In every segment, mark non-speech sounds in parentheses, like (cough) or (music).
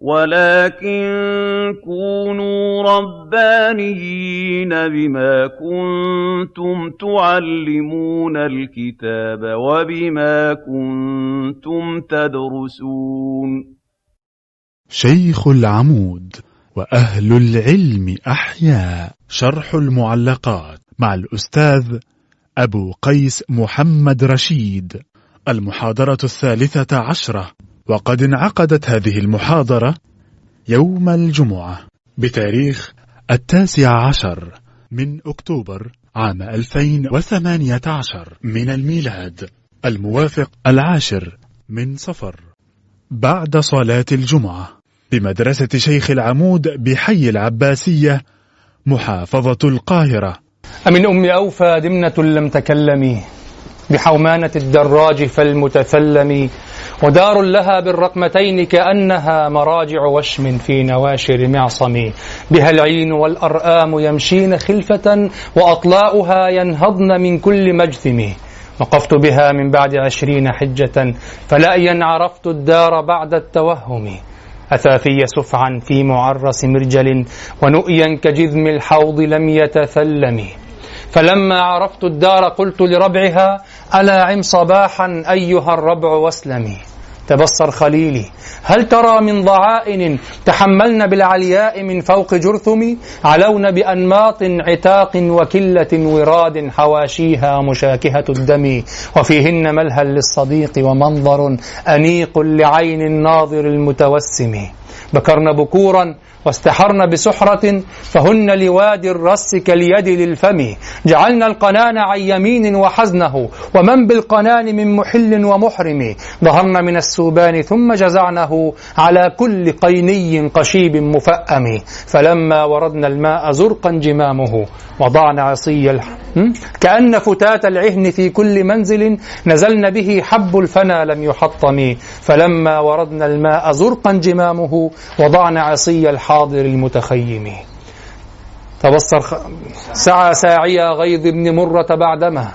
وَلَٰكِن كُونُوا رَبَّانِيِّينَ بِمَا كُنتُمْ تُعَلِّمُونَ الْكِتَابَ وَبِمَا كُنتُمْ تَدْرُسُونَ. شيخ العمود وأهل العلم أحياء شرح المعلقات مع الأستاذ أبو قيس محمد رشيد. المحاضرة الثالثة عشرة. وقد انعقدت هذه المحاضرة يوم الجمعة بتاريخ التاسع عشر من أكتوبر عام 2018 من الميلاد الموافق العاشر من صفر. بعد صلاة الجمعة بمدرسة شيخ العمود بحي العباسية محافظة القاهرة. أمن أم أوفى دمنة لم تكلمي. بحومانة الدراج فالمتثلم ودار لها بالرقمتين كأنها مراجع وشم في نواشر معصم. بها العين والأرآم يمشين خلفة وأطلاؤها ينهضن من كل مجثم. وقفت بها من بعد عشرين حجة فلأيا عرفت الدار بعد التوهم. أثافي سفعا في معرس مرجل ونؤيا كجذم الحوض لم يتثلم. فلما عرفت الدار قلت لربعها ألا عم صباحا أيها الربع واسلمي. تبصر خليلي هل ترى من ضعائن تحملن بالعلياء من فوق جرثم علون بأنماط عتاق وكلة وراد حواشيها مشاكهة الدم. وفيهن ملهى للصديق ومنظر أنيق لعين الناظر المتوسم. بكرن بكورا واستحرن بسحرة فهن لوادي الرس كاليد للفم. جعلنا القنان عن يمين وحزنه ومن بالقنان من محل ومحرم. ظهرن من السوبان ثم جزعنه على كل قيني قشيب مفأم. فلما وردنا الماء زرقا جمامه وضعنا عصي الح... كأن فتات العهن في كل منزل نزلن به حب الفنا لم يحطم. فلما وردنا الماء زرقا جمامه وضعنا عصي الحاضر المتخيم تبصر. سعى ساعي غيظ بن مرة بعدما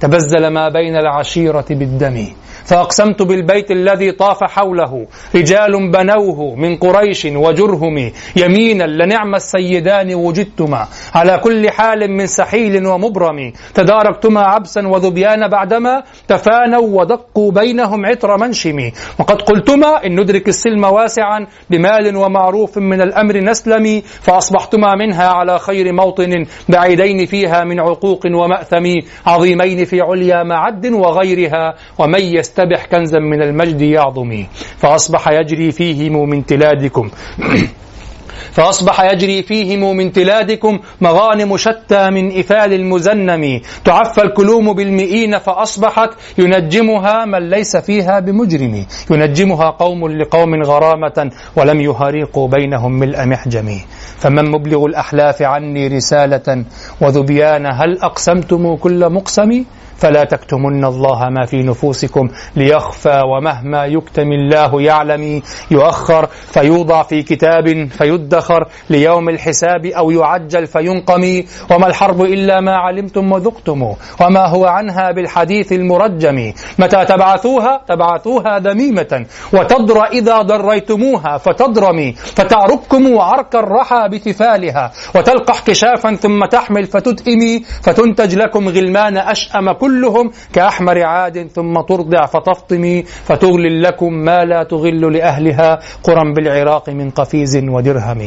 تبزل ما بين العشيرة بالدم فأقسمت بالبيت الذي طاف حوله. رجال بنوه من قريش وجرهم يمينا. لنعم السيدان وجدتما. على كل حال من سحيل ومبرم. تداركتما عبسا وذبيان بعدما تفانوا ودقوا بينهم عطر منشم. وقد قلتما إن ندرك السلم واسعا بمال ومعروف من الأمر نسلم. فأصبحتما منها على خير موطن بعيدين فيها من عقوق ومأثم عظيمين في عليا معد وغيرها. ومن يستبح كنزا من المجد يعظم فأصبح يجري فيهم من تلادكم. (clears throat) فأصبح يجري فيهم من تلادكم مغانم شتى من إفال المزنم. تعفى الكلوم بالمئين فأصبحت ينجمها من ليس فيها بمجرم. ينجمها قوم لقوم غرامة ولم يهريقوا بينهم ملء محجم. فمن مبلغ الأحلاف عني رسالة وذبيان هل أقسمتم كل مقسم؟ فلا تكتمن الله ما في نفوسكم ليخفى ومهما يكتم الله يعلم يؤخر فيوضع في كتاب فيدخر ليوم الحساب أو يعجل فينقم وما الحرب إلا ما علمتم وذقتم وما هو عنها بالحديث المرجم متى تبعثوها؟ تبعثوها ذميمة وتضر إذا ضريتموها فتضرمي فتعرككم عرك الرحى بتفالها وتلقح كشافا ثم تحمل فتتئمي فتنتج لكم غلمان أشأم كلهم كأحمر عاد ثم ترضع فتفطمي فتغلل لكم ما لا تغل لأهلها قرى بالعراق من قفيز ودرهم.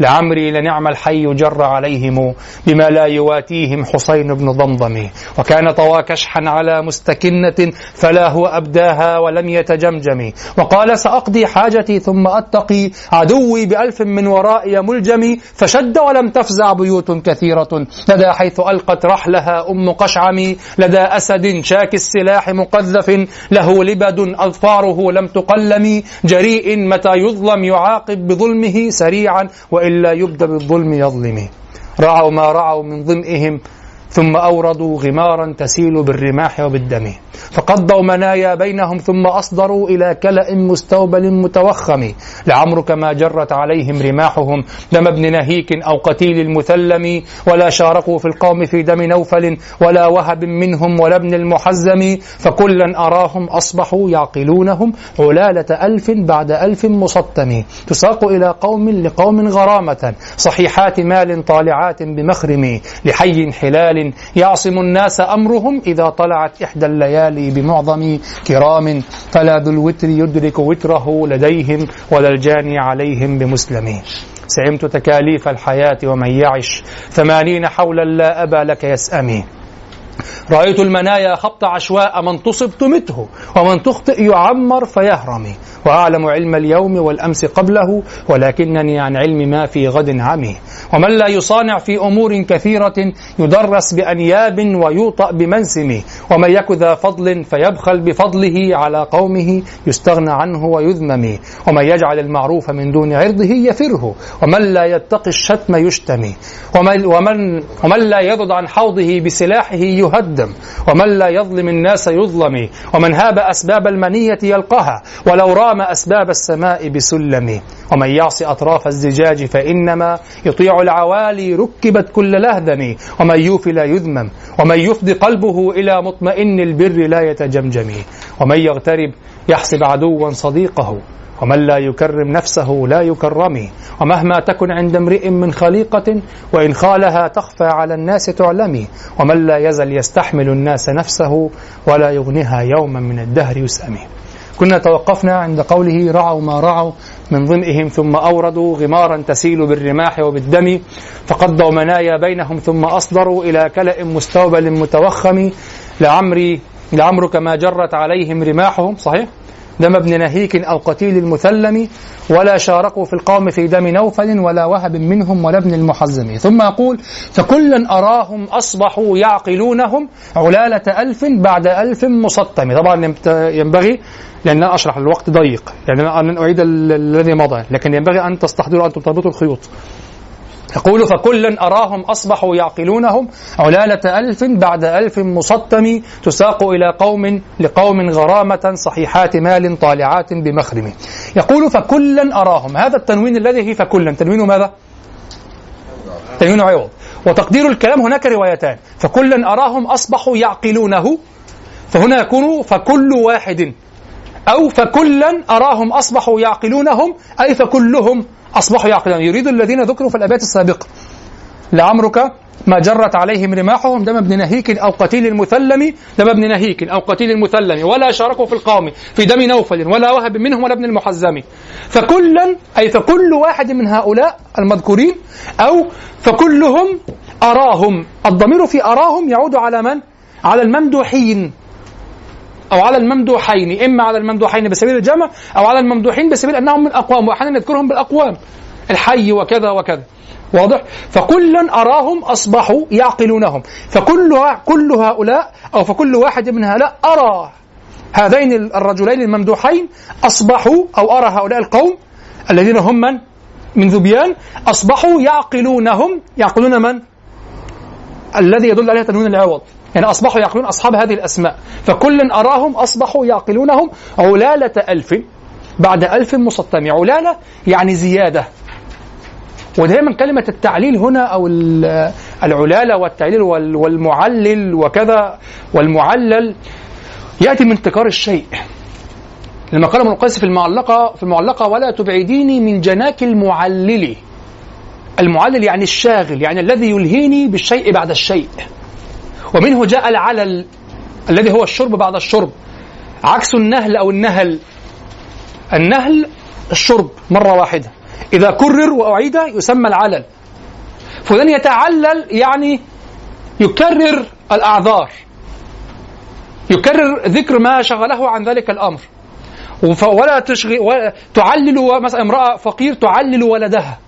لعمري لنعم الحي جر عليهم بما لا يواتيهم حسين بن ضمضم. وكان طوى كشحا على مستكنة فلا هو أبداها ولم يتجمجم. وقال سأقضي حاجتي ثم أتقي عدوي بألف من ورائي ملجم فشد ولم تفزع بيوت كثيرة. لدى حيث ألقت رحلها أم قشعم لدى أسد شاك السلاح مقذف له لبد أظفاره لم تقلم. جريء متى يظلم يعاقب بظلمه سريعا وإلا يبدأ بالظلم يظلم رعوا ما رعوا من ظمئهم ثم أوردوا غمارا تسيل بالرماح وبالدم. فقضوا منايا بينهم ثم أصدروا إلى كلأ مستوبل متوخم. لعمرك ما جرت عليهم رماحهم. دم ابن نهيك أو قتيل المثلم. ولا شاركوا في القوم في دم نوفل. ولا وهب منهم ولا ابن المحزم. فكلا أراهم أصبحوا يعقلونهم علالة ألف بعد ألف مسطم. تساق إلى قوم لقوم غرامة. صحيحات مال طالعات بمخرم. لحي حلال يعصم الناس أمرهم إذا طلعت إحدى الليالي بمعظم كرام. فلا ذو الوتر يدرك وتره لديهم ولا الجاني عليهم بمسلم سعمت تكاليف الحياة ومن يعش ثمانين حولا لا أبا لك يسأمي رأيت المنايا خبط عشواء من تصب تمته ومن تخطئ يعمر فيهرم وأعلم علم اليوم والأمس قبله ولكنني عن علم ما في غد عمي. ومن لا يصانع في أمور كثيرة يدرس بأنياب ويوطأ بمنسم. ومن يك ذا فضل فيبخل بفضله على قومه يستغنى عنه ويذمم. ومن يجعل المعروف من دون عرضه يفره. ومن لا يتقي الشتم يشتمي. ومن, ومن, ومن لا يضد عن حوضه بسلاحه يهدم. ومن لا يظلم الناس يظلم. ومن هاب أسباب المنية يلقاها. ولو رام أسباب السماء بسلم. ومن يعص أطراف الزجاج فإنما يطيع العوالي ركبت كل لهدم. ومن يوفي لا يذمم. ومن يفضي قلبه إلى مطمئن البر لا يتجمجم. ومن يغترب يحسب عدوا صديقه. ومن لا يكرم نفسه لا يكرم. ومهما تكن عند امرئ من خليقة وإن خالها تخفى على الناس تعلمي ومن لا يزل يستحمل الناس نفسه ولا يغنيها يوما من الدهر يسأمي كنا توقفنا عند قوله رعوا ما رعوا من ظمئهم ثم أوردوا غمارا تسيل بالرماح وبالدم فقضوا منايا بينهم ثم أصدروا إلى كلأ مستوبل متوخم لعمري لعمرك ما جرت عليهم رماحهم. صحيح؟ دم ابن نهيك أو قتيل المثلم ولا شاركوا في القوم في دم نوفل ولا وهب منهم ولا ابن المحزم. ثم يقول فكلا أراهم أصبحوا يعقلونهم علالة ألف بعد ألف مسطم. طبعا ينبغي لأن أنا أشرح الوقت ضيق. يعني أنا أعيد الذي مضى. لكن ينبغي أن تستحضروا أن تربطوا الخيوط. يقول فكلا أراهم أصبحوا يعقلونهم. علالة ألف بعد ألف مسطم تساق إلى قوم لقوم غرامة صحيحات مال طالعات بمخرم. يقول فكلا أراهم. هذا التنوين الذي هي فكلا. تنوين ماذا؟ تنوين عوض. وتقدير الكلام هناك روايتان. فكلا أراهم أصبحوا يعقلونه. فهنا يكون فكل واحد. أو فكلا أراهم أصبحوا يعقلونهم. أي فكلهم. أصبحوا يعقلون. يريد الذين ذكروا في الأبيات السابقة لعمرك ما جرت عليهم رماحهم دم ابن نهيك أو قتيل المثلم دم ابن نهيك أو قتيل المثلم ولا شاركوا في القوم في دم نوفل ولا وهب منهم ولا ابن المحزم. فكلا أي فكل واحد من هؤلاء المذكورين أو فكلهم أراهم. الضمير في أراهم يعود على من؟ على الممدوحين. أو على الممدوحين إما على الممدوحين بسبيل الجمع أو على الممدوحين بسبيل أنهم من أقوام وأحيانا نذكرهم بالأقوام الحي وكذا وكذا واضح؟ فكلا أراهم أصبحوا يعقلونهم فكل كل هؤلاء أو فكل واحد من هؤلاء أرى هذين الرجلين الممدوحين أصبحوا أو أرى هؤلاء القوم الذين هم من؟ من ذبيان أصبحوا يعقلونهم يعقلون من؟ الذي يدل عليه تنوين العوض يعني أصبحوا يعقلون أصحاب هذه الأسماء. فكل أراهم أصبحوا يعقلونهم علالة ألف بعد ألف مسطم علالة يعني زيادة. ودائما كلمة التعليل هنا أو العلالة والتعليل والمعلل وكذا والمعلل. يأتي من تكرار الشيء. لما قال ابن القيس في المعلقة في المعلقة ولا تبعديني من جناك المعلل. المعلل يعني الشاغل يعني الذي يلهيني بالشيء بعد الشيء. ومنه جاء العلل الذي هو الشرب بعد الشرب. عكس النهل أو النهل. النهل الشرب مرة واحدة. إذا كرر وأعيد يسمى العلل. فلان يتعلل يعني يكرر الأعذار. يكرر ذكر ما شغله عن ذلك الأمر. ولا تشغل ولا تعلل مثلا امرأة فقير تعلل ولدها.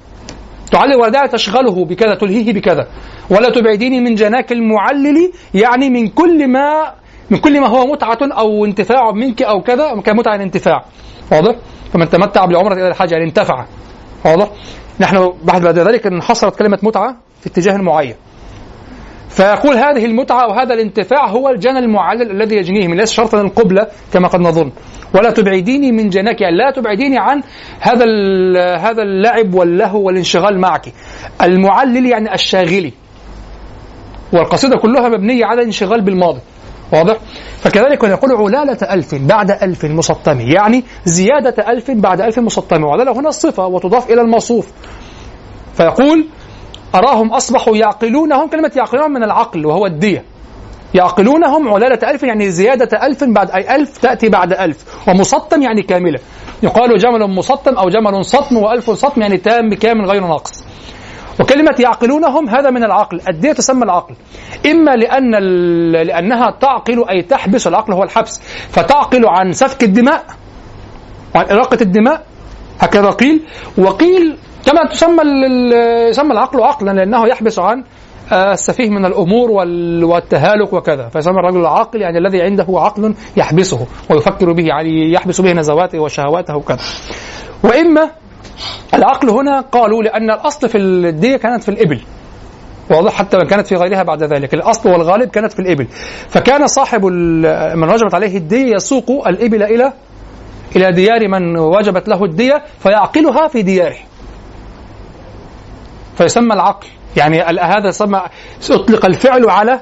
تعلل ولدها تشغله بكذا تلهيه بكذا. ولا تبعديني من جناك المعلل يعني من كل ما من كل ما هو متعة أو انتفاع منك أو كذا كمتعة الانتفاع واضح؟ فمن تمتع بالعمرة إلى الحج يعني انتفع. واضح؟ نحن بعد ذلك انحصرت كلمة متعة في اتجاه معين. فيقول هذه المتعة وهذا الانتفاع هو الجنى المعلل الذي يجنيه من ليس شرطا القبلة كما قد نظن. ولا تبعديني من جناك يعني لا تبعديني عن هذا هذا اللعب واللهو والانشغال معك. المعلل يعني الشاغلي. والقصيدة كلها مبنية على الانشغال بالماضي. واضح؟ فكذلك يقول علالة ألف بعد ألف مسطم يعني زيادة ألف بعد ألف مسطم. وعلالة هنا الصفة وتضاف إلى الموصوف. فيقول أراهم أصبحوا يعقلونهم كلمة يعقلونهم من العقل وهو الدية. يعقلونهم علالة ألف يعني زيادة ألف بعد أي ألف تأتي بعد ألف ومسطم يعني كاملة. يقال جمل مسطم أو جمل سطم وألف سطم يعني تام كامل غير ناقص. وكلمة يعقلونهم هذا من العقل. الدية تسمى العقل؟ إما لأن لأنها تعقل أي تحبس العقل هو الحبس. فتعقل عن سفك الدماء وعن إراقة الدماء هكذا قيل. وقيل كما تسمى يسمى العقل عقلا لأنه يحبس عن السفيه من الأمور والتهالك وكذا. فيسمى الرجل العاقل يعني الذي عنده عقل يحبسه ويفكر به يعني يحبس به نزواته وشهواته وكذا. وإما العقل هنا قالوا لأن الأصل في الدية كانت في الإبل. واضح حتى من كانت في غيرها بعد ذلك. الأصل والغالب كانت في الإبل. فكان صاحب من وجبت عليه الدية يسوق الإبل إلى إلى ديار من وجبت له الدية فيعقلها في دياره. فيسمى العقل. يعني هذا يسمى أطلق الفعل على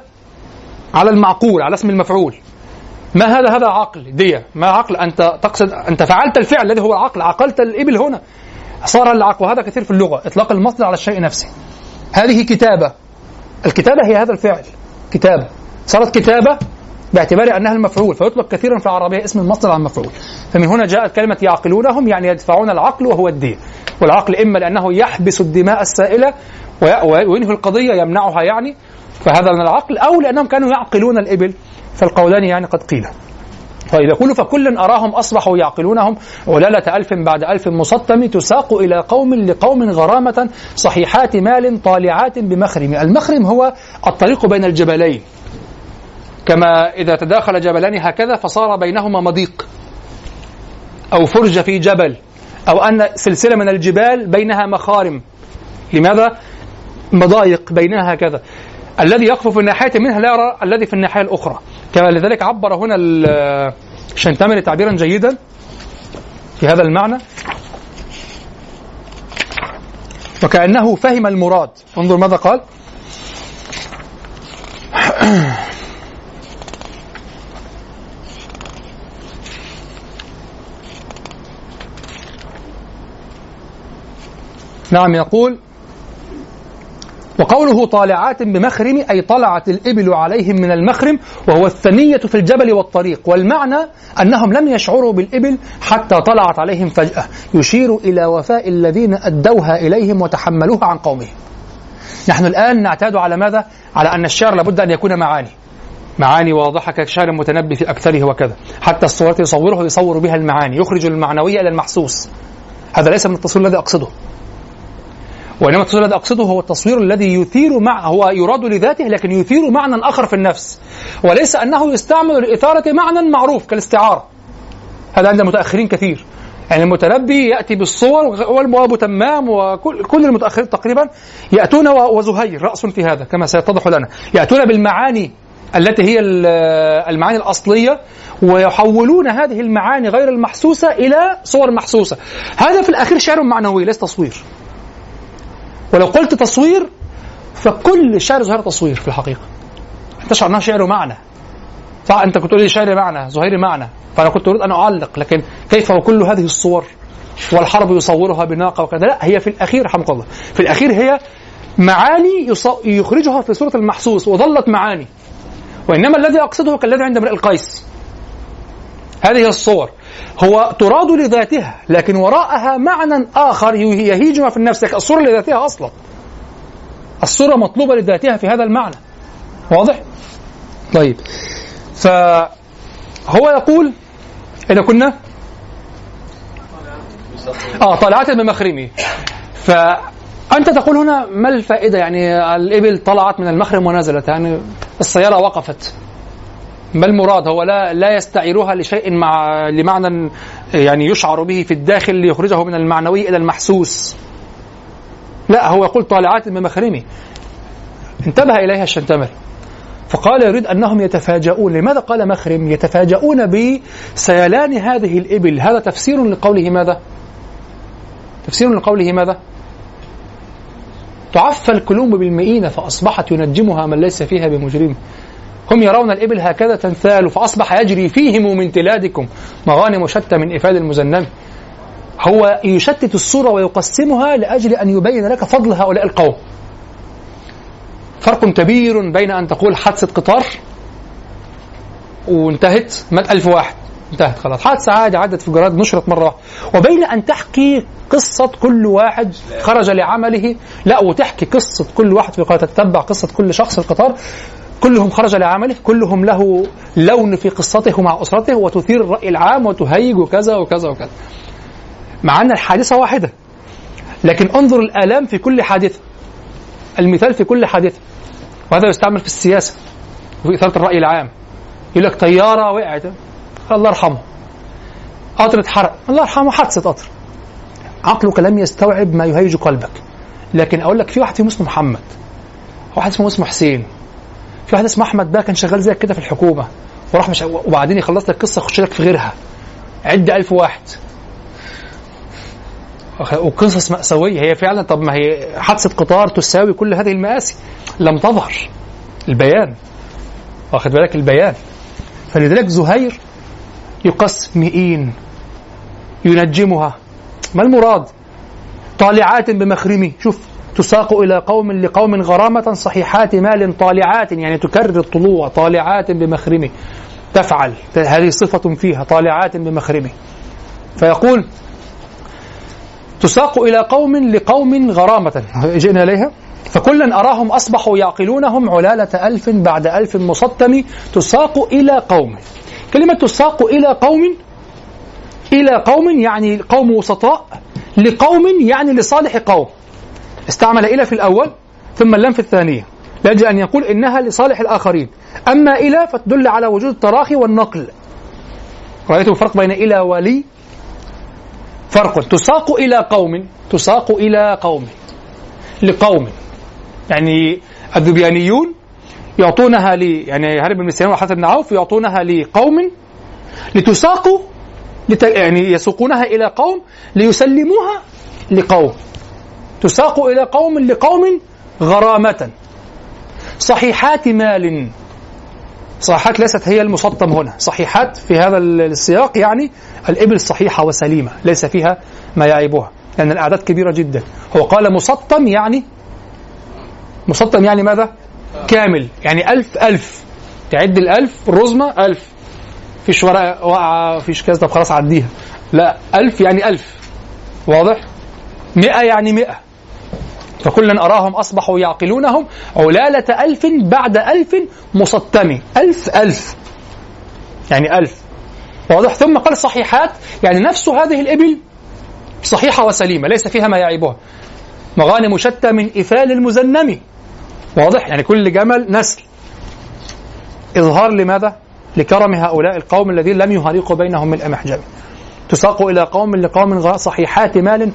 على المعقول على اسم المفعول. ما هذا؟ هذا عقل دية. ما عقل؟ أنت تقصد أنت فعلت الفعل الذي هو العقل عقلت الإبل هنا. صار العقل وهذا كثير في اللغة إطلاق المصدر على الشيء نفسه. هذه كتابة. الكتابة هي هذا الفعل كتابة. صارت كتابة باعتبار أنها المفعول فيطلق كثيرا في العربية اسم المصدر على المفعول. فمن هنا جاءت كلمة يعقلونهم يعني يدفعون العقل وهو الدية والعقل إما لأنه يحبس الدماء السائلة وينهي القضية يمنعها يعني فهذا من العقل أو لأنهم كانوا يعقلون الإبل فالقولان يعني قد قيل. طيب يقول فكل أراهم أصبحوا يعقلونهم علالة ألف بعد ألف مسطم تساق إلى قوم لقوم غرامة صحيحات مال طالعات بمخرم. المخرم هو الطريق بين الجبلين. كما إذا تداخل جبلان هكذا فصار بينهما مضيق. أو فرجة في جبل أو أن سلسلة من الجبال بينها مخارم. لماذا؟ مضايق بينها هكذا. الذي يقف في الناحية منها لا يرى الذي في الناحية الأخرى. كما لذلك عبر هنا الشنتمري تعبيرا جيدا في هذا المعنى. وكأنه فهم المراد. انظر ماذا قال. (coughs) نعم يقول وقوله طالعات بمخرم أي طلعت الإبل عليهم من المخرم وهو الثنية في الجبل والطريق. والمعنى أنهم لم يشعروا بالإبل حتى طلعت عليهم فجأة. يشير إلى وفاء الذين أدوها إليهم وتحملوها عن قومهم. نحن الآن نعتاد على ماذا؟ على أن الشعر لابد أن يكون معاني. معاني واضحة كشعر متنبي في أكثره وكذا. حتى الصورة يصوره يصور بها المعاني يخرج المعنوية إلى المحسوس. هذا ليس من التصوير الذي أقصده. وإنما التصوير الذي أقصده هو التصوير الذي يثير مع هو يراد لذاته لكن يثير معنى آخر في النفس. وليس أنه يستعمل لإثارة معنى معروف كالاستعارة هذا عند المتأخرين كثير. يعني المتنبي يأتي بالصور والمواب تمام وكل كل المتأخرين تقريبا يأتون وزهير رأس في هذا كما سيتضح لنا. يأتون بالمعاني التي هي المعاني الأصلية ويحولون هذه المعاني غير المحسوسة إلى صور محسوسة. هذا في الأخير شعر معنوي ليس تصوير. ولو قلت تصوير فكل الشعر زهير تصوير في الحقيقة. تشعر أنه شعر معنى. صح؟ أنت كنت تقول لي شعر معنى زهير معنى. فأنا كنت أريد أن أعلق لكن كيف وكل هذه الصور والحرب يصورها بناقة وكذا؟ لا هي في الأخير رحمك الله في الأخير هي معاني يخرجها في صورة المحسوس وظلت معاني. وإنما الذي أقصده كالذي عند امرئ القيس. هذه الصور هو تراد لذاتها لكن وراءها معنى آخر يهيجها في النفس الصورة لذاتها أصلا. الصورة مطلوبة لذاتها في هذا المعنى. واضح؟ طيب. فهو يقول إذا كنا؟ آه طلعت بمخرمه فأنت تقول هنا ما الفائدة؟ يعني الإبل طلعت من المخرم ونزلت يعني السيارة وقفت. ما المراد؟ هو لا لا يستعيرها لشيء مع لمعنى يعني يشعر به في الداخل ليخرجه من المعنوي إلى المحسوس. لا هو يقول طالعات بمخرمه انتبه إليها الشنتمر. فقال يريد أنهم يتفاجؤون. لماذا قال مخرم؟ يتفاجؤون بسيلان هذه الإبل. هذا تفسير لقوله ماذا؟ تفسير لقوله ماذا؟ تعفى الكلوم بالمئين فأصبحت ينجمها من ليس فيها بمجرم. هم يرون الإبل هكذا تنثال فأصبح يجري فيهم من تلادكم. مغانم شتى من إفاد المزنم. هو يشتت الصورة ويقسمها لأجل أن يبين لك فضل هؤلاء القوم. فرق كبير بين أن تقول حادثة قطار وانتهت مات ألف واحد. انتهت خلاص. حادثة عادي عدت في الجرائد نشرت مرة. وبين أن تحكي قصة كل واحد خرج لعمله. لا وتحكي قصة كل واحد في قطار تتبع قصة كل شخص في القطار. كلهم خرج لعمله كلهم له لون في قصته مع أسرته وتثير الرأي العام وتهيج وكذا وكذا وكذا. مع أن الحادثة واحدة. لكن انظر الآلام في كل حادثة. المثال في كل حادثة. وهذا يستعمل في السياسة. وفي إثارة الرأي العام. يقول لك طيارة وقعت. الله يرحمه. قطر اتحرق. الله يرحمه حادثة قطر. عقلك لم يستوعب ما يهيج قلبك. لكن أقول لك في واحد اسمه محمد. واحد اسمه حسين. في واحد اسمه أحمد ده كان شغال زيك كده في الحكومة وراح مش وبعدين يخلص لك قصة يخش لك في غيرها. عد ألف واحد. وقصص مأساوية هي فعلا طب ما هي حادثة قطار تساوي كل هذه المآسي. لم تظهر. البيان. واخد بالك؟ البيان. فلذلك زهير يقسم مئين ينجمها. ما المراد؟ طالعات بمخرمه شوف تساق إلى قوم لقوم غرامة صحيحات مال طالعات يعني تكرر الطلوع طالعات بمخرمه. تفعل. هذه صفة فيها طالعات بمخرمه. فيقول تساق إلى قوم لقوم غرامة. جئنا إليها. فكلا أراهم أصبحوا يعقلونهم علالة ألف بعد ألف مسطم تساق إلى قوم. كلمة تساق إلى قوم إلى قوم يعني قوم وسطاء لقوم يعني لصالح قوم. استعمل إلى في الأول ثم اللام في الثانية. لأجل أن يقول إنها لصالح الآخرين. أما إلى فتدل على وجود التراخي والنقل. رأيتم الفرق بين إلى ولي؟ فرق. تساق إلى قوم. تساق إلى قوم. لقوم. يعني الذبيانيون يعطونها لي يعني هرب بن سيرين وحسن بن عوف يعطونها لقوم لتساق لت يعني يسوقونها إلى قوم ليسلموها لقوم. تساق إلى قوم لقوم غرامة. صحيحات مال. صحيحات ليست هي المسطم هنا. صحيحات في هذا السياق يعني الإبل صحيحة وسليمة ليس فيها ما يعيبها لأن الأعداد كبيرة جدا. هو قال مسطم يعني مسطم يعني ماذا؟ كامل. يعني ألف ألف. تعد الألف الرزمة ألف. فيش ورقة واقعة فيش كذا طب خلاص عديها. لا ألف يعني ألف. واضح؟ مئة يعني مئة. فكلا أراهم أصبحوا يعقلونهم علالة ألف بعد ألف مسطم. ألف ألف. يعني ألف. واضح؟ ثم قال صحيحات. يعني نفس هذه الإبل صحيحة وسليمة ليس فيها ما يعيبها. مغانم شتى من إفال المزنم. واضح؟ يعني كل جمل نسل. إظهار لماذا؟ لكرم هؤلاء القوم الذين لم يهرقوا بينهم من محجب تساق إلى قوم لقوم صحيحات مال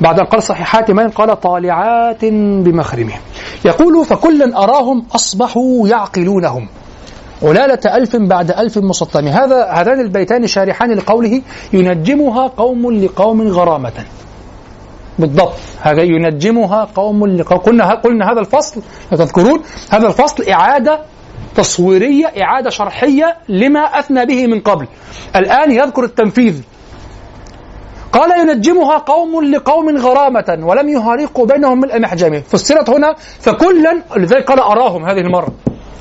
بعد أن قال صحيحات مال قال طالعات بمخرمهم يقول فكلا أراهم أصبحوا يعقلونهم. علالة ألف بعد ألف مسطم هذا هذان البيتان شارحان لقوله ينجمها قوم لقوم غرامة. بالضبط. هذا ينجمها قوم لقوم. قلنا قلنا هذا الفصل. تذكرون؟ هذا الفصل إعادة تصويرية إعادة شرحية لما أثنى به من قبل. الآن يذكر التنفيذ. قال ينجمها قوم لقوم غرامة ولم يهارقوا بينهم من المحجم. فسرت هنا فكلا لذلك قال أراهم هذه المرة.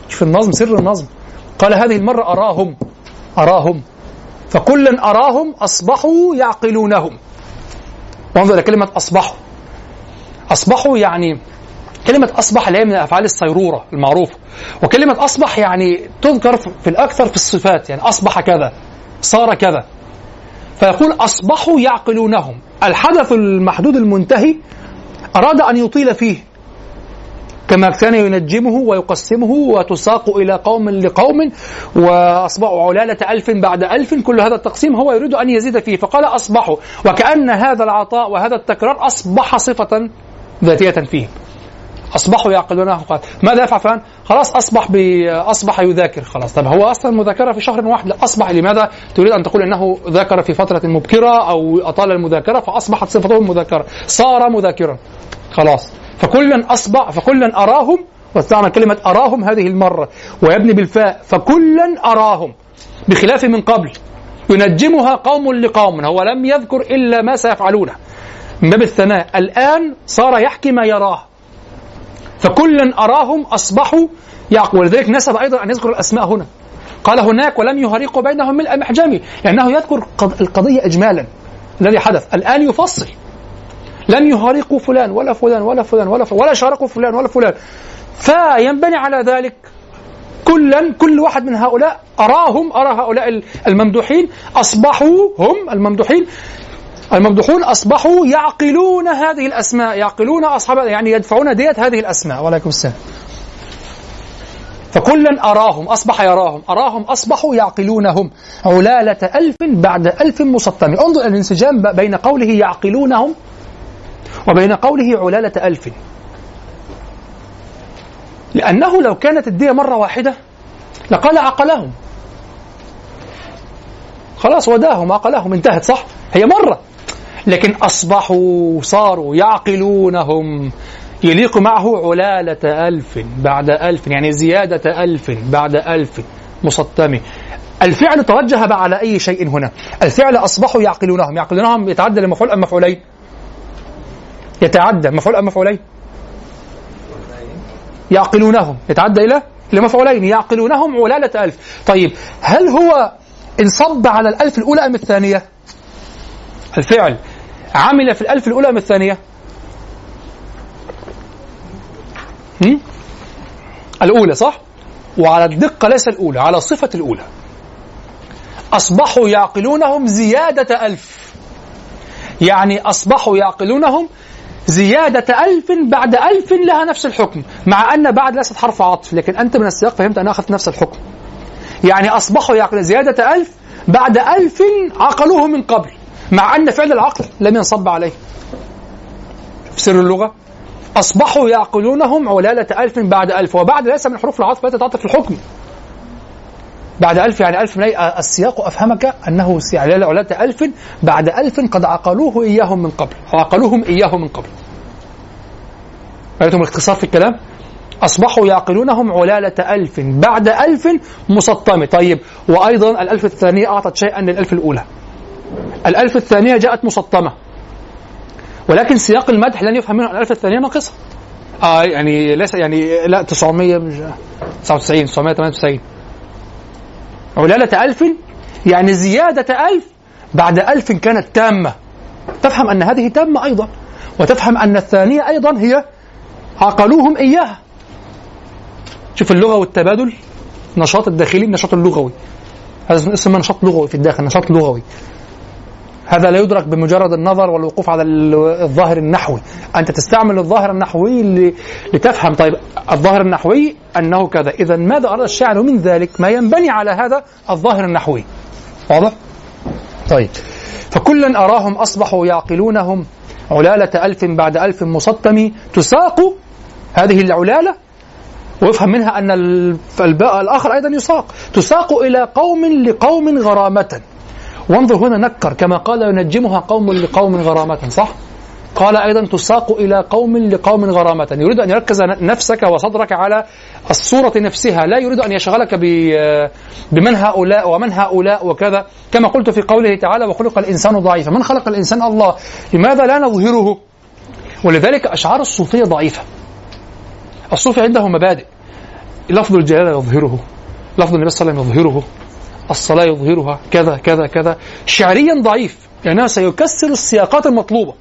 في النظم سر النظم. قال هذه المرة أراهم أراهم. فكلا أراهم أصبحوا يعقلونهم. وانظر إلى كلمة أصبحوا. أصبحوا يعني كلمة أصبح هي من أفعال الصيرورة المعروفة وكلمة أصبح يعني تذكر في الأكثر في الصفات يعني أصبح كذا صار كذا. فيقول أصبحوا يعقلونهم. الحدث المحدود المنتهي أراد أن يطيل فيه كما كان ينجمه ويقسمه وتساق إلى قوم لقوم وأصبحوا علالة ألف بعد ألف. كل هذا التقسيم هو يريد أن يزيد فيه. فقال أصبحوا وكأن هذا العطاء وهذا التكرار أصبح صفة ذاتية فيه. أصبحوا يعقلونه ماذا يفعل فلان؟ خلاص أصبح بي أصبح يذاكر خلاص. طب هو أصلا مذاكرة في شهر واحد؟ لا أصبح. لماذا؟ تريد أن تقول إنه ذاكر في فترة مبكرة أو أطال المذاكرة فأصبحت صفته المذاكره صار مذاكرا. خلاص. فكلا أصبح فكلا أراهم واستعمل كلمة أراهم هذه المرة. ويبني بالفاء فكلا أراهم. بخلاف من قبل. ينجمها قوم لقوم. هو لم يذكر إلا ما سيفعلونه. من باب الثناء الآن صار يحكي ما يراه. فكلا أراهم أصبحوا يعقل ولذلك نسب أيضا أن يذكر الأسماء هنا. قال هناك ولم يهرقوا بينهم ملء محجمي لأنه يذكر القضية إجمالا. الذي حدث. الآن يفصل. لم يهرقوا فلان ولا فلان ولا فلان ولا فلان ولا شاركوا فلان ولا فلان. فينبني على ذلك كلا كل واحد من هؤلاء أراهم أرى هؤلاء الممدوحين أصبحوا هم الممدوحين. الممدوحون أصبحوا يعقلون هذه الأسماء يعقلون أصحاب يعني يدفعون دية هذه الأسماء. وعليكم السلام. فكلا أراهم أصبح يراهم. أراهم أصبحوا يعقلونهم. علالة ألف بعد ألف مسطم انظر الانسجام بين قوله يعقلونهم وبين قوله علالة ألف. لأنه لو كانت الدية مرة واحدة لقال عقلهم. خلاص وداهم عقلهم انتهت صح؟ هي مرة. لكن أصبحوا صاروا يعقلونهم. يليق معه علالة ألف بعد ألف يعني زيادة ألف بعد ألف. مسطمة الفعل توجه على أي شيء هنا؟ الفعل أصبحوا يعقلونهم. يعقلونهم يتعدى لمفعول أم مفعولين؟ يتعدى مفعول أم مفعولين؟ يعقلونهم. يتعدى إلى لمفعولين. يعقلونهم علالة ألف. طيب هل هو انصب على الألف الأولى أم الثانية؟ الفعل. عمل في الألف الأولى من الثانية؟ هم؟ الأولى صح؟ وعلى الدقة ليس الأولى على صفة الأولى. أصبحوا يعقلونهم زيادة ألف. يعني أصبحوا يعقلونهم زيادة ألف بعد ألف لها نفس الحكم مع أن بعد ليست حرف عطف لكن أنت من السياق فهمت أنها أخذت نفس الحكم. يعني أصبحوا يعقلون زيادة ألف بعد ألف عقلوه من قبل. مع أن فعل العقل لم ينصب عليه. في سر اللغة أصبحوا يعقلونهم علالة ألف بعد ألف وبعد ليس من حروف العطف التي تعطف الحكم. بعد ألف يعني ألف من السياق أفهمك أنه علالة ألف بعد ألف قد عقلوه إياهم من قبل عقلوهم إياه من قبل. رأيتم الاختصار في الكلام؟ أصبحوا يعقلونهم علالة ألف بعد ألف مسطمة. طيب وأيضا الألف الثانية أعطت شيئا للألف الأولى. الألف الثانية جاءت مسطمة. ولكن سياق المدح لن يفهم منه الألف الثانية ناقصة. آه يعني ليس يعني لا 900 مش 99 998 علالة ألف يعني زيادة ألف بعد ألف كانت تامة. تفهم أن هذه تامة أيضا وتفهم أن الثانية أيضا هي عقلوهم إياها. شوف اللغة والتبادل نشاط الداخلي النشاط اللغوي. هذا اسمه نشاط لغوي في الداخل نشاط لغوي. هذا لا يدرك بمجرد النظر والوقوف على الظاهر النحوي. أنت تستعمل الظاهر النحوي لتفهم. طيب الظاهر النحوي أنه كذا. إذا ماذا أراد الشاعر من ذلك؟ ما ينبني على هذا الظاهر النحوي. واضح؟ طيب. فكلا أراهم أصبحوا يعقلونهم علالة ألف بعد ألف مسطم تساق هذه العلالة. ويفهم منها أن الآخر أيضا يساق. تساق إلى قوم لقوم غرامة. وانظر هنا نكر كما قال ينجمها قوم لقوم غرامة صح؟ قال أيضا تساق إلى قوم لقوم غرامة. يريد أن يركز نفسك وصدرك على الصورة نفسها. لا يريد أن يشغلك بمن هؤلاء ومن هؤلاء وكذا. كما قلت في قوله تعالى وخلق الإنسان ضعيفا. من خلق الإنسان؟ الله. لماذا لا نظهره؟ ولذلك أشعار الصوفية ضعيفة. الصوفي عنده مبادئ. لفظ الجلالة يظهره. لفظ النبي صلى الله عليه وسلم يظهره. الصلاة يظهرها كذا كذا كذا. شعريا ضعيف لأنه سيكسر السياقات المطلوبة.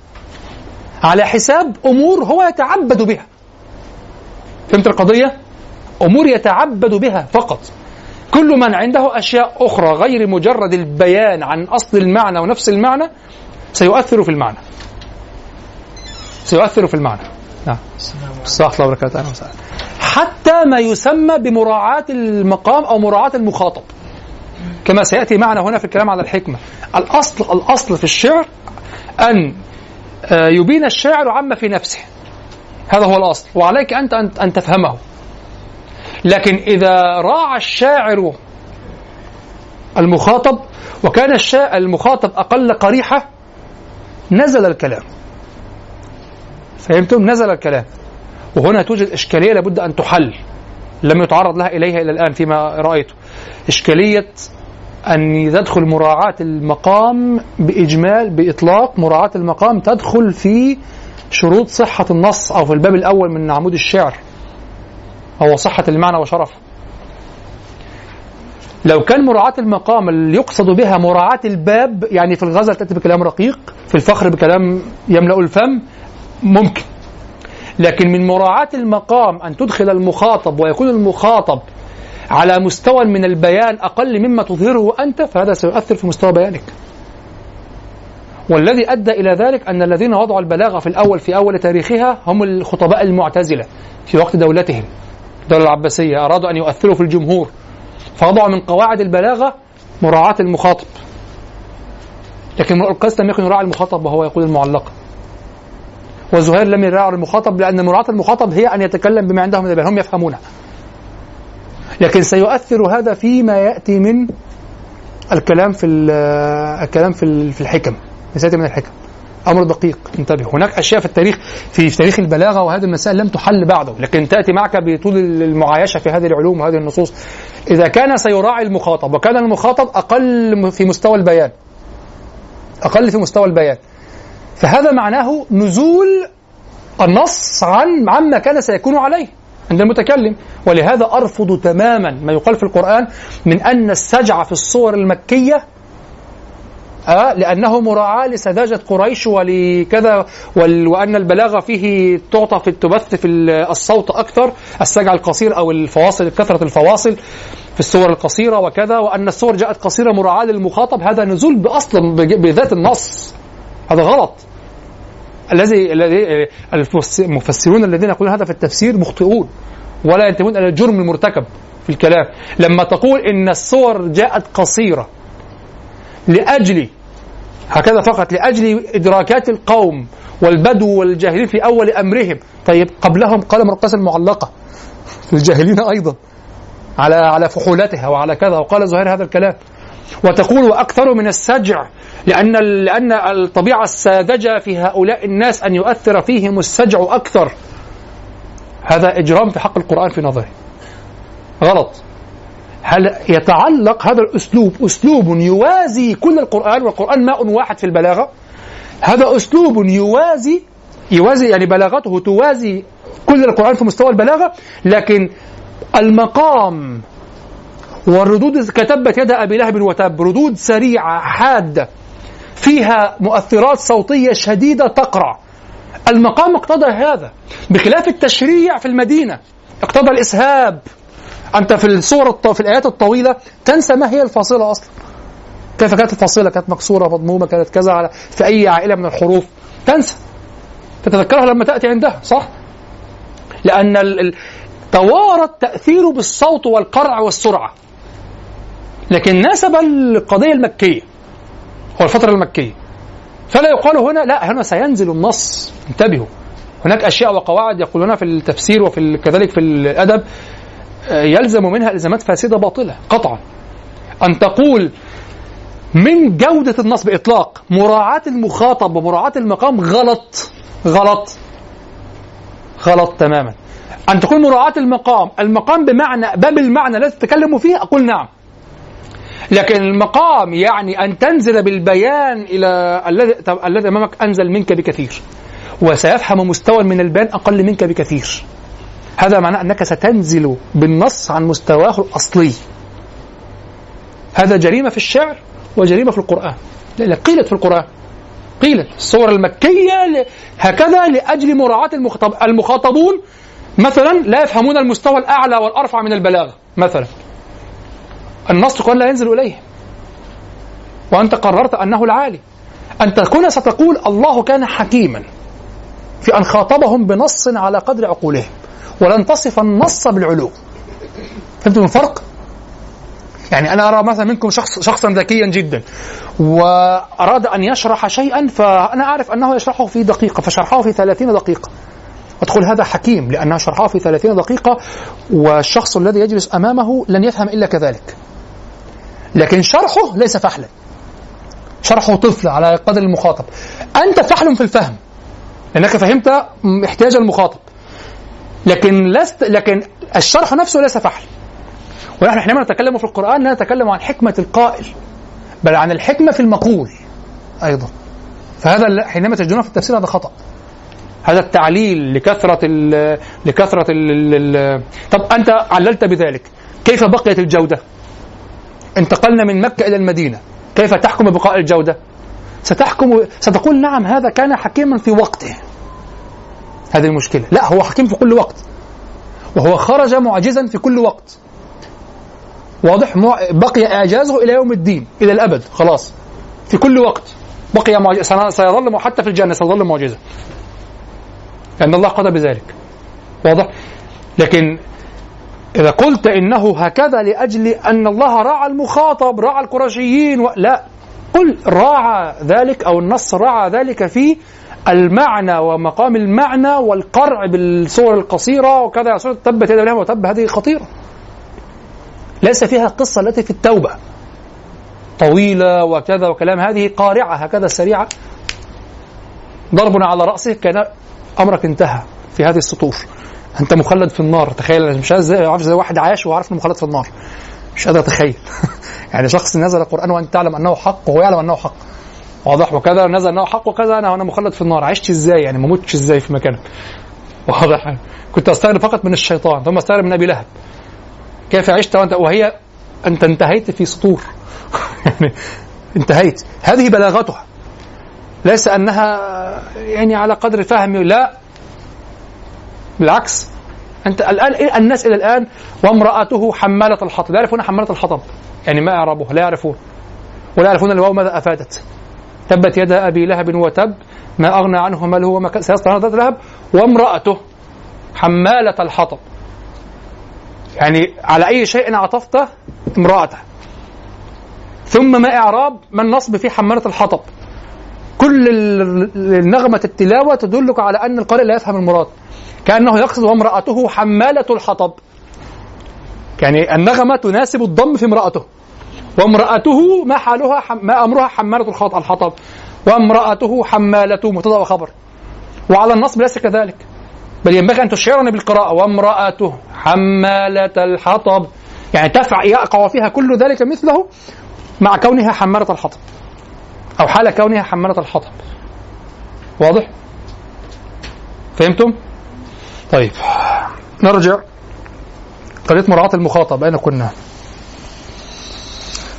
على حساب أمور هو يتعبد بها. فهمت القضية؟ أمور يتعبد بها فقط. كل من عنده أشياء أخرى غير مجرد البيان عن أصل المعنى ونفس المعنى سيؤثر في المعنى. سيؤثر في المعنى. نعم. الله وبركاته حتى ما يسمى بمراعاة المقام أو مراعاة المخاطب. كما سيأتي معنا هنا في الكلام على الحكمة. الأصل الأصل في الشعر أن آه، يبين الشاعر عما في نفسه. هذا هو الأصل. وعليك أنت أن تفهمه. لكن إذا راعى الشاعر المخاطب وكان المخاطب أقل قريحة نزل الكلام. فهمتم؟ نزل الكلام. وهنا توجد إشكالية لابد أن تحل. لم يتعرض لها إليها إلى الآن فيما رأيته. إشكالية أن تدخل مراعاة المقام بإجمال بإطلاق مراعاة المقام تدخل في شروط صحة النص أو في الباب الأول من عمود الشعر. هو صحة المعنى وشرفه. لو كان مراعاة المقام اللي يقصد بها مراعاة الباب يعني في الغزل تأتي بكلام رقيق في الفخر بكلام يملأ الفم ممكن. لكن من مراعاة المقام أن تدخل المخاطب ويكون المخاطب على مستوى من البيان أقل مما تظهره أنت فهذا سيؤثر في مستوى بيانك. والذي أدى إلى ذلك أن الذين وضعوا البلاغة في الأول في أول تاريخها هم الخطباء المعتزلة في وقت دولتهم. الدولة العباسية أرادوا أن يؤثروا في الجمهور فوضعوا من قواعد البلاغة مراعاة المخاطب. لكن امرؤ القيس لم يكن يراعي المخاطب وهو يقول المعلقة وزهير لم يراعي المخاطب لأن مراعاة المخاطب هي أن يتكلم بما عندهم من البيان هم يفهمونه لكن سيؤثر هذا فيما يأتي من الكلام في الكلام في الحكم. سيأتي من الحكم. أمر دقيق. انتبه. هناك أشياء في التاريخ في تاريخ البلاغة وهذه المسائل لم تحل بعده لكن تأتي معك بطول المعايشة في هذه العلوم وهذه النصوص. إذا كان سيراعي المخاطب وكان المخاطب أقل في مستوى البيان. أقل في مستوى البيان. فهذا معناه نزول النص عن عما كان سيكون عليه. عند المتكلم. ولهذا أرفض تماما ما يقال في القرآن من أن السجع في الصور المكية آه لأنه مراعاة لسذاجة قريش ولكذا وأن البلاغة فيه تعطى في تبث في الصوت أكثر السجع القصير أو الفواصل كثرة الفواصل في الصور القصيرة وكذا وأن الصور جاءت قصيرة مراعاة للمخاطب هذا نزول بأصل بذات النص. هذا غلط. الذي الذي المفسرون الذين يقولون هذا في التفسير مخطئون. ولا ينتمون إلى الجرم المرتكب في الكلام. لما تقول إن الصور جاءت قصيرة لأجل هكذا فقط لأجل إدراكات القوم والبدو والجاهلين في أول أمرهم. طيب قبلهم قال مرقس المعلقة. الجاهلين أيضا. على على فحولتها وعلى كذا. وقال زهير هذا الكلام. وتقول وأكثر من السجع لأن لأن الطبيعة الساذجة في هؤلاء الناس أن يؤثر فيهم السجع أكثر. هذا إجرام في حق القرآن في نظري. غلط. هل يتعلق هذا الأسلوب أسلوب يوازي كل القرآن والقرآن ماء واحد في البلاغة؟ هذا أسلوب يوازي يوازي يعني بلاغته توازي كل القرآن في مستوى البلاغة لكن المقام والردود كتبت يد أبي لهب وتب ردود سريعة حادة فيها مؤثرات صوتية شديدة تقرع. المقام اقتضى هذا. بخلاف التشريع في المدينة اقتضى الإسهاب. أنت في الصور في الآيات الطويلة تنسى ما هي الفاصلة أصلا. كيف كانت الفاصلة؟ كانت مكسورة مضمومة كانت كذا على في أي عائلة من الحروف. تنسى. تتذكرها لما تأتي عندها صح؟ لأن توارى التأثير بالصوت والقرع والسرعة. لكن ناسب القضية المكية هو الفترة المكية. فلا يقال هنا لا هنا سينزل النص. انتبهوا. هناك أشياء وقواعد يقولونها في التفسير وفي كذلك في الأدب يلزم منها إلزامات فاسدة باطلة قطعا. أن تقول من جودة النص بإطلاق مراعاة المخاطب ومراعاة المقام غلط غلط غلط تماما. أن تقول مراعاة المقام المقام بمعنى باب المعنى الذي تتكلم فيه أقول نعم. لكن المقام يعني أن تنزل بالبيان إلى الذي الذي أمامك أنزل منك بكثير. وسيفهم مستوى من البيان أقل منك بكثير. هذا معناه أنك ستنزل بالنص عن مستواه الأصلي. هذا جريمة في الشعر وجريمة في القرآن. قيلت في القرآن. قيلت. الصور المكية هكذا لأجل مراعاة المخاطب المخاطبون. مثلا لا يفهمون المستوى الأعلى والأرفع من البلاغة مثلا. النص القرآن لا ينزل إليه. وأنت قررت أنه العالي. أن تكون ستقول الله كان حكيما. في أن خاطبهم بنص على قدر عقولهم. ولن تصف النص بالعلو. فهمتم الفرق؟ يعني أنا أرى مثلا منكم شخص شخصا ذكيا جدا. وأراد أن يشرح شيئا فأنا أعرف أنه يشرحه في دقيقة فشرحه في 30 دقيقة. وتقول هذا حكيم لأنها شرحها في 30 دقيقة والشخص الذي يجلس أمامه لن يفهم إلا كذلك. لكن شرحه ليس فحلا. شرحه طفل على قدر المخاطب. أنت فحل في الفهم. لأنك فهمت احتياج المخاطب. لكن لست لكن الشرح نفسه ليس فحل. ونحن حينما نتكلم في القرآن لا نتكلم عن حكمة القائل بل عن الحكمة في المقول أيضا. فهذا حينما تجدونه في التفسير هذا خطأ. هذا التعليل لكثرة ال لكثرة ال ال طب أنت عللت بذلك. كيف بقيت الجودة؟ انتقلنا من مكة إلى المدينة. كيف تحكم ببقاء الجودة؟ ستحكم ستقول نعم هذا كان حكيما في وقته. هذه المشكلة. لا هو حكيم في كل وقت. وهو خرج معجزا في كل وقت. واضح بقي إعجازه إلى يوم الدين إلى الأبد. خلاص. في كل وقت. بقي معجزة. سيظل حتى في الجنة سيظل معجزة. لأن الله قضى بذلك. واضح؟ لكن إذا قلت إنه هكذا لأجل أن الله راعى المخاطب راعى القرشيين و... لا. قل راعى ذلك أو النص راعى ذلك في المعنى ومقام المعنى والقرع بالصور القصيرة وكذا. سورة تبت يد وتب هذه خطيرة. ليس فيها القصة التي في التوبة. طويلة وكذا وكلام. هذه قارعة هكذا سريعة. ضرب على رأسه كان أمرك انتهى في هذه السطور أنت مخلد في النار. تخيل مش عارف زي واحد عاش وعارف انه مخلد في النار. مش قادر أتخيل. (laughs) يعني شخص نزل القرآن وأنت تعلم أنه حق وهو يعلم أنه حق. واضح وكذا نزل أنه حق وكذا أنا أنا مخلد في النار. عشت إزاي؟ يعني ما متش إزاي في مكانك. (laughs) واضح. كنت أستغرب فقط من الشيطان ثم أستغرب من أبي لهب. كيف عشت وأنت؟ وهي أنت انتهيت في سطور. (laughs) يعني انتهيت. هذه بلاغتها. ليس أنها يعني على قدر فهم لا. بالعكس أنت الآن إيه الناس إلى الآن وامرأته حمالة الحطب لا يعرفون حمالة الحطب. يعني ما إعرابه لا يعرفون. ولا يعرفون الواو ماذا أفادت. تبت يد أبي لهب وتب ما أغنى عنه ماله وما كان سيصنع ذات لهب وامرأته حمالة الحطب. يعني على أي شيء عطفته امرأته. ثم ما إعراب ما النصب في حمالة الحطب. كل نغمة التلاوة تدلك على أن القارئ لا يفهم المراد. كأنه يقصد وامرأته حمالة الحطب. يعني النغمة تناسب الضم في امرأته. وامرأته ما حالها حم... ما أمرها حمالة الحطب. وامرأته حمالة مبتدأ وخبر وعلى النصب ليس كذلك. بل ينبغي أن تشعرني بالقراءة. وامرأته حمالة الحطب. يعني تفع يقع فيها كل ذلك مثله مع كونها حمالة الحطب. أو حال كونها حمالة الحطب. واضح؟ فهمتم؟ طيب. نرجع. قضية مراعاة المخاطب. أين كنا؟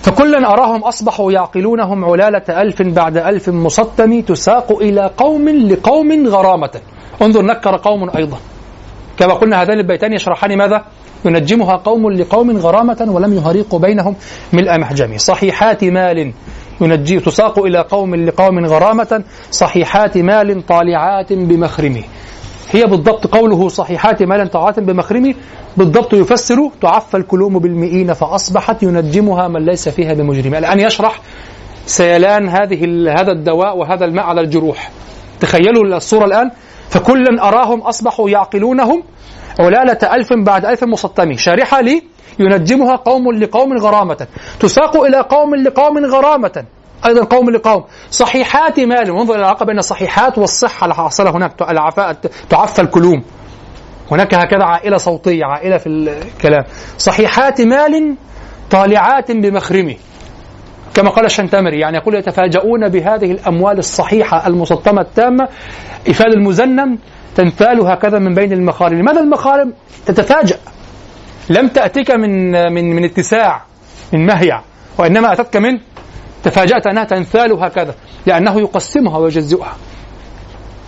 فكلا أراهم أصبحوا يعقلونهم علالة ألف بعد ألف مسطم تساق إلى قوم لقوم غرامة. انظر نكر قوم أيضا. كما قلنا هذان البيتان يشرحان ماذا؟ ينجمها قوم لقوم غرامة ولم يهريق بينهم ملء محجم. صحيحات مال ينجي تساق إلى قوم لقوم غرامة. صحيحات مال طالعات بمخرمه. هي بالضبط قوله صحيحات مال طالعات بمخرمه بالضبط يفسر تعفى الكلوم بالمئين فأصبحت ينجمها من ليس فيها بمجرم. الآن يشرح سيلان هذه هذا الدواء وهذا الماء على الجروح. تخيلوا الصورة الآن. فكلا أراهم أصبحوا يعقلونهم علالة ألف بعد ألف مسطم شارحة لي ينجمها قوم لقوم غرامة. تساق إلى قوم لقوم غرامة. أيضا قوم لقوم. صحيحات مال. وانظر إلى العلاقة بين الصحيحات والصحة. حصل هناك. العفاء تعفى الكلوم هناك هكذا عائلة صوتية عائلة في الكلام. صحيحات مال طالعات بمخرمه كما قال الشنتمري يعني يقول يتفاجؤون بهذه الأموال الصحيحة المسطمة التامة. إفاد المزنم تنثال هكذا من بين المخارم. لماذا المخارم تتفاجأ؟ لم تأتك من من من اتساع من مهيع وإنما أتتك من تفاجأت أنها تنثال هكذا لأنه يقسمها ويجزئها.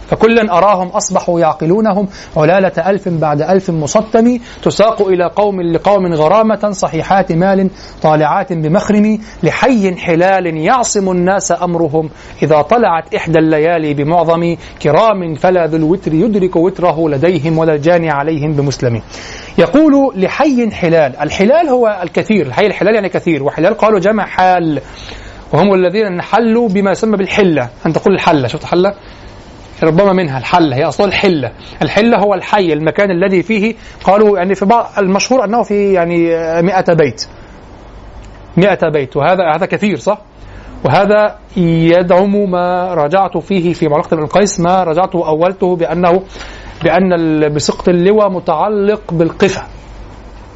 فكلا أراهم أصبحوا يعقلونهم علالة ألف بعد ألف مسطم تساق إلى قوم لقوم غرامة صحيحات مال طالعات بمخرم لحي حلال يعصم الناس أمرهم إذا طلعت إحدى الليالي بمعظم كرام فلا ذو الوتر يدرك وتره لديهم ولا الجاني عليهم بمسلم. يقول لحي حلال الحلال هو الكثير الحي الحلال يعني كثير وحلال قالوا جمع حال. وهم الذين انحلوا بما يسمى بالحلة. أن تقول الحلة. شفت حلة ربما منها الحلة. هي أصلا الحلة. الحلة هو الحي المكان الذي فيه قالوا يعني في بعض المشهور أنه في يعني مئة بيت. مئة بيت. وهذا هذا كثير صح؟ وهذا يدعم ما رجعت فيه في معلقة ابن القيس ما رجعت وأولته بأنه بأن بسقط اللواء متعلق بالقفة.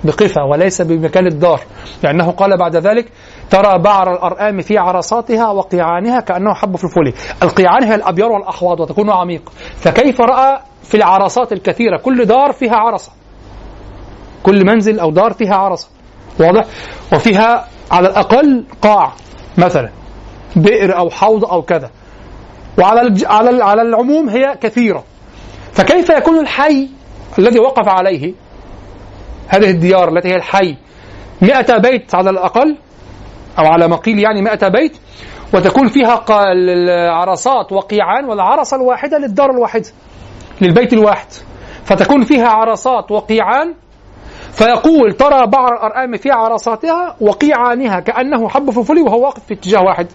بقفة وليس بمكان الدار. لأنه قال بعد ذلك ترى بعر الأرآم في عرصاتها وقيعانها كأنه حب في الفولي القيعان هي الأبيار والأحواض وتكون عميق فكيف رأى في العرصات الكثيرة؟ كل دار فيها عرصة. كل منزل أو دار فيها عرصة. واضح؟ وفيها على الأقل قاع مثلا بئر أو حوض أو كذا. وعلى على على العموم هي كثيرة. فكيف يكون الحي الذي وقف عليه؟ هذه الديار التي هي الحي. مئة بيت على الأقل. أو على ما قيل يعني مئة بيت وتكون فيها عرصات وقيعان والعرصة الواحدة للدار الواحدة للبيت الواحد. فتكون فيها عرصات وقيعان فيقول ترى بعض الأرآم في عرصاتها وقيعانها كأنه حب فلفلي وهو واقف في اتجاه واحد.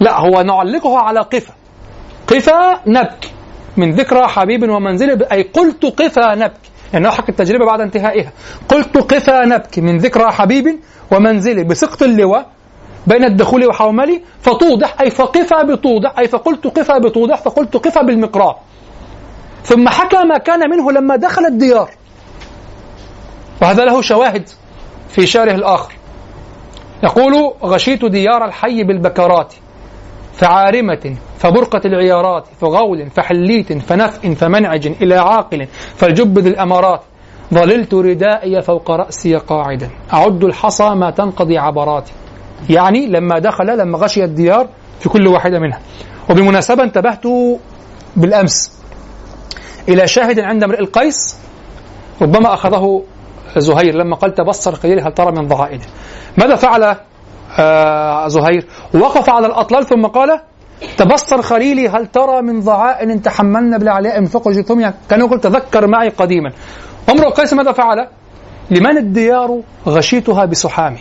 لا هو نعلقه على قفا. قفا نبكي من ذكرى حبيب ومنزل أي قلت قفا نبكي يعني حق التجربة بعد انتهائها. قلت قفا نبكي من ذكرى حبيب ومنزل بسقط اللواء بين الدخول وحوملي فتوضح أي فقفا بتوضح أي فقلت قفا بتوضح فقلت قفا بالمقراء. ثم حكى ما كان منه لما دخل الديار. وهذا له شواهد في شعره الآخر. يقول غشيت ديار الحي بالبكرات. فعارمة فبرقة العيارات فغول فحليت فنفء فمنعج إلى عاقل فالجب ذي الأمارات. ظللت ردائي فوق رأسي قاعدا. أعد الحصى ما تنقضي عبراتي يعني لما دخل لما غشي الديار في كل واحدة منها. وبمناسبة انتبهت بالأمس إلى شاهد عند امرئ القيس ربما أخذه زهير لما قال تبصر خليل هل ترى من ضغائنه ماذا فعل زهير. وقف على الأطلال ثم قال تبصر خليلي هل ترى من ضعائن تحملنا بالعلاء من فوق جثوم يعني كان يقول تذكر معي قديما. امرؤ القيس ماذا فعل؟ لمن الديار غشيتها بسحامي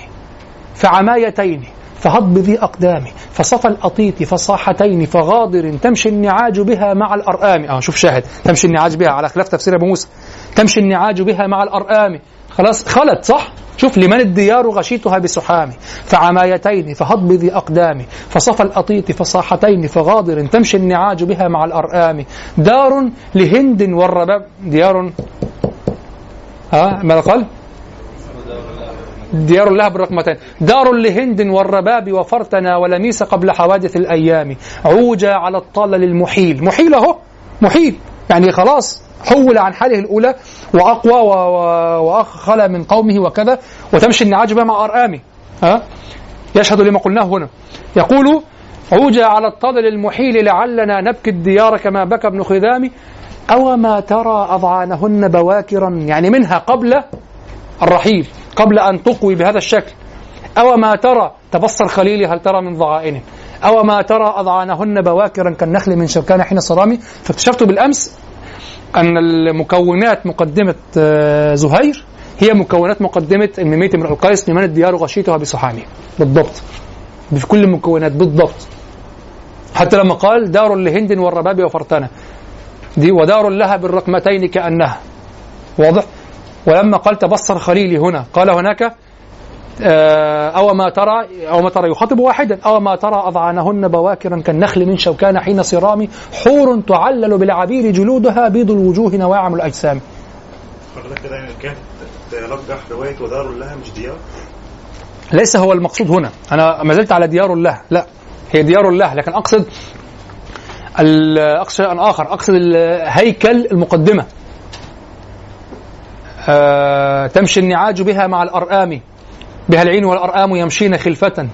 فعمايتين فهض بذي أقدامي فصفى الأطيط فصاحتين فغاضر تمشي النعاج بها مع الأرآم. آه شوف شاهد تمشي النعاج بها على خلاف تفسير أبو موسى. تمشي النعاج بها مع الأرآم. خلاص خلت صح؟ شوف لمن الديار غشيتها بسحامي فعمايتين فهض بذي أقدامي فصفى الأطيط فصاحتين فغاضر تمشي النعاج بها مع الأرآم. دار لهند والرباب ديار ها ماذا قال؟ ديار الله بالرقمتين دار لهند والرباب وفرتنا ولميس قبل حوادث الأيام. عوجة على الطالة للمحيل. محيل أهو محيل. يعني خلاص حول عن حاله الأولى وأقوى وأخلى من قومه وكذا وتمشي النعاج بها مع أرآمه ها؟ يشهد لما قلناه هنا. يقول عوجة على الطلل المحيل لعلنا نبكي الديار كما بكى ابن خذام. أو ما ترى أضعانهن بواكرا؟ يعني منها قبل الرحيل قبل أن تقوي بهذا الشكل. أو ما ترى؟ تبصر خليلي هل ترى من ضغائنه أو ما ترى أضعانهن بواكرا كالنخل من شوكان حين صرامي فاكتشفت بالأمس أن المكونات مقدمة آه، زهير هي مكونات مقدمة الميمية امرؤ القيس لمن الديار غشيتها بسحامي بالضبط. في كل المكونات بالضبط. حتى لما قال دار لهند والرباب وفرتنة دي ودار لها بالرقمتين كأنها. واضح؟ ولما قال تبصر خليلي هنا قال هناك أو ما ترى أو ما ترى يخاطب واحدا أو ما ترى أضعانهن بواكرا كالنخل من شوكان حين صرام حور تعلل بالعبير جلودها بيض الوجوه نواعم الأجسام. كده يعني كانت ترجح رواية ودار لها مش ديار؟ ليس هو المقصود هنا. أنا ما زلت على ديار الله. لا هي ديار الله. لكن أقصد أقصد شيئا آخر. أقصد هيكل المقدمة. آه تمشي النعاج بها مع الأرآم. بها العين والأرآم يمشين خلفة.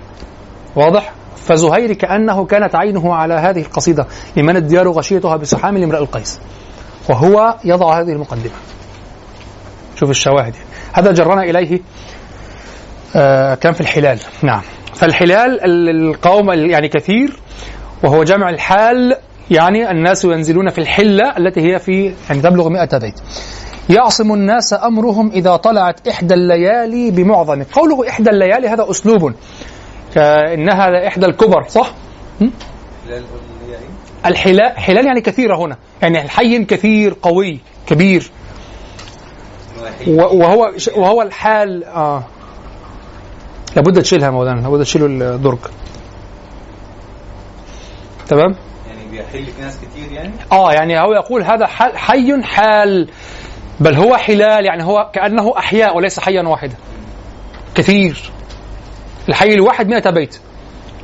واضح؟ فزهير كأنه كانت عينه على هذه القصيدة لمن الديار غشيتها بسحام لامرأ القيس. وهو يضع هذه المقدمة. شوف الشواهد. هذا جرنا إليه آه كان في الحلال. نعم. فالحلال القوم يعني كثير وهو جمع الحال يعني الناس ينزلون في الحلة التي هي في يعني تبلغ مئة بيت يعصم الناس أمرهم إذا طلعت إحدى الليالي بمعظم. قوله إحدى الليالي هذا أسلوب. إنها إحدى الكبر صح؟ الحلال حلال يعني كثيرة هنا. يعني الحي كثير قوي كبير. وهو وهو الحال آه. لابد تشيلها مولانا لابد تشيلوا الدرج. تمام؟ يعني بيحل في ناس كتير يعني؟ آه يعني هو يقول هذا حي حال بل هو حلال يعني هو كأنه أحياء وليس حيا واحدا. كثير. الحي الواحد مئة بيت.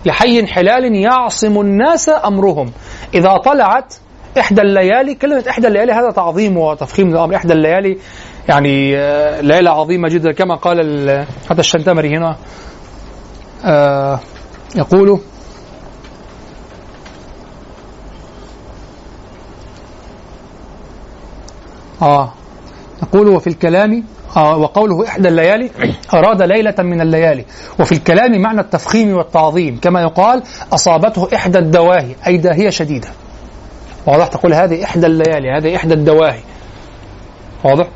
لحي حلال يعصم الناس أمرهم. إذا طلعت إحدى الليالي كلمة إحدى الليالي هذا تعظيم وتفخيم للأمر. إحدى الليالي يعني آه، ليلة عظيمة جدا. كما قال ال- حتى الشنتمري هنا. آه، يقول آه يقول وفي الكلام آه وقوله إحدى الليالي أراد ليلة من الليالي. وفي الكلام معنى التفخيم والتعظيم كما يقال أصابته إحدى الدواهي أي داهية شديدة. واضح تقول هذه إحدى الليالي هذه إحدى الدواهي. واضح؟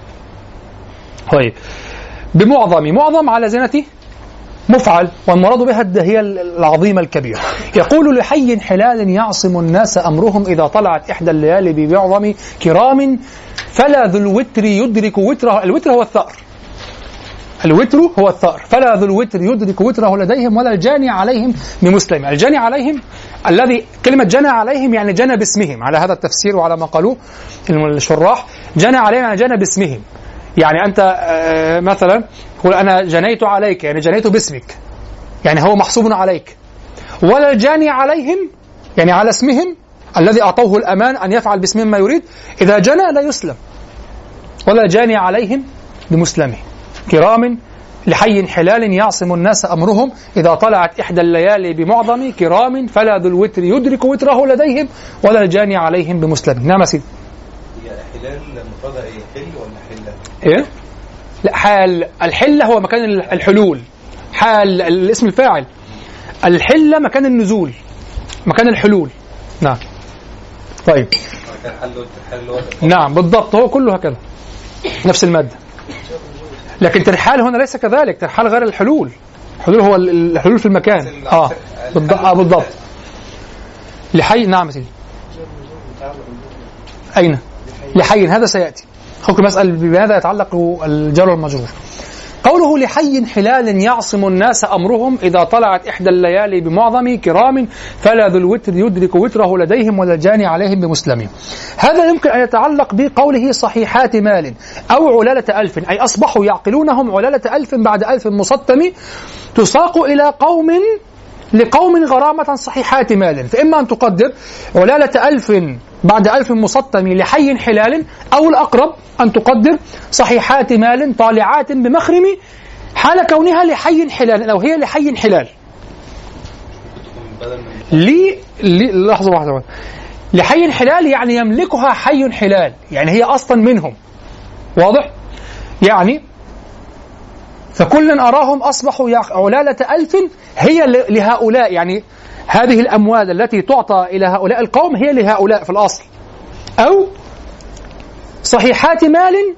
طيب. بمعظم معظم على زينة مفعل والمراد بها الداهية العظيمة الكبيرة. يقول لحي حلال يعصم الناس أمرهم إذا طلعت إحدى الليالي بمعظم كرام فلا ذو الوتر يدرك وتره الوتر هو الثأر. الوتر هو الثأر. فلا ذو الوتر يدرك وتره لديهم ولا الجاني عليهم بمسلم. الجاني عليهم الذي كلمة جنى عليهم يعني جنى باسمهم. على هذا التفسير وعلى ما قالوه الشراح جنى عليهم يعني جنى باسمهم. يعني أنت آه، مثلا تقول أنا جنيت عليك يعني جنيت باسمك. يعني هو محسوب عليك. ولا الجاني عليهم يعني على اسمهم الذي أعطوه الأمان أن يفعل باسمهم ما يريد إذا جنى لا يسلم. ولا جاني عليهم بمسلمه. كرام لحي حلال يعصم الناس أمرهم. إذا طلعت إحدى الليالي بمعظم كرام فلا ذو الوتر يدرك وتره لديهم. ولا الجاني عليهم بمسلم. نعم سيدي. هي حلال مفردها إيه حل ولا حلة؟ إيه؟ لا حال الحلة هو مكان الحلول. حال الاسم الفاعل. الحلة مكان النزول مكان الحلول. نعم. طيب. نعم بالضبط هو كله هكذا. نفس المادة. لكن ترحال هنا ليس كذلك ترحال غير الحلول. الحلول هو ال- الحلول في المكان. آه بالضبط آه بالضبط. لحي نعم سيدي. أين؟ لحي هذا سيأتي. حكم مسألة بماذا يتعلق الجار والمجرور. قوله لحي حلال يعصم الناس أمرهم إذا طلعت إحدى الليالي بمعظم كرام فلا ذو الوتر يدرك وتره لديهم ولا الجاني عليهم بمسلمين هذا يمكن أن يتعلق بقوله صحيحات مال أو علالة ألف أي أصبحوا يعقلونهم علالة ألف بعد ألف مسطم تساق إلى قوم لقوم غرامة صحيحات مال فإما أن تقدر علالة ألف بعد ألف مسطم لحي حلال أو الأقرب أن تقدر صحيحات مال طالعات بمخرم حال كونها لحي حلال أو هي لحي حلال لي, لي لحظة واحدة. لحي حلال يعني يملكها حي حلال يعني هي أصلا منهم واضح؟ يعني فكلا أراهم أصبحوا علالة ألف هي لهؤلاء يعني هذه الأموال التي تعطى إلى هؤلاء القوم هي لهؤلاء في الأصل أو صحيحات مال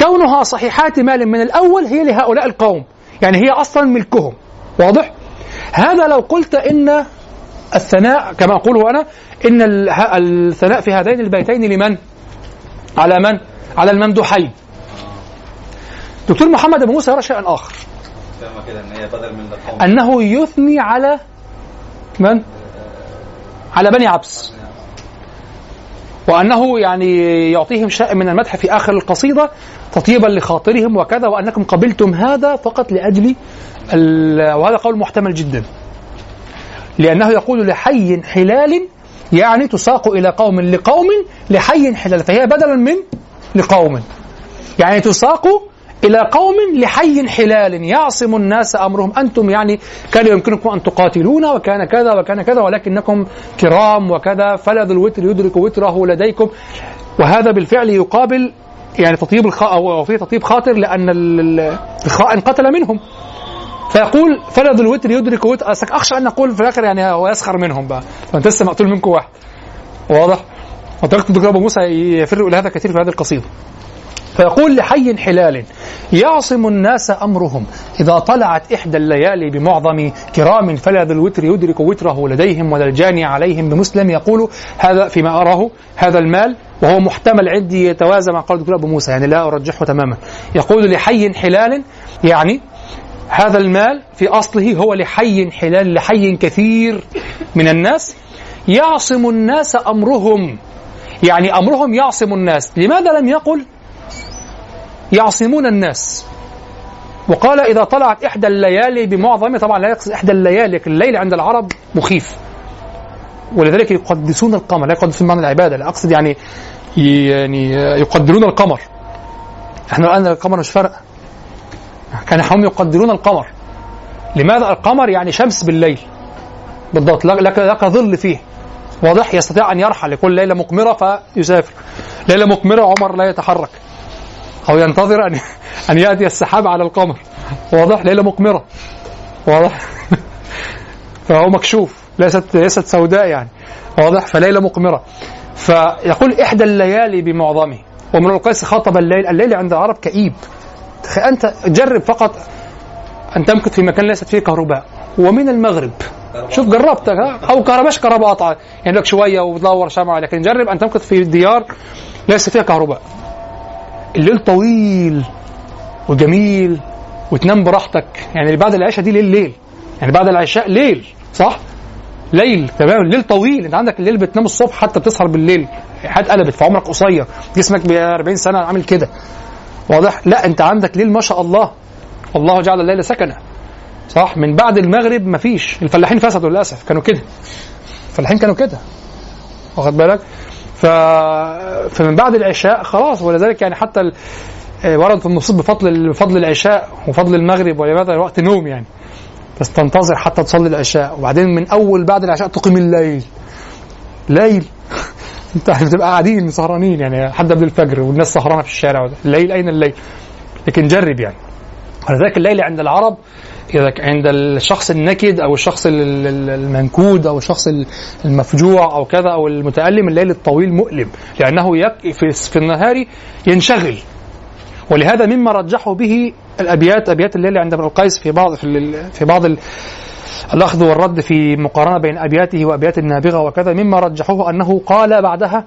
كونها صحيحات مال من الأول هي لهؤلاء القوم يعني هي أصلا ملكهم واضح؟ هذا لو قلت إن الثناء كما أقول أنا إن الثناء في هذين البيتين لمن؟ على من؟ على الممدوحين دكتور محمد أبو موسى يرى شيئا آخر. فاهمة كده إن هي بدل من القوم أنه يثني على من؟ على بني عبس. وأنه يعني يعطيهم شيء من المدح في آخر القصيدة تطيبا لخاطرهم وكذا وأنكم قبلتم هذا فقط لأجل وهذا قول محتمل جدا. لأنه يقول لحي حلال يعني تساق إلى قوم لقوم لحي حلال فهي بدلا من لقوم. يعني تساق إلى قوم لحي حلال يعصم الناس أمرهم. أنتم يعني كان يمكنكم أن تقاتلون وكان كذا وكان كذا ولكنكم كرام وكذا. فلا ذو الوتر يدرك وتره لديكم. وهذا بالفعل يقابل يعني تطيب الخ... أو في تطيب خاطر لأن ال- ال- الخائن قتل منهم. فيقول فلا ذو الوتر يدرك وتر. أصلك أخشى أن نقول في الآخر يعني هو يسخر منهم بقى. فأنت لسه مقتول منكم واحد. واضح؟ وطريقة الدكتور أبو موسى يفر إلى هذا كثير في هذه القصيدة. فيقول لحي حلال يعصم الناس أمرهم. إذا طلعت إحدى الليالي بمعظم كرام فلا ذو الوتر يدرك وتره لديهم ولا الجاني عليهم بمسلم. يقول هذا فيما أراه هذا المال وهو محتمل عندي يتوازى مع قول الدكتور أبو موسى يعني لا أرجحه تماما. يقول لحي حلال يعني هذا المال في أصله هو لحي حلال لحي كثير من الناس. يعصم الناس أمرهم يعني أمرهم يعصم الناس. لماذا لم يقل؟ يعصمون الناس. وقال إذا طلعت إحدى الليالي بمعظم طبعا لا يقصد إحدى الليالي لكن الليل عند العرب مخيف. ولذلك يقدسون القمر لا يقدسون معنى العبادة لا أقصد يعني يعني يقدرون القمر. إحنا الآن القمر مش فرق. كان هم يقدرون القمر. لماذا القمر يعني شمس بالليل؟ بالضبط لك لك ظل فيه. واضح يستطيع أن يرحل يقول ليلة مقمرة فيسافر. ليلة مقمرة عمر لا يتحرك. أو ينتظر ان أن يأتي السحاب على القمر. واضح؟ ليلة مقمرة. واضح؟ (laughs) فهو مكشوف. ليست ليست سوداء يعني. واضح؟ فليلة مقمرة. فيقول إحدى الليالي بمعظمه. ومن القيس خاطب الليل. الليل عند العرب كئيب. أنت جرب فقط أن تمكث في مكان ليست فيه كهرباء. ومن المغرب. شوف جربت أو كهرباء كهرباء قطع يعني لك شوية وتدور شمعة لكن جرب أن تمكث في ديار ليس فيها كهرباء. الليل طويل وجميل وتنام براحتك. يعني بعد العشاء دي ليل ليل. يعني بعد العشاء ليل صح؟ ليل تمام؟ الليل طويل. انت عندك الليل بتنام الصبح حتى بتسهر بالليل. حياتك قلبت فعمرك قصير. جسمك ب 40 سنة عامل كده. واضح؟ لا انت عندك ليل ما شاء الله. الله جعل الليل سكنا صح؟ من بعد المغرب مفيش. الفلاحين فسدوا للأسف كانوا كده. الفلاحين كانوا كده. واخد بالك؟ ف... فمن بعد العشاء خلاص ولذلك يعني حتى ال... ورد في النصوص بفضل بفضل العشاء وفضل المغرب ولماذا وقت نوم يعني. بس تنتظر حتى تصلي العشاء. وبعدين من أول بعد العشاء تقيم الليل. ليل. (laughs) أنت بتبقى قاعدين سهرانين يعني حد قبل الفجر والناس سهرانة في الشارع. الليل أين الليل؟ لكن جرب يعني. ولذلك الليل عند العرب إذا عند الشخص النكد أو الشخص المنكود أو الشخص المفجوع أو كذا أو المتألم الليل الطويل مؤلم. لأنه في النهار ينشغل. ولهذا مما رجحوا به الأبيات أبيات الليل عند ابن القيس في بعض في, في بعض الأخذ والرد في مقارنة بين أبياته وأبيات النابغة وكذا مما رجحوه أنه قال بعدها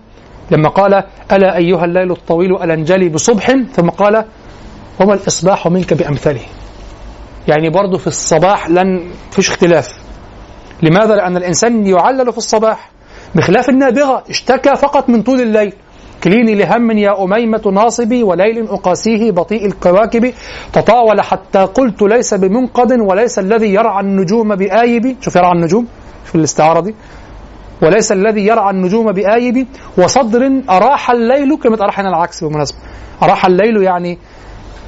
لما قال ألا أيها الليل الطويل ألنجلي بصبح؟ ثم قال وما الإصباح منك بأمثله يعني برضه في الصباح لن فيش اختلاف. لماذا؟ لأن الإنسان يعلل في الصباح بخلاف النابغة اشتكى فقط من طول الليل. كليني لهم يا أميمة ناصبي وليل أقاسيه بطيء الكواكب. تطاول حتى قلت ليس بمنقد وليس الذي يرعى النجوم بآيب. شوف يرعى النجوم في الاستعارة دي. وليس الذي يرعى النجوم بآيب. وصدر أراح الليل كلمة أراح هنا العكس بالمناسبة. أراح الليل يعني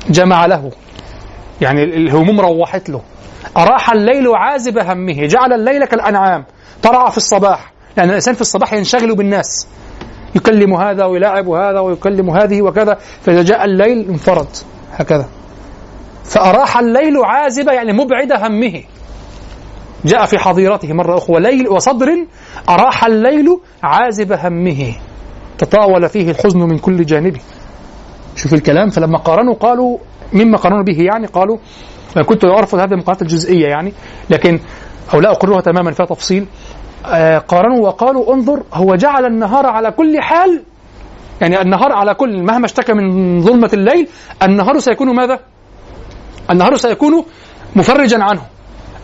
جمع له. يعني الهموم روحت له. أراح الليل عازب همه. جعل الليل كالأنعام. ترعى في الصباح. لأن الإنسان في الصباح ينشغل بالناس. يكلم هذا ويلاعب هذا ويكلم هذه وكذا. فإذا جاء الليل انفرد. هكذا. فأراح الليل عازب يعني مبعد همه. جاء في حظيرته مرة أخرى ليل وصدر. أراح الليل عازب همه. تطاول فيه الحزن من كل جانب شوف الكلام. فلما قارنوا قالوا مما قارنوا به يعني قالوا كنت أرفض هذه المقارنات الجزئية يعني لكن أو لا أقرها تماما فيها تفصيل آه قارنوا وقالوا انظر هو جعل النهار على كل حال يعني النهار على كل مهما اشتكى من ظلمة الليل النهار سيكون ماذا؟ النهار سيكون مفرجا عنه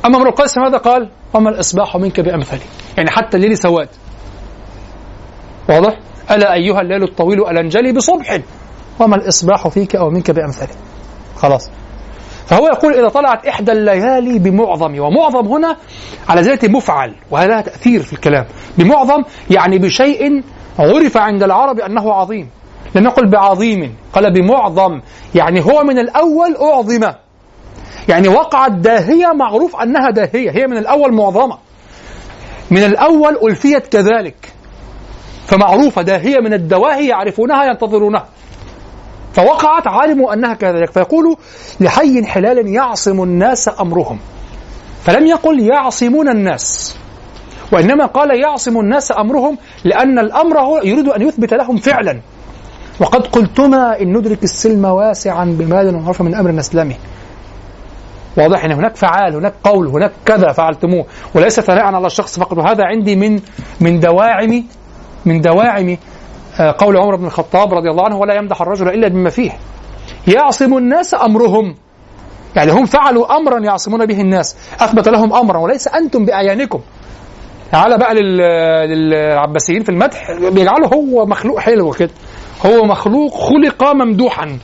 أما امرؤ القيس ماذا قال؟ وما الإصباح منك بأمثله يعني حتى الليل سواد واضح؟ ألا أيها الليل الطويل ألنجلي بصبح وما الإصباح فيك أو منك بأمثله خلاص. فهو يقول إذا طلعت إحدى الليالي بمعظم ومعظم هنا على ذات مفعل وهذا تأثير في الكلام. بمعظم يعني بشيء عرف عند العرب أنه عظيم. لم يقل بعظيم قال بمعظم. يعني هو من الأول أعظم. يعني وقعت داهية معروف أنها داهية هي من الأول معظمة. من الأول ألفيت كذلك. فمعروفة داهية من الدواهي يعرفونها ينتظرونها. فوقعت علموا أنها كذلك. فيقول لحي حلال يعصم الناس أمرهم. فلم يقل يعصمون الناس وإنما قال يعصم الناس أمرهم لأن الأمر هو يريد أن يثبت لهم فعلا. وقد قلتما إن ندرك السلم واسعا بمال وعرف من أمر نسلمه واضح إن هناك فعال هناك قول هناك كذا فعلتموه. وليس ثناء على الشخص فقط وهذا عندي من من دواعم من دواعم قول عمر بن الخطاب رضي الله عنه ولا يمدح الرجل إلا بما فيه. يعصم الناس أمرهم. يعني هم فعلوا أمرا يعصمون به الناس. أثبت لهم أمرا وليس أنتم باعيانكم تعالى بقى لل- للعباسيين في المدح بيجعله هو مخلوق حلو كده. هو مخلوق خلق ممدوحا.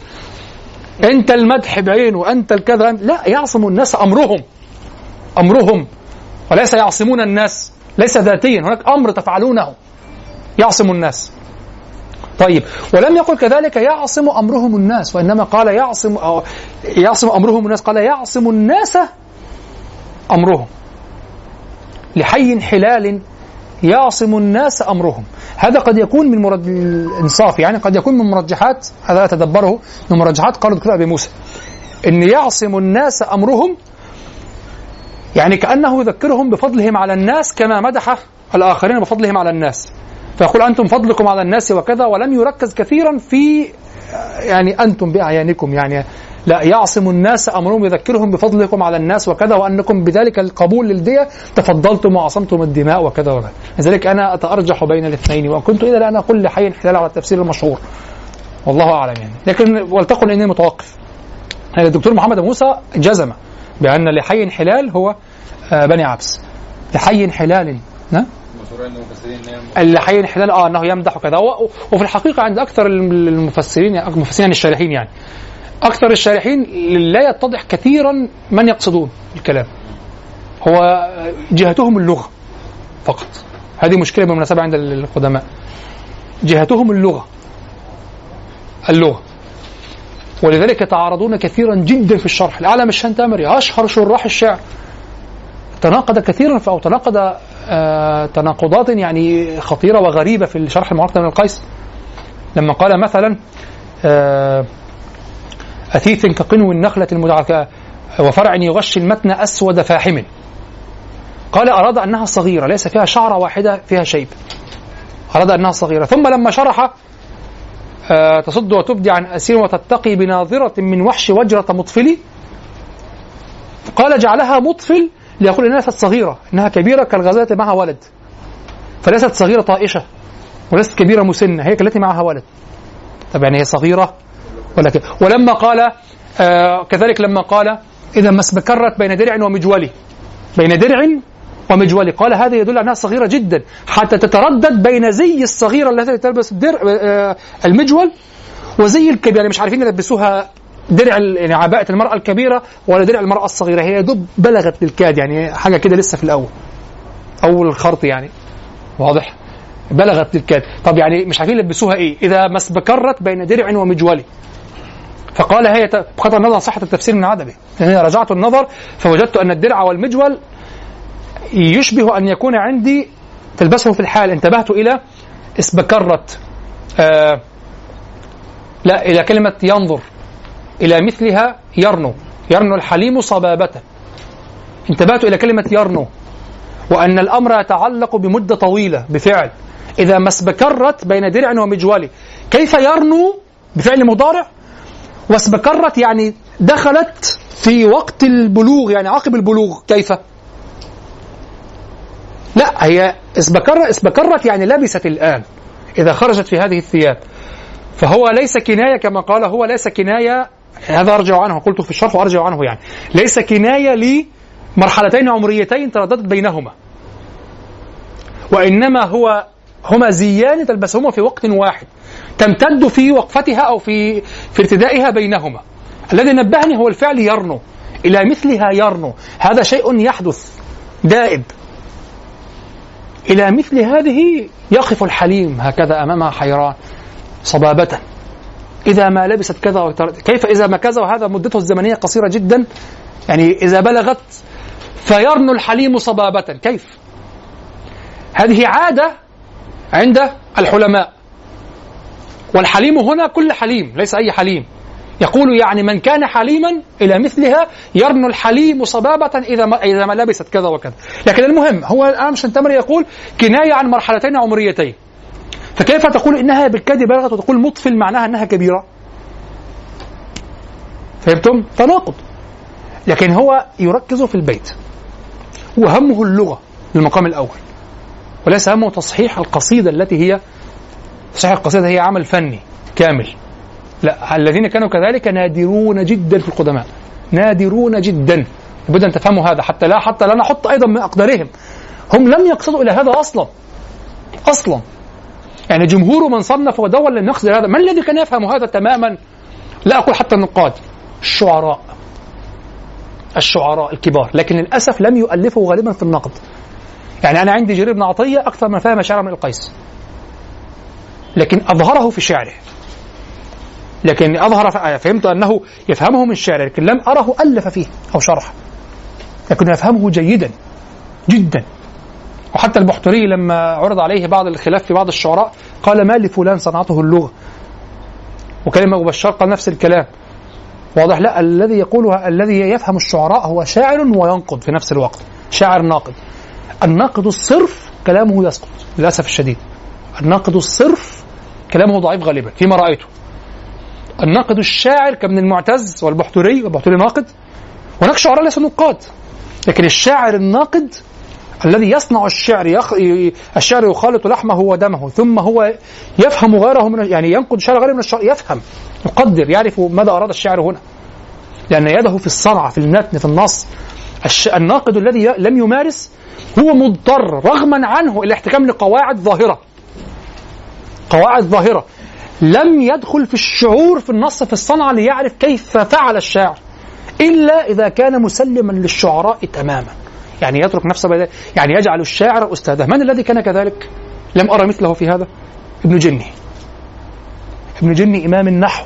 أنت المدح بعينه انت الكذا لا يعصم الناس أمرهم. أمرهم. وليس يعصمون الناس ليس ذاتيا هناك أمر تفعلونه. يعصم الناس. طيب. ولم يقل كذلك يعصم أمرهم الناس وإنما قال يعصم أو يعصم أمرهم الناس قال يعصم الناس أمرهم. لحي حلال يعصم الناس أمرهم. هذا قد يكون من مرد الإنصاف يعني قد يكون من مرجحات هذا اتدبره من مرجحات قول الدكتور أبي موسى. إن يعصم الناس أمرهم يعني كأنه يذكرهم بفضلهم على الناس كما مدح الآخرين بفضلهم على الناس. فيقول أنتم فضلكم على الناس وكذا ولم يركز كثيرا في يعني أنتم بأعيانكم. يعني لا يعصم الناس أمرهم يذكرهم بفضلكم على الناس وكذا وأنكم بذلك القبول للدية. تفضلتم وعصمتم الدماء وكذا وكذا. لذلك أنا أتأرجح بين الاثنين وان كنت اذا الآن أقول لحي حلال على التفسير المشهور. والله أعلم يعني. لكن ولتقل إني متوقف. يعني الدكتور محمد موسى جزم بأن لحي حلال هو آه، بني عبس. لحي حلال نعم اللي حي حلال آه أنه يمدح كذا وفي الحقيقة عند أكثر المفسرين يعني المفسرين يعني الشارحين يعني أكثر الشارحين لا يتضح كثيرا من يقصدون الكلام. هو جهتهم اللغة فقط. هذه مشكلة بالمناسبة عند القدماء. جهتهم اللغة. اللغة. ولذلك يتعارضون كثيرا جدا في الشرح. العالم الشنتامري أشهر شراح الشعر. تناقض كثيرا أو تناقض آه تناقضات يعني خطيرة وغريبة في شرح المعركه من القيس. لما قال مثلا آه أثيث كقنو النخلة المدعكة وفرع يغشي المتن أسود فاحم. قال أراد أنها صغيرة ليس فيها شعرة واحدة فيها شيب. أراد أنها صغيرة. ثم لما شرح آه تصد وتبدي عن أسير وتتقي بناظرة من وحش وجرة مطفل قال جعلها مطفل ليقول إنها ليست صغيرة إنها كبيرة كالغزاله معها ولد. فليست صغيرة طائشة وليست كبيرة مسنة هي كالتي معها ولد. طب يعني هي صغيرة ولا ولما قال آه كذلك لما قال إذا ما اسبكرت بين درع ومجولي بين درع ومجولي قال هذا يدل أنها صغيرة جدا. حتى تتردد بين زي الصغيرة التي تلبس الدرع آه المجول وزي الكبيرة. يعني مش عارفين يلبسوها درع يعني عباءة المرأة الكبيرة ولا درع المرأة الصغيرة. هي دب بلغت للكاد يعني حاجة كده لسه في الأول. أول الخرط يعني. واضح؟ بلغت للكاد طب يعني مش عارفين يلبسوها إيه؟ إذا ما اسبكرت بين درع ومجولي فقال هي بغض النظر صحة التفسير من عدمه. لأنني رجعت النظر فوجدت أن الدرع والمجول يشبه أن يكون عندي تلبسه في الحال. انتبهت إلى اسبكرت آه لا إلى كلمة ينظر. إلى مثلها يرنو. يرنو الحليم صبابة. انتبهت إلى كلمة يرنو. وأن الأمر يتعلق بمدة طويلة بفعل. إذا ما اسبكرت بين درع ومجول كيف يرنو بفعل مضارع؟ واسبكرت يعني دخلت في وقت البلوغ يعني عقب البلوغ. كيف؟ لا هي اسبكرت اسبكرت يعني لبست الآن. إذا خرجت في هذه الثياب. فهو ليس كناية كما قال هو ليس كناية هذا أرجع عنه قلته في الشرح وأرجع عنه يعني. ليس كناية لمرحلتين عمريتين ترددت بينهما. وإنما هو هما زيان تلبسهما في وقت واحد. تمتد في وقفتها أو في في ارتدائها بينهما. الذي نبهني هو الفعل يرنو. إلى مثلها يرنو. هذا شيء يحدث دائب. إلى مثل هذه يقف الحليم هكذا أمامها حيران صبابة. إذا ما لبست كذا وتر... كيف إذا ما كذا؟ وهذا مدته الزمنية قصيرة جدا. يعني إذا بلغت فيرنو الحليم صبابة. كيف؟ هذه عادة عند الحلماء. والحليم هنا كل حليم ليس أي حليم. يقول يعني من كان حليما إلى مثلها يرنو الحليم صبابة إذا ما, إذا ما لبست كذا وكذا. لكن المهم هو الآن شنتمر يقول كناية عن مرحلتين عمريتين. فكيف تقول إنها بالكاد بلغت وتقول مطفل معناها إنها كبيرة؟ فهمتم؟ تناقض. لكن هو يركز في البيت. وهمه اللغة للمقام الأول. وليس همه تصحيح القصيدة التي هي تصحيح القصيدة هي عمل فني كامل. لا الذين كانوا كذلك نادرون جدا في القدماء. نادرون جدا. لابد أن تفهموا هذا. حتى لا حتى لا نحط أيضا من أقدارهم. هم لم يقصدوا إلى هذا أصلا. أصلا. يعني جمهور من صنف يقصد إلى هذا من الذي كان يفهم هذا تماما؟ لا أقول حتى النقاد الشعراء الشعراء الكبار لكن للأسف لم يؤلفوا غالبا في النقد. يعني أنا عندي جرير بن عطية أكثر من فهم شعر من القيس. لكن أظهره في شعره. لكن أظهر فهمت أنه يفهمه من شعره لكن لم أره ألف فيه أو شرح لكن يفهمه جيدا جدا. وحتى البحتري لما عرض عليه بعض الخلاف في بعض الشعراء قال ما لفلان صنعته اللغة. وكلمة بشار قال نفس الكلام. واضح لا الذي يقولها الذي يفهم الشعراء هو شاعر وينقد في نفس الوقت شاعر ناقد. الناقد الصرف كلامه يسقط للأسف الشديد. الناقد الصرف كلامه ضعيف غالبا فيما رأيته. الناقد الشاعر كابن المعتز والبحتري والبحتري ناقد هناك شعراء ليسوا نقاد لكن الشاعر الناقد الذي يصنع الشعر يخ... الشعر يخالط لحمه ودمه ثم هو يفهم غيره من يعني ينقد شعر غيره من الشعر يفهم يقدر يعرف ماذا أراد الشاعر هنا. لأن يده في الصنعه في المتن في النص. الش... الناقد الذي. لم يمارس هو مضطر رغما عنه الاحتكام لقواعد ظاهرة. قواعد ظاهرة. لم يدخل في الشعور في النص في الصنعه ليعرف كيف فعل الشاعر. إلا إذا كان مسلما للشعراء تماما. يعني يترك نفسه بدا يعني يجعل الشاعر أستاذه. من الذي كان كذلك؟ لم أرى مثله في هذا. ابن جني. ابن جني إمام النحو.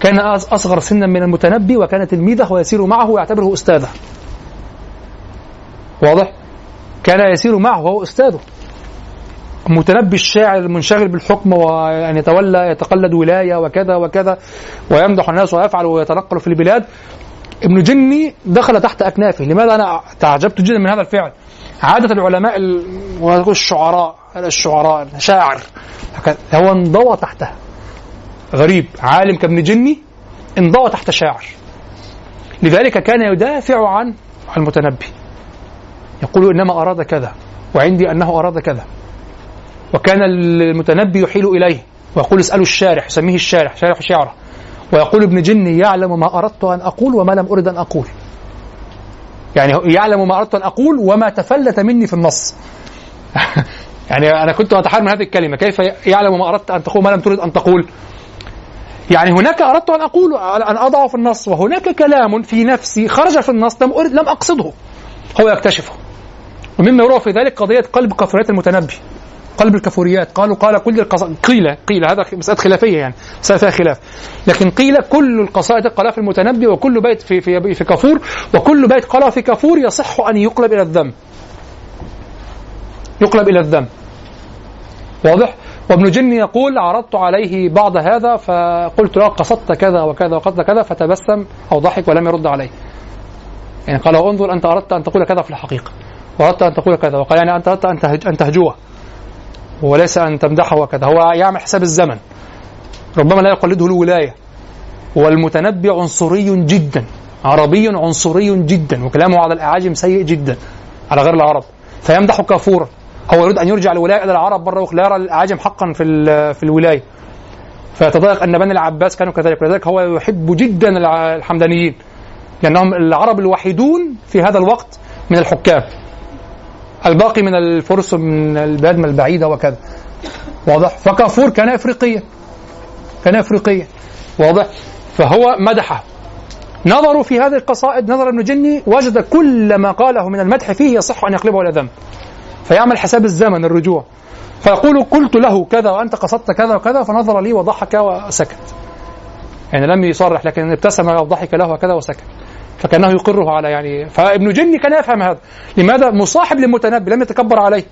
كان أصغر سنا من المتنبي وكان تلميذه ويسير معه ويعتبره أستاذه. واضح؟ كان يسير معه وهو أستاذه. متنبي الشاعر المنشغل بالحكم وأن يتولى يتقلد ولاية وكذا وكذا ويمدح الناس ويفعل ويتنقل في البلاد. ابن جني دخل تحت أكنافه. لماذا أنا تعجبت جدا من هذا الفعل؟ عادة العلماء الشعراء الشعراء شاعر هو انضوى تحته. غريب. عالم كابن جني انضوى تحت شاعر. لذلك كان يدافع عن المتنبي. يقول إنما أراد كذا وعندي أنه أراد كذا. وكان المتنبي يحيل إليه. ويقول اسألوا الشارح يسميه الشارح شارح شعره. ويقول ابن جني يعلم ما أردت أن أقول وما لم أرد أن أقول. يعني يعلم ما أردت أن أقول وما تفلت مني في النص. (laughs) يعني أنا كنت أتحار من هذه الكلمة. كيف يعلم ما أردت أن تقول ما لم ترد أن تقول؟ يعني هناك أردت أن أقول أن أضعه في النص وهناك كلام في نفسي خرج في النص لم أرد لم أقصده. هو يكتشفه. ومما يروى في ذلك قضية قلب كفرية المتنبي. قلب الكفوريات قالوا قال كل القصائد قيل قيل هذا مسألة خلافية يعني مسألة فيها خلاف. لكن قيل كل القصائد قالها في المتنبي وكل بيت في في في كفور وكل بيت قالها في كفور يصح أن يقلب إلى الذم. يقلب إلى الذم. واضح؟ وابن جني يقول عرضت عليه بعض هذا فقلت له قصدت كذا وكذا وقصدت كذا فتبسم أو ضحك ولم يرد عليه. يعني قال انظر أنت أردت أن تقول كذا في الحقيقة وأردت أن تقول كذا وقال يعني أنت أردت أن تهجوه. وليس أن تمدحه وكذا هو يعمل حساب الزمن. ربما لا يقلده الولاية. والمتنبي عنصري جدا عربي عنصري جدا وكلامه على الأعاجم سيء جدا على غير العرب. فيمدح كافورا. هو يريد أن يرجع الولاية إلى العرب بره لا يرى الأعاجم حقا في في الولاية. فيتضايق أن بني العباس كانوا كذلك. ولذلك هو يحب جدا الحمدانيين لأنهم العرب الوحيدون في هذا الوقت من الحكام. الباقي من الفرس من البلاد البعيدة وكذا. واضح؟ فكافور كان افريقيا. كان افريقيا. واضح؟ فهو مدحه نظروا في هذه القصائد نظر ابن جني وجد كل ما قاله من المدح فيه يصح أن يقلبه إلى ذنب. فيعمل حساب الزمن الرجوع. فيقول قلت له كذا وأنت قصدت كذا وكذا فنظر لي وضحك وسكت. يعني لم يصرح لكن ابتسم وضحك له وكذا وسكت. فكأنه يقره على يعني فابن جني كان يفهم هذا. لماذا مصاحب للمتنبي لم يتكبر عليه؟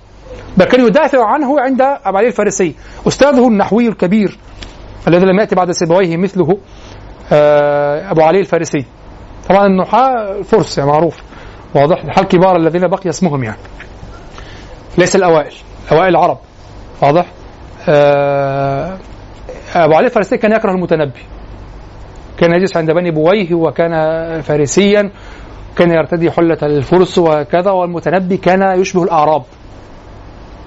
بل كان يدافع عنه عند ابو علي الفارسي. أستاذه النحوي الكبير الذي لم يأتي بعد سيبويه مثله أبو علي الفارسي. طبعا النحاة فرس يعني معروف واضح الحال الكبار الذين بقي اسمهم يعني. ليس الأوائل أوائل العرب واضح؟ آه، أبو علي الفارسي كان يكره المتنبي. كان يجلس عند بني بويه وكان فارسيا كان يرتدي حلة الفرس وكذا والمتنبي كان يشبه الأعراب.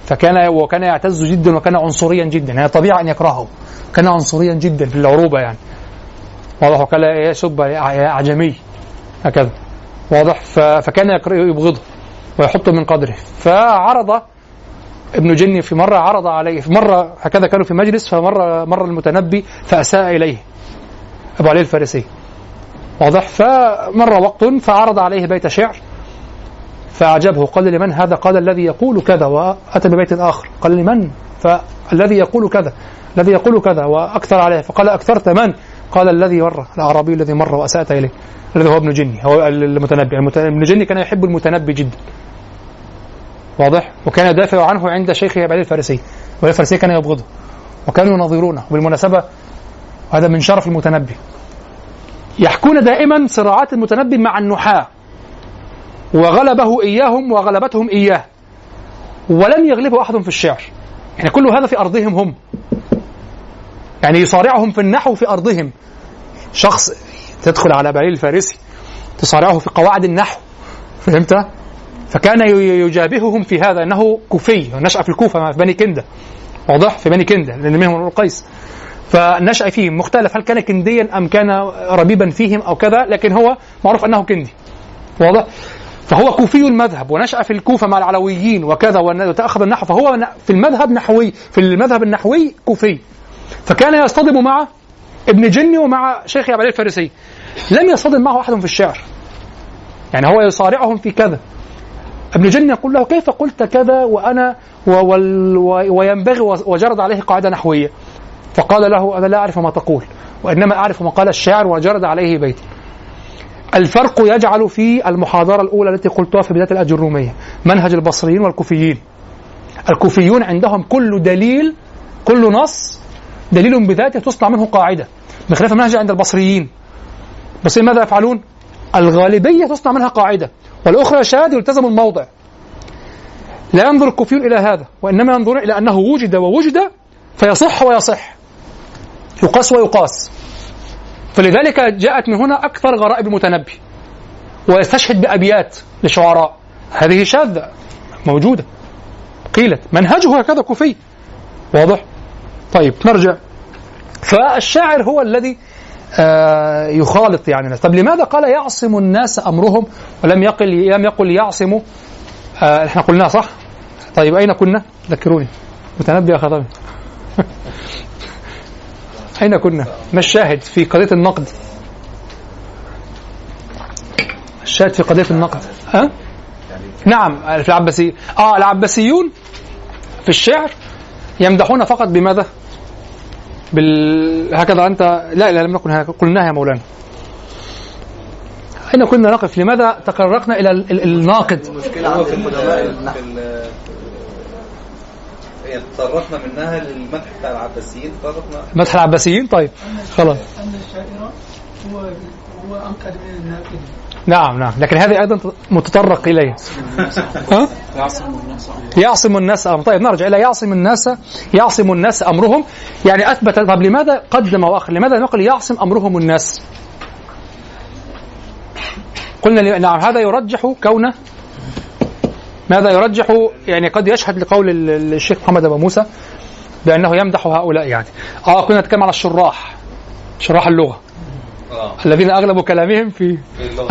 فكان وكان يعتز جدا وكان عنصريا جدا يعني طبيعي أن يكرهه. كان عنصريا جدا في العروبة يعني. واضح وكان يسب يا أعجمي. هكذا. واضح. فكان يبغضه ويحطه من قدره. فعرض ابن جني في مرة عرض عليه في مرة هكذا كانوا في مجلس فمرة مر المتنبي فأساء إليه. أبو علي الفارسي. واضح. فمر وقت فعرض عليه بيت شعر فأعجبه. قال لمن هذا؟ قال الذي يقول كذا وأتى ببيت آخر. قال لمن؟ فالذي يقول كذا الذي يقول كذا وأكثر عليه. فقال أكثرت من؟ قال الذي مر الأعرابي الذي مر وأسأت إليه الذي هو ابن جني هو المتنبي. المت- ابن جني كان يحب المتنبي جدا. واضح. وكان يدافع عنه عند شيخه أبي الفارسي وأبي الفارسي كان يبغضه وكانوا يناظرونه. وبالمناسبة هذا من شرف المتنبي. يحكون دائما صراعات المتنبي مع النحاة. وغلبه إياهم وغلبتهم إياه. ولم يغلبه أحد في الشعر. يعني كل هذا في أرضهم هم. يعني يصارعهم في النحو في أرضهم. شخص تدخل على بعيل الفارسي تصارعه في قواعد النحو. فهمت؟ فكان يجابههم في هذا. إنه كوفي نشأ في الكوفة في بني كندة. واضح؟ في بني كندة لأن منهم امرؤ فنشأ فيهم. مختلف هل كان كنديا أم كان ربيبا فيهم أو كذا لكن هو معروف أنه كندي. واضح؟ فهو كوفي المذهب ونشأ في الكوفة مع العلويين وكذا وتأخذ النحو فهو في المذهب نحوي في المذهب النحوي كوفي. فكان يصطدم مع ابن جني ومع شيخ أبي الفارسي. لم يصطدم معه أحد في الشعر. يعني هو يصارعهم في كذا. ابن جني يقول له كيف قلت كذا وأنا وينبغي وجرد عليه قاعدة نحوية. فقال له أنا لا أعرف ما تقول وإنما أعرف ما قال الشاعر وجرد عليه بيت الفرق يجعل في المحاضرة الأولى التي قلتها في بداية الأجرومية منهج البصريين والكوفيين. الكوفيون عندهم كل دليل كل نص دليل بذاته تصنع منه قاعدة بخلاف المنهج عند البصريين. بس ماذا يفعلون؟ الغالبية تصنع منها قاعدة والأخرى شاذ يلتزم الموضع. لا ينظر الكوفيون إلى هذا وإنما ينظرون إلى أنه وجد ووجد فيصح ويصح. يقاس ويقاس. فلذلك جاءت من هنا أكثر غرائب المتنبي ويستشهد بأبيات لشعراء. هذه شاذة موجودة. قيلت منهجه هكذا كوفي. واضح. طيب نرجع. فالشاعر هو الذي آه يخالط يعني الناس. طب لماذا قال يعصم الناس أمرهم ولم يقل لم يقل يعصم؟ آه إحنا قلناه صح؟ طيب أين كنا؟ ذكروني. متنبي خضامي (laughs) أين كنا ما الشاهد في قضية النقد الشاهد في قضية النقد ها؟ نعم في العباسي آه العباسيون في الشعر يمدحون فقط بماذا؟ بال هكذا انت لا لا لم نكن هكذا قلناها يا مولانا أين كنا نقف؟ لماذا تطرقنا إلى ال- ال- الناقد؟ المشكلة في القدماء تطرقنا منها للمدح بتاع العباسيين تطرقنا مدح العباسيين؟ طيب خلاص. أن الشاعر هو هو أنقذ من الناقد. نعم نعم. لكن هذه أيضا متطرق إليه. ها؟ يعصم الناس أمر طيب نرجع إلى يعصم الناس يعصم الناس أمرهم. يعني أثبت طب لماذا قدم وأخر لماذا نقل يعصم أمرهم الناس؟ قلنا نعم هذا يرجح كونه ماذا يرجح؟ يعني قد يشهد لقول ال- ال- الشيخ محمد أبو موسى بأنه يمدح هؤلاء يعني. آه كنا نتكلم على الشراح شراح اللغة. آه. الذين اغلب كلامهم في.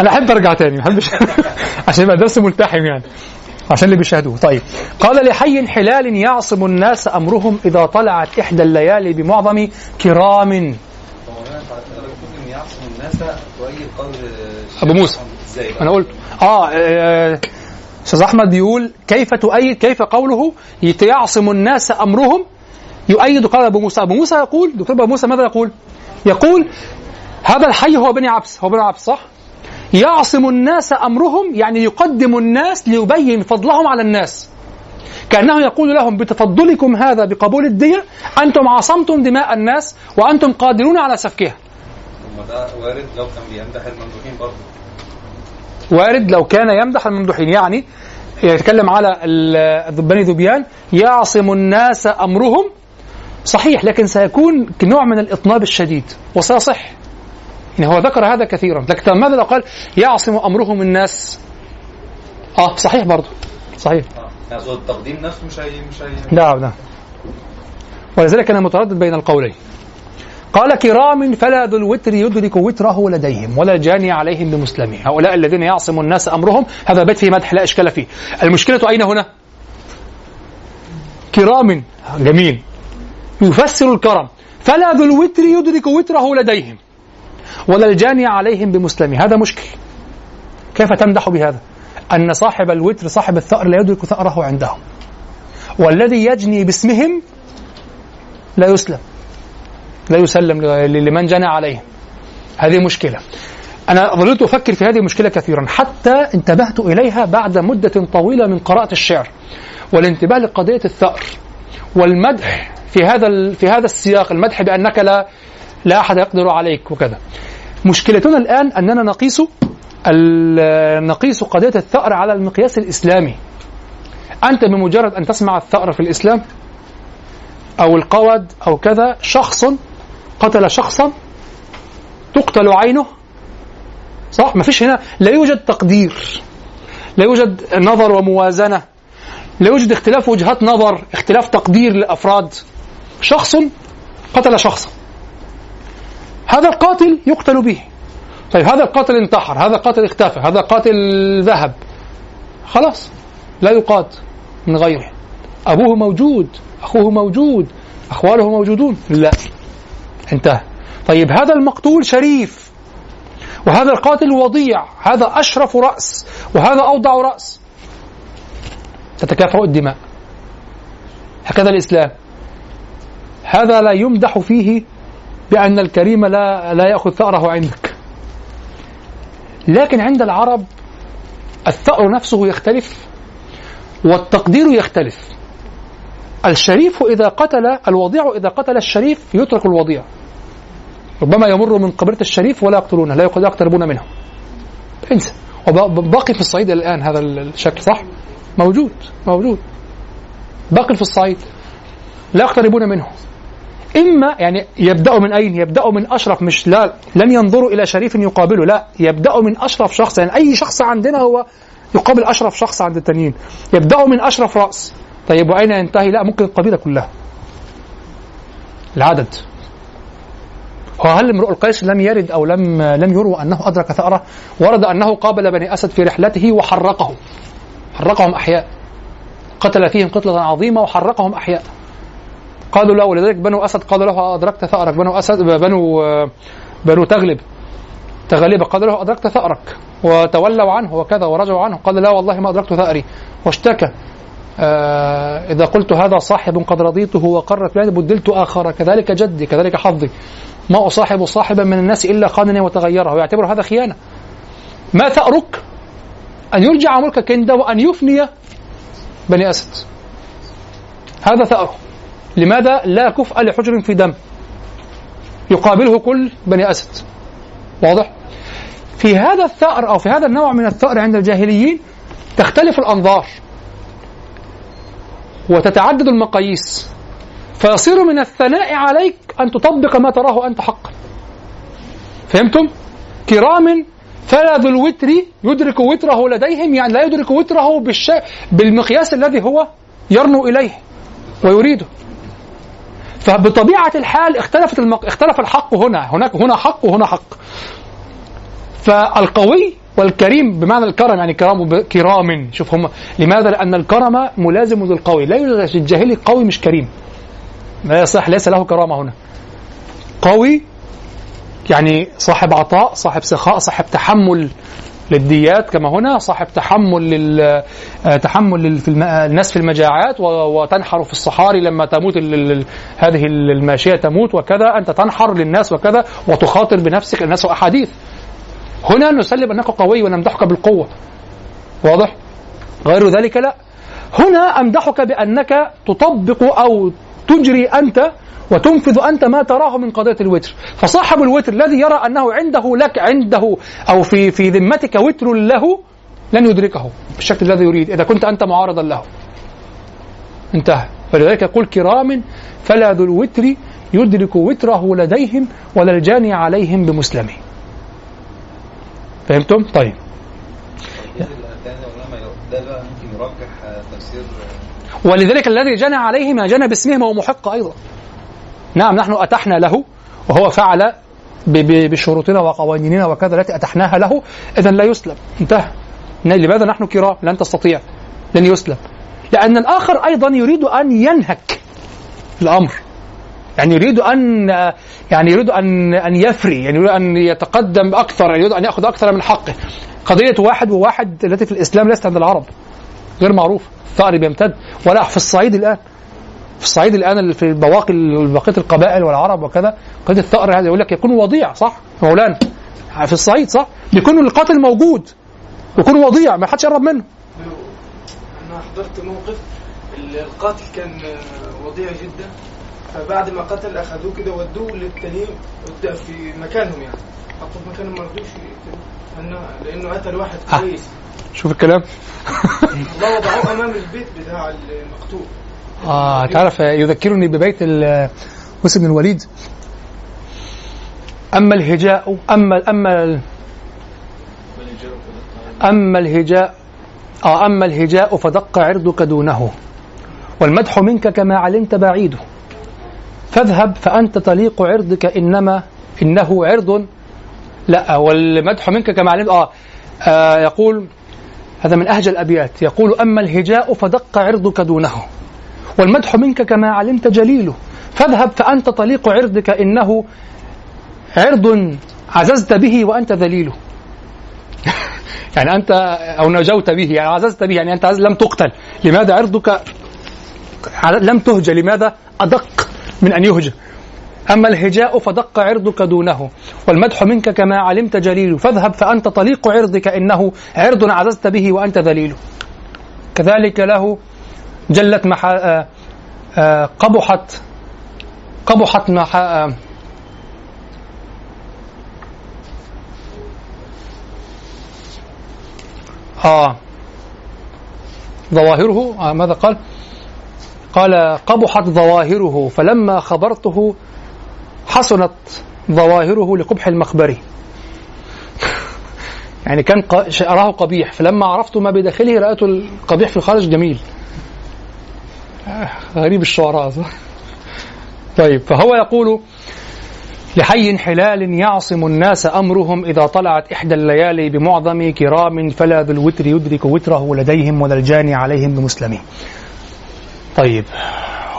أنا أحب أرجع تاني (laughs) عشان يبقى درس ملتحم يعني. عشان اللي بيشاهدوه. طيب. قال لحي حلال يعصم الناس أمرهم إذا طلعت إحدى الليالي بمعظم كرام. الناس قول الشيخ أبو موسى. أنا قلت آه آه، أستاذ أحمد بيقول كيف تؤيد كيف قوله يعصم الناس أمرهم؟ يؤيد قول أبو موسى. أبو موسى يقول دكتور أبو موسى ماذا يقول؟ يقول هذا الحي هو بني عبس هو بني عبس صح؟ يعصم الناس أمرهم يعني يقدم الناس ليبين فضلهم على الناس. كأنه يقول لهم بتفضلكم هذا بقبول الدية أنتم عصمتم دماء الناس وأنتم قادرون على سفكها. ده وارد لو كان بيمدح الممدوحين برضه. وارد لو كان يمدح الممدوحين. يعني يتكلم على بني ذبيان. يعصم الناس أمرهم. صحيح لكن سيكون نوع من الإطناب الشديد وسيصح. يعني هو ذكر هذا كثيرا. لكن ماذا لو قال يعصم أمرهم الناس؟ آه صحيح برضه صحيح. يعني صوت التقديم نفسه مش هي مش هي نعم نعم. ولذلك أنا متردد بين القولين. قال كرام فلا ذو الوتر يدرك وتره لديهم ولا جاني عليهم بمسلمين. هؤلاء الذين يعصم الناس أمرهم هذا بيت فيه مدح لا إشكال فيه. المشكلة أين هنا؟ كرام جميل. يفسر الكرم. فلا ذو الوتر يدرك وتره لديهم ولا الجاني عليهم بمسلمين. هذا مشكل. كيف تمدح بهذا؟ أن صاحب الوتر صاحب الثأر لا يدرك ثأره عندهم. والذي يجني باسمهم لا يسلم. لا يسلم لمن جنى عليه. هذه مشكلة. أنا ظللت أفكر في هذه المشكلة كثيرا. حتى انتبهت إليها بعد مدة طويلة من قراءة الشعر والانتباه لقضية الثأر والمدح في هذا في هذا السياق. المدح بأنك لا لا أحد يقدر عليك وكذا. مشكلتنا الآن أننا نقيس نقيس قضية الثأر على المقياس الإسلامي. أنت بمجرد أن تسمع الثأر في الإسلام أو القود أو كذا شخص قتل شخصا تقتل عينه. صح؟ ما فيش هنا لا يوجد تقدير لا يوجد نظر وموازنة لا يوجد اختلاف وجهات نظر اختلاف تقدير للأفراد شخص قتل شخصا. هذا القاتل يقتل به. طيب هذا القاتل انتحر هذا القاتل اختفى هذا القاتل ذهب. خلاص لا يقاد من غيره. أبوه موجود أخوه موجود أخواله موجودون. لا. انتهى. طيب هذا المقتول شريف وهذا القاتل وضيع هذا أشرف رأس وهذا أوضع رأس. تتكافأ الدماء. هكذا الإسلام. هذا لا يمدح فيه بأن الكريم لا لا يأخذ ثأره عندك. لكن عند العرب الثأر نفسه يختلف والتقدير يختلف. الشريف إذا قتل الوضيع إذا قتل الشريف يترك الوضيع. ربما يمر من قبرة الشريف ولا يقتلونه لا يقتربون منه انسى. وباقي في الصعيد الآن هذا الشكل صح؟ موجود موجود. باقي في الصعيد. لا يقتربون منه. إما يعني يبدأ من أين؟ يبدأ من أشرف مش لا لن ينظروا إلى شريف يقابله لا. يبدأ من أشرف شخص يعني أي شخص عندنا هو يقابل أشرف شخص عند التانيين. يبدأ من أشرف رأس. طيب وأين ينتهي؟ لا ممكن القبيلة كلها. العدد. هو هل امرؤ القيس لم يرد أو لم لم يروى أنه أدرك ثأره؟ ورد أنه قابل بني أسد في رحلته وحرقهم. حرقهم أحياء. قتل فيهم قتلة عظيمة وحرقهم أحياء. قالوا له ولذلك بنو أسد قالوا له أدركت ثأرك بنو اسد بنو بنو تغلب تغلب قالوا له أدركت ثأرك وتولوا عنه وكذا ورجعوا عنه قال لا والله ما أدركت ثأري واشتكى آه إذا قلت هذا صاحب قد رضيته وقرت بدلت آخر كذلك جدي كذلك حظي ما أصاحب صاحبا من الناس إلا خانني وتغيره. ويعتبر هذا خيانة. ما ثأرك أن يرجع ملك كندا وأن يفني بني أسد؟ هذا ثأره لماذا لا كفء لحجر في دم؟ يقابله كل بني أسد. واضح؟ في هذا الثأر أو في هذا النوع من الثأر عند الجاهليين تختلف الأنظار وتتعدد المقاييس. فيصير من الثناء عليك أن تطبق ما تراه أنت حقا فهمتم؟ كرام فلا ذو الوتر يدرك وتره لديهم يعني لا يدرك وتره بالش... بالمقياس الذي هو يرنو إليه ويريده فبطبيعة الحال اختلفت المق... اختلف الحق هنا هناك هنا حق وهنا حق فالقوي والكريم بمعنى الكرم يعني كرام كرام شوف هم لماذا؟ لأن الكرم ملازم للقوي لا يوجد الجاهلي قوي مش كريم لا يصح ليس له كرامة هنا قوي يعني صاحب عطاء صاحب سخاء صاحب تحمل للديات كما هنا صاحب تحمل لل تحمل لل... في الم... الناس في المجاعات. وتنحر في الصحاري لما تموت. هذه الماشية تموت وكذا أنت تنحر للناس وكذا وتخاطر بنفسك الناس وأحاديث هنا نسلم أنك قوي ونمدحك بالقوة واضح غير ذلك لا هنا أمدحك بأنك تطبق أو تجري أنت وتنفذ أنت ما تراه من قضية الوتر، فصاحب الوتر الذي يرى أنه عنده لك عنده أو في في ذمتك وتر له لن يدركه بالشكل الذي يريد إذا كنت أنت معارضا له. انتهى. ولذلك يقول كرام فلا ذو الوتر يدرك وتره لديهم ولا الجاني عليهم بمسلمه فهمتم؟ طيب ده بقى ممكن يرجح تفسير ولذلك الذي جنى عليه ما جنى باسمه وهو محق أيضا. نعم نحن أتحنا له وهو فعل بشروطنا وقوانيننا وكذا التي أتحناها له. إذا لا يسلم انتهى. لماذا نحن كرام؟ لن تستطيع. لن يسلم لأن الآخر أيضا يريد أن ينهك الأمر. يعني يريد أن يعني يريد أن أن يفري يعني يريد أن يتقدم أكثر يريد أن يأخذ أكثر من حقه. قضية واحد وواحد التي في الإسلام ليست عند العرب. غير معروف. الثأر بيمتد. ولا في الصعيد الآن. في الصعيد الآن اللي في بواقي بقية القبائل والعرب وكذا قضية الثأر هذا يقول لك يكون وضيع صح؟ مولانا. في الصعيد صح؟ بيكون القاتل موجود. يكون وضيع ما حدش يقرب منه. أنا حضرت موقف ال- القاتل كان آه، وضيع جدا فبعد ما قتل أخذوه كده ودوه للتانيين قد- في مكانهم يعني. حطوه في مكانهم ما رضوش لأنه- لأنه قتل واحد آه. كويس شوف الكلام. الله وضعوه أمام البيت بتاع المقتول. آه تعرف يذكرني ببيت موسى بن الوليد. أما الهجاء أما ال- أما الهجاء آه أما الهجاء فدق عرضك دونه. والمدح منك كما علمت بعيد فاذهب فأنت طليق عرضك إنما إنه عرض. لا والمدح منك كما علمت. آه, آه يقول هذا من أهجى الأبيات. يقول أما الهجاء فدق عرضك دونه والمدح منك كما علمت جليل فاذهب فأنت طليق عرضك إنه عرض عززت به وأنت ذليل (laughs) يعني أنت أو نجوت به يعني عززت به يعني أنت لم تقتل. لماذا عرضك؟ لم تهجى لماذا أدق من أن يهجى؟ أما الهجاء فدق عرضك دونه والمدح منك كما علمت جليل فاذهب فأنت طليق عرضك إنه عرض عززت به وأنت ذليل كذلك له جلت محا آه آه قبحت قبحت محا آه آه ظواهره آه ماذا قال؟ قال قبحت ظواهره فلما خبرته حسنت ظواهره لقبح المخبر يعني كان أراه قبيح فلما عرفت ما بداخله رأيت القبيح في الخارج جميل. غريب الشعراء؟ (laughs) طيب فهو يقول لحي حلال يعصم الناس أمرهم إذا طلعت إحدى الليالي بمعظم كرام فلا ذو الوتر يدرك وتره لديهم ولا الجاني عليهم بمسلمين طيب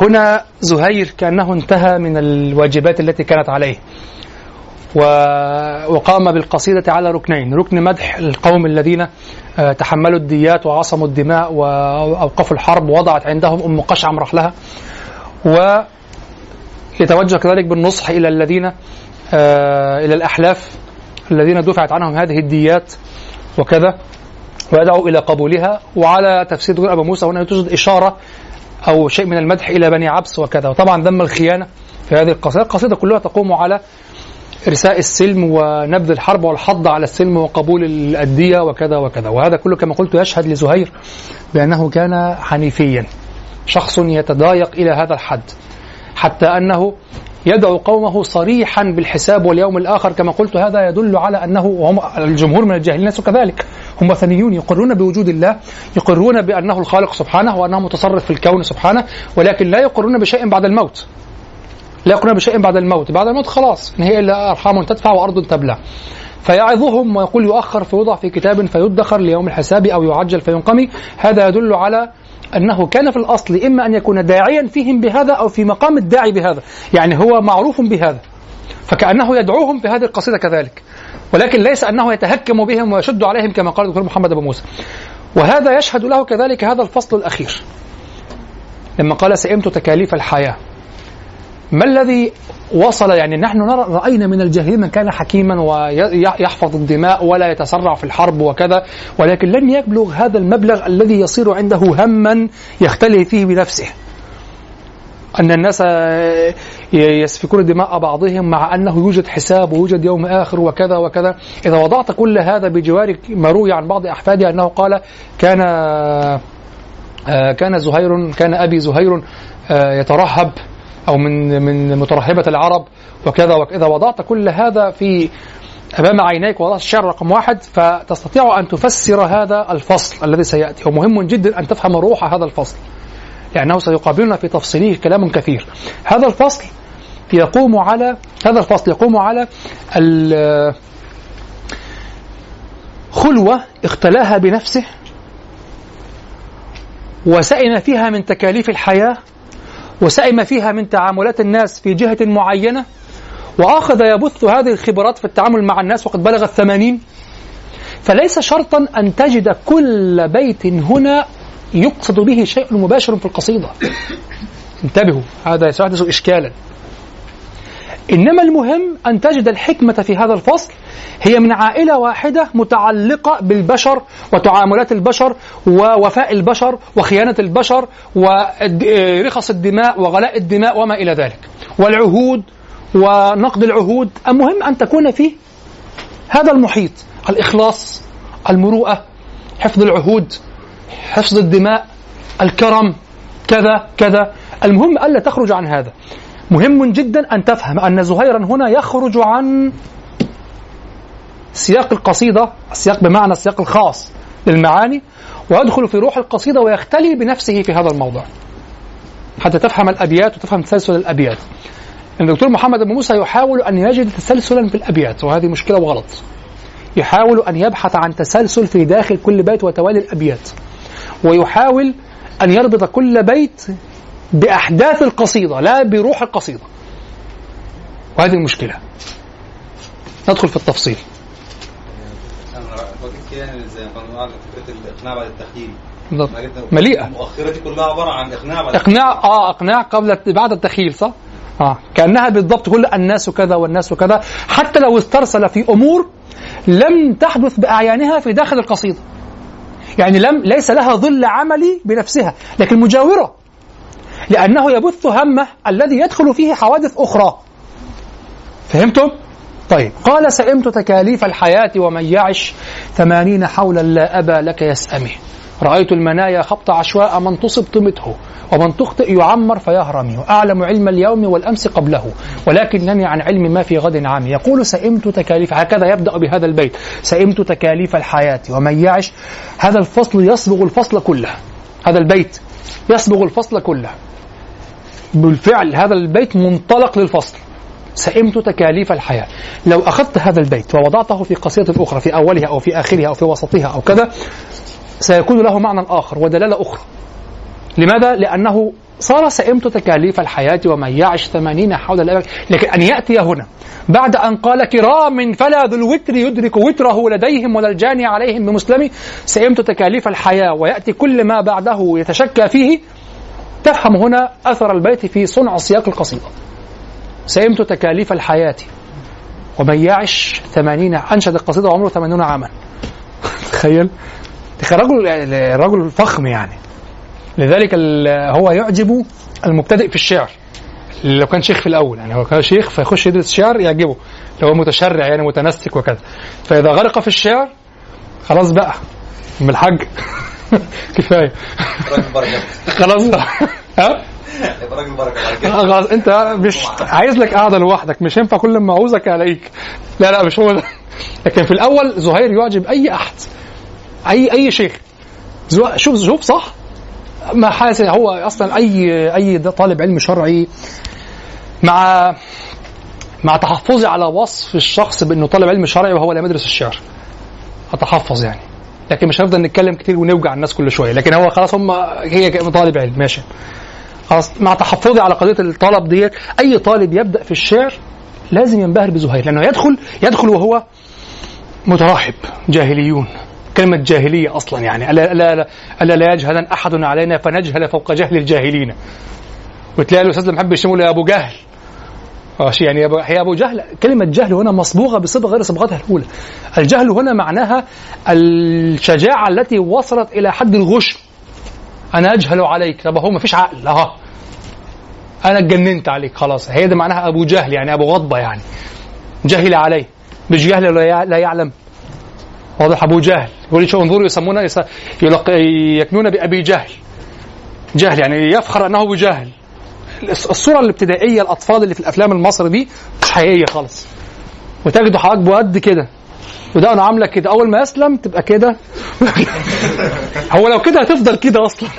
هنا زهير كأنه انتهى من الواجبات التي كانت عليه. وقام بالقصيدة على ركنين. ركن مدح القوم الذين تحملوا الديات وعصموا الدماء وأوقفوا الحرب ووضعت عندهم أم قشعم رحلها. ويتوجه كذلك بالنصح إلى الذين إلى الأحلاف الذين دفعت عنهم هذه الديات وكذا ويدعو إلى قبولها. وعلى تفسير أبو موسى هنا توجد إشارة أو شيء من المدح إلى بني عبس وكذا. وطبعا ذم الخيانة في هذه القصيدة. القصيدة كلها تقوم على إرساء السلم ونبذ الحرب والحض على السلم وقبول الأدية وكذا وكذا. وهذا كله كما قلت يشهد لزهير بأنه كان حنيفيا شخص يتضايق إلى هذا الحد حتى أنه يدعو قومه صريحا بالحساب واليوم الآخر. كما قلت هذا يدل على أنه وهم الجمهور من الجاهلين ليسوا كذلك. هم وثنيون يقرون بوجود الله يقرون بأنه الخالق سبحانه وأنه متصرف في الكون سبحانه ولكن لا يقرون بشيء بعد الموت. لا يقرون بشيء بعد الموت. بعد الموت خلاص إن هي إلا أرحام تدفع وأرض تبلع فيعظهم ويقول يؤخر فيوضع في كتاب فيدخر ليوم الحساب أو يعجل فينقمي. هذا يدل على أنه كان في الأصل إما أن يكون داعيا فيهم بهذا أو في مقام الداعي بهذا. يعني هو معروف بهذا. فكأنه يدعوهم في هذه القصيدة كذلك. ولكن ليس أنه يتهكم بهم ويشد عليهم كما قال الدكتور محمد أبو موسى. وهذا يشهد له كذلك هذا الفصل الأخير. لما قال سئمت تكاليف الحياة. ما الذي وصل؟ يعني نحن رأينا من الجاهلين من كان حكيما ويحفظ الدماء ولا يتسرع في الحرب وكذا ولكن لم يبلغ هذا المبلغ الذي يصير عنده هما يختلي فيه بنفسه. أن الناس يسفكون دماء بعضهم مع أنه يوجد حساب ويوجد يوم آخر وكذا وكذا. إذا وضعت كل هذا بجوار ما روي عن بعض أحفاده أنه قال كان آه، كان زهير كان أبي زهير آه، يترهب أو من من مترهبة العرب وكذا وكذا وضعت كل هذا في أمام عينيك وضعت الشعر رقم واحد فتستطيع أن تفسر هذا الفصل الذي سيأتي. ومهم جدا أن تفهم روح هذا الفصل. لأنه سيقابلنا في تفصيله كلام كثير. هذا الفصل يقوم على هذا الفصل يقوم على خلوة اختلاها بنفسه وسئم فيها من تكاليف الحياة وسئم فيها من تعاملات الناس في جهة معينة وأخذ يبث هذه الخبرات في التعامل مع الناس وقد بلغ الثمانين. فليس شرطا أن تجد كل بيت هنا يقصد به شيء مباشر في القصيدة. انتبهوا هذا سيحدث إشكالا. إنما المهم أن تجد الحكمة في هذا الفصل هي من عائلة واحدة متعلقة بالبشر وتعاملات البشر ووفاء البشر وخيانة البشر ورخص الدماء وغلاء الدماء وما إلى ذلك. والعهود ونقد العهود المهم أن تكون فيه هذا المحيط الإخلاص المروءة حفظ العهود. حفظ الدماء الكرم كذا كذا. المهم ألا تخرج عن هذا. مهم جدا أن تفهم أن زهيرا هنا يخرج عن سياق القصيدة السياق بمعنى السياق الخاص للمعاني ويدخل في روح القصيدة ويختلي بنفسه في هذا الموضوع. حتى تفهم الأبيات وتفهم تسلسل الأبيات. الدكتور محمد بن موسى يحاول أن يجد تسلسلا في الأبيات وهذه مشكلة وغلط. يحاول أن يبحث عن تسلسل في داخل كل بيت وتوالي الأبيات. ويحاول أن يربط كل بيت بأحداث القصيدة لا بروح القصيدة وهذه المشكلة ندخل في التفصيل بالضبط. مليئة. المؤخرة دي كلها عبارة عن إقناع بعد إقناع آه إقناع قبل بعد التخيل صح؟ آه كأنها بالضبط كل الناس كذا والناس كذا حتى لو استرسل في أمور لم تحدث باعيانها في داخل القصيدة. يعني لم ليس لها ظل عملي بنفسها لكن مجاورة لأنه يبث همه الذي يدخل فيه حوادث أخرى. فهمتم؟ طيب قال سئمت تكاليف الحياة ومن يعش ثمانين حولا لا أبا لك يسأمه رأيت المنايا خبط عشواء من تصب طمته ومن تخطئ يعمر فيهرمي وأعلم علم اليوم والأمس قبله ولكنني عن علم ما في غد عامي يقول سئمت تكاليف هكذا يبدأ بهذا البيت سئمت تكاليف الحياة ومن يعش هذا الفصل يصبغ الفصل كله. هذا البيت يصبغ الفصل كله. بالفعل هذا البيت منطلق للفصل. سئمت تكاليف الحياة. لو أخذت هذا البيت ووضعته في قصيدة أخرى في أولها أو في آخرها أو في وسطها أو كذا سيكون له معنى آخر ودلالة أخرى. لماذا؟ لأنه صار سئمت تكاليف الحياة ومن يعش ثمانين حول الأبد لكن أن يأتي هنا بعد أن قال كرام فلا ذو الوتر يدرك وتره لديهم ولا الجاني عليهم بمسلم سئمت تكاليف الحياة ويأتي كل ما بعده يتشكى فيه. تفهم هنا أثر البيت في صنع سياق القصيدة سئمت تكاليف الحياة ومن يعش ثمانين أنشد القصيدة وعمره ثمانون عاما. (laughs) تخيل. رجل رجل فخم يعني. لذلك هو يعجب المبتدئ في الشعر. لو كان شيخ في الأول يعني هو كان شيخ فيخش يدرس شعر يعجبه. لو هو متشرع يعني متنسك وكذا. فإذا غرق في الشعر خلاص بقى. من الحج. (laughs) كفاية. خلاص. (laughs) ها؟ راجل بركة خلاص انت مش عايز لك قاعدة لوحدك. مش ينفع كل ما أعوزك الاقيك لا لا مش هو ده. لكن في الأول زهير يعجب أي أحد. أي أي شيخ. شوف شوف صح؟ ما حاسس هو أصلا أي أي طالب علم شرعي مع مع تحفظي على وصف الشخص بأنه طالب علم شرعي وهو لا يدرس الشعر. أتحفظ يعني. لكن مش هنفضل نتكلم كتير ونوجع الناس كل شوية. لكن هو خلاص هم هي طالب علم. ماشي. خلاص مع تحفظي على قضية الطلب ديت أي طالب يبدأ في الشعر لازم ينبهر بزهير. لأنه يدخل يدخل وهو متراحب جاهليون. كلمة جاهلية أصلا يعني. ألا لا لا ألا لا يجهلن أحد علينا فنجهل فوق جهل الجاهلين. وتلاقي الأستاذ يحب يشتمه يا أبو جهل. آه، شي يعني هي أبو جهل. كلمة جهل هنا مصبوغة بصبغة غير صبغتها الأولى. الجهل هنا معناها الشجاعة التي وصلت إلى حد الغش. أنا أجهل عليك. طب هو ما فيش عقل. أها. أنا اتجننت عليك. خلاص. هي ده معناها أبو جهل يعني أبو غضبة يعني. جهل عليه مش جهل لا يعلم. واضح أبو جهل. يقول شو انظروا يسمونه يس... يلق... يكنون بأبي جهل. جهل يعني يفخر أنه بجهل الص- الصورة الابتدائية الأطفال اللي في الأفلام المصري دي مش حقيقية خالص. وتجده حضرتك بقد كده. وده أنا عامله كده. أول ما يسلم تبقى كده. (laughs) هو لو كده هتفضل كده أصلا.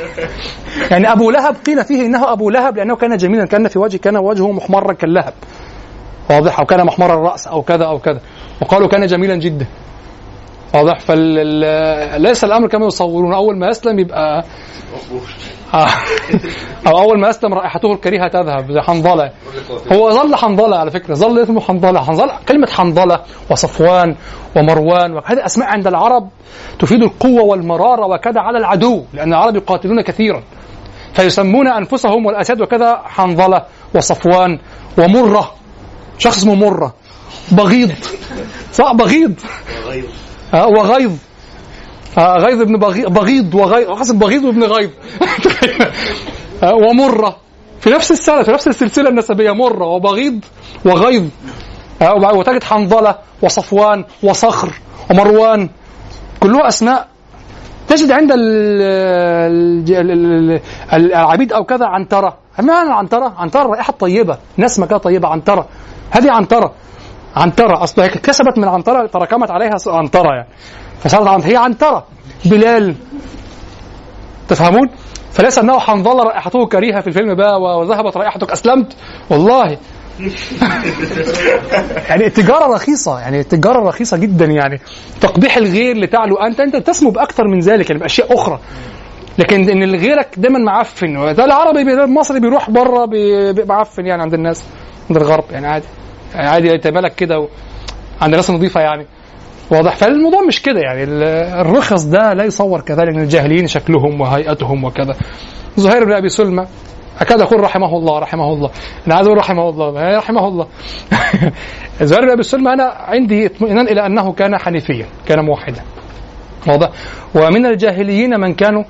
يعني أبو لهب قيل فيه إنه أبو لهب لأنه كان جميلا. كان في وجهه كان وجهه محمرا كاللهب. واضح أو كان محمر الرأس أو كذا أو كذا. وقالوا كان جميلا جدا. واضح. فليس الأمر كما يصورون. أول ما يسلم يبقى آه. أو أول ما يسلم رائحته الكريهة تذهب. زي حنظلة. هو ظل حنظلة على فكرة. ظل اسمه حنظلة. حنظلة كلمة حنظلة وصفوان ومروان وهذه أسماء عند العرب تفيد القوة والمرارة وكذا على العدو لأن العرب يقاتلون كثيرا. فيسمون أنفسهم والأسد وكذا حنظلة وصفوان ومرة. شخص اسمه مرة. بغيض. صح؟ بغيض. وغيظ آه، غيظ ابن بغيض وغيظ حسب بغيض وابن غيظ. (laughs) آه، ومرة. في نفس السنة في نفس السلسلة النسبية مرة. وبغيض وغيظ. آه، وتجد حنظلة وصفوان وصخر ومروان. كلها أسماء. تجد عند ال- ال- ال- ال- ال- العبيد أو كذا عنترة. ما معنى عنترة؟ عنترة رائحة طيبة نسمة كده طيبة عنترة. هذه عنترة. عنترة. أصلها هي كسبت من عنترة تراكمت عليها عنترة يعني. فصارت عن- هي عنترة. بلال. تفهمون؟ فليس أنه حنظله رائحته كريهة في الفيلم بقى وذهبت رائحتك. أسلمت؟ والله. (laughs) يعني التجارة رخيصة. يعني التجارة رخيصة جدا يعني. تقبيح الغير لتعلو انت أنت تسمو بأكثر من ذلك يعني بأشياء أخرى. لكن إن غيرك دايما معفن. ده العربي بي- المصري بيروح بره بي- بيبقى معفن يعني عند الناس عند الغرب يعني عادي. يعني عادي انت مالك كده و... عند ناس نظيفة يعني. واضح. فالموضوع مش كده يعني. ال- الرخص ده لا يصور كذلك من الجاهلين شكلهم وهيئتهم وكذا. زهير بن أبي سلمى أكاد أقول رحمه الله رحمه الله. أنا عايز أقول رحمه الله رحمه الله. (laughs) زهير بن أبي سلمى أنا عندي اطمئنان إلى أنه كان حنيفيا كان موحدا. واضح. ومن الجاهليين من كانوا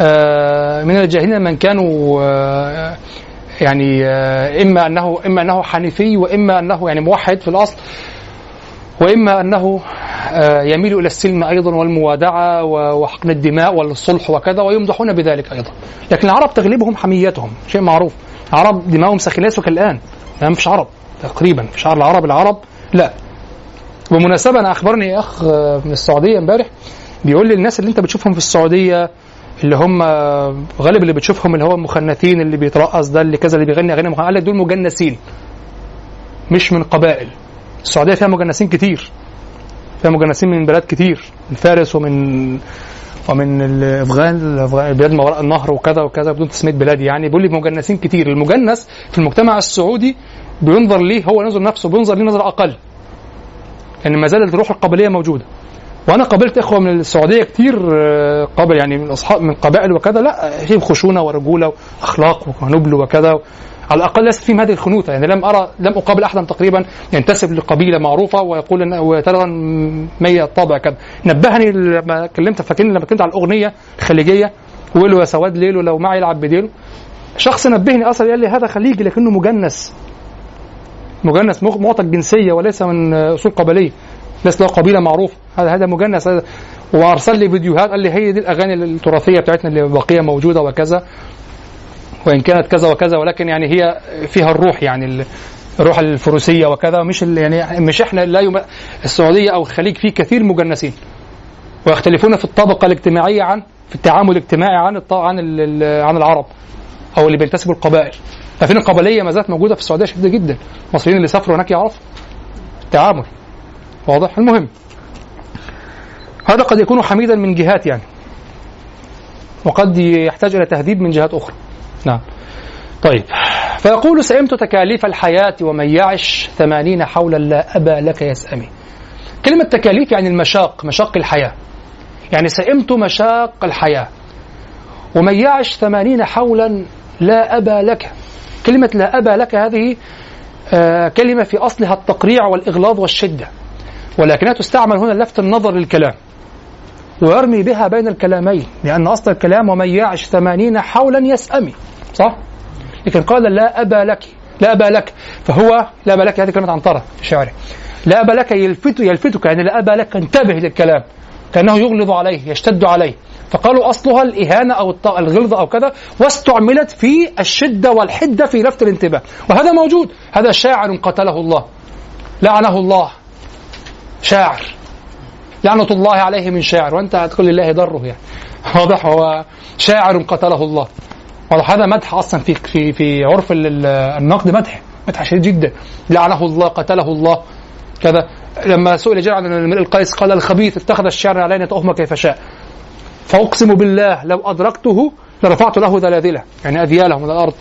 آه، من الجاهلين من كانوا آه، يعني آه، إما أنه إما أنه حنيفي وإما أنه يعني موحد في الأصل وإما أنه آه، يميل إلى السلم أيضا والموادعة وحقن الدماء والصلح وكذا ويمدحون بذلك أيضا. لكن العرب تغلبهم حميتهم شيء معروف. العرب دماؤهم سخنه كالآن. يعني مفيش عرب تقريبا. مفيش عرب العرب العرب لا. بمناسبة أنا أخبرني أخ آه، من السعودية امبارح بيقول لي الناس اللي أنت بتشوفهم في السعودية اللي هم غالب اللي بتشوفهم اللي هو المخنثين اللي بيترقص ده اللي كذا اللي بيغني مخنثة. قال لك دول مجنسين. مش من قبائل. السعودية فيها مجنسين كتير. فيها مجنسين من بلاد كتير. من فارس ومن ومن الافغان البلاد ما وراء النهر وكذا وكذا بدون تسمية بلاد يعني. بيقول لي مجنسين كتير. المجنس في المجتمع السعودي بينظر ليه هو ينظر نفسه بينظر ليه نظر أقل. يعني ما زالت الروح القبلية موجودة. وأنا قابلت إخوة من السعودية كتير آه، قابل يعني من اصحاب من قبائل وكذا لا فيهم خشونه ورجولة وأخلاق ونبل وكذا على الأقل ليست فيهم هذه الخنوثة. يعني لم ارى لم أقابل أحدا تقريبا ينتسب لقبيلة معروفة ويقول ان وترى مية طابع كذا. نبهني لما كلمت فاكرني لما كنت على الأغنية الخليجيه له يا سواد ليله لو معي يلعب بديله شخص نبهني أصلا قال لي هذا خليجي لكنه مجنس. مجنس معطى الجنسيه وليس من أصول قبلية. ليس له قبيلة معروفه هذا هذا مجنس. هذا وأرسل لي فيديوهات. قال لي هي دي الأغاني التراثية بتاعتنا اللي باقيه موجودة وكذا. وإن كانت كذا وكذا ولكن يعني هي فيها الروح يعني ال- الروح الفروسية وكذا. مش يعني مش إحنا لا يم... السعودية أو الخليج فيه كثير مجنسين. ويختلفون في الطبقة الاجتماعية عن في التعامل الاجتماعي عن الط... عن ال... عن العرب أو اللي بينتسبوا القبائل. لكن القبلية ما زالت موجودة في السعودية شديدة جدا. المصريين اللي سافروا هناك يعرفوا التعامل. واضح؟ المهم. هذا قد يكون حميدا من جهات يعني. وقد يحتاج إلى تهذيب من جهات أخرى. نعم. طيب. فيقول سئمت تكاليف الحياة ومن يعش ثمانين حولا لا أبا لك يسأمي كلمة تكاليف يعني المشاق مشاق الحياة. يعني سئمت مشاق الحياة. ومن يعش ثمانين حولا لا أبا لك. كلمة لا أبا لك هذه آه كلمة في أصلها التقريع والإغلاظ والشدة. ولكنها تستعمل هنا لفت النظر للكلام ويرمي بها بين الكلامين لأن أصل الكلام ومن يعش ثمانين حولا يسأمي صح؟ لكن قال لا أبا لك لا أبا لك فهو لا أبا لك هذه كلمة عنترة في شعره. لا أبا لك يلفت يلفتك يعني لا أبا لك انتبه للكلام كأنه يغلظ عليه يشتد عليه. فقالوا أصلها الإهانة أو الغلظة أو كذا واستعملت في الشدة والحدة في لفت الانتباه وهذا موجود هذا شاعر قتله الله لعنه الله. شاعر. لعنة الله عليه من شاعر. وأنت هتقول لله ضره يعني. (laughs) واضح هو شاعر قتله الله. واضح هذا مدح أصلا في في في عرف ال- ال- النقد مدح. مدح شديد جدا. لعنه الله قتله الله. كذا. لما سئل جرع عن المرء القيس قال الخبيث اتخذ الشعر علينا يطأهما كيف شاء. فأقسم بالله لو أدركته لرفعت له ذلاذله يعني أذياله من الأرض.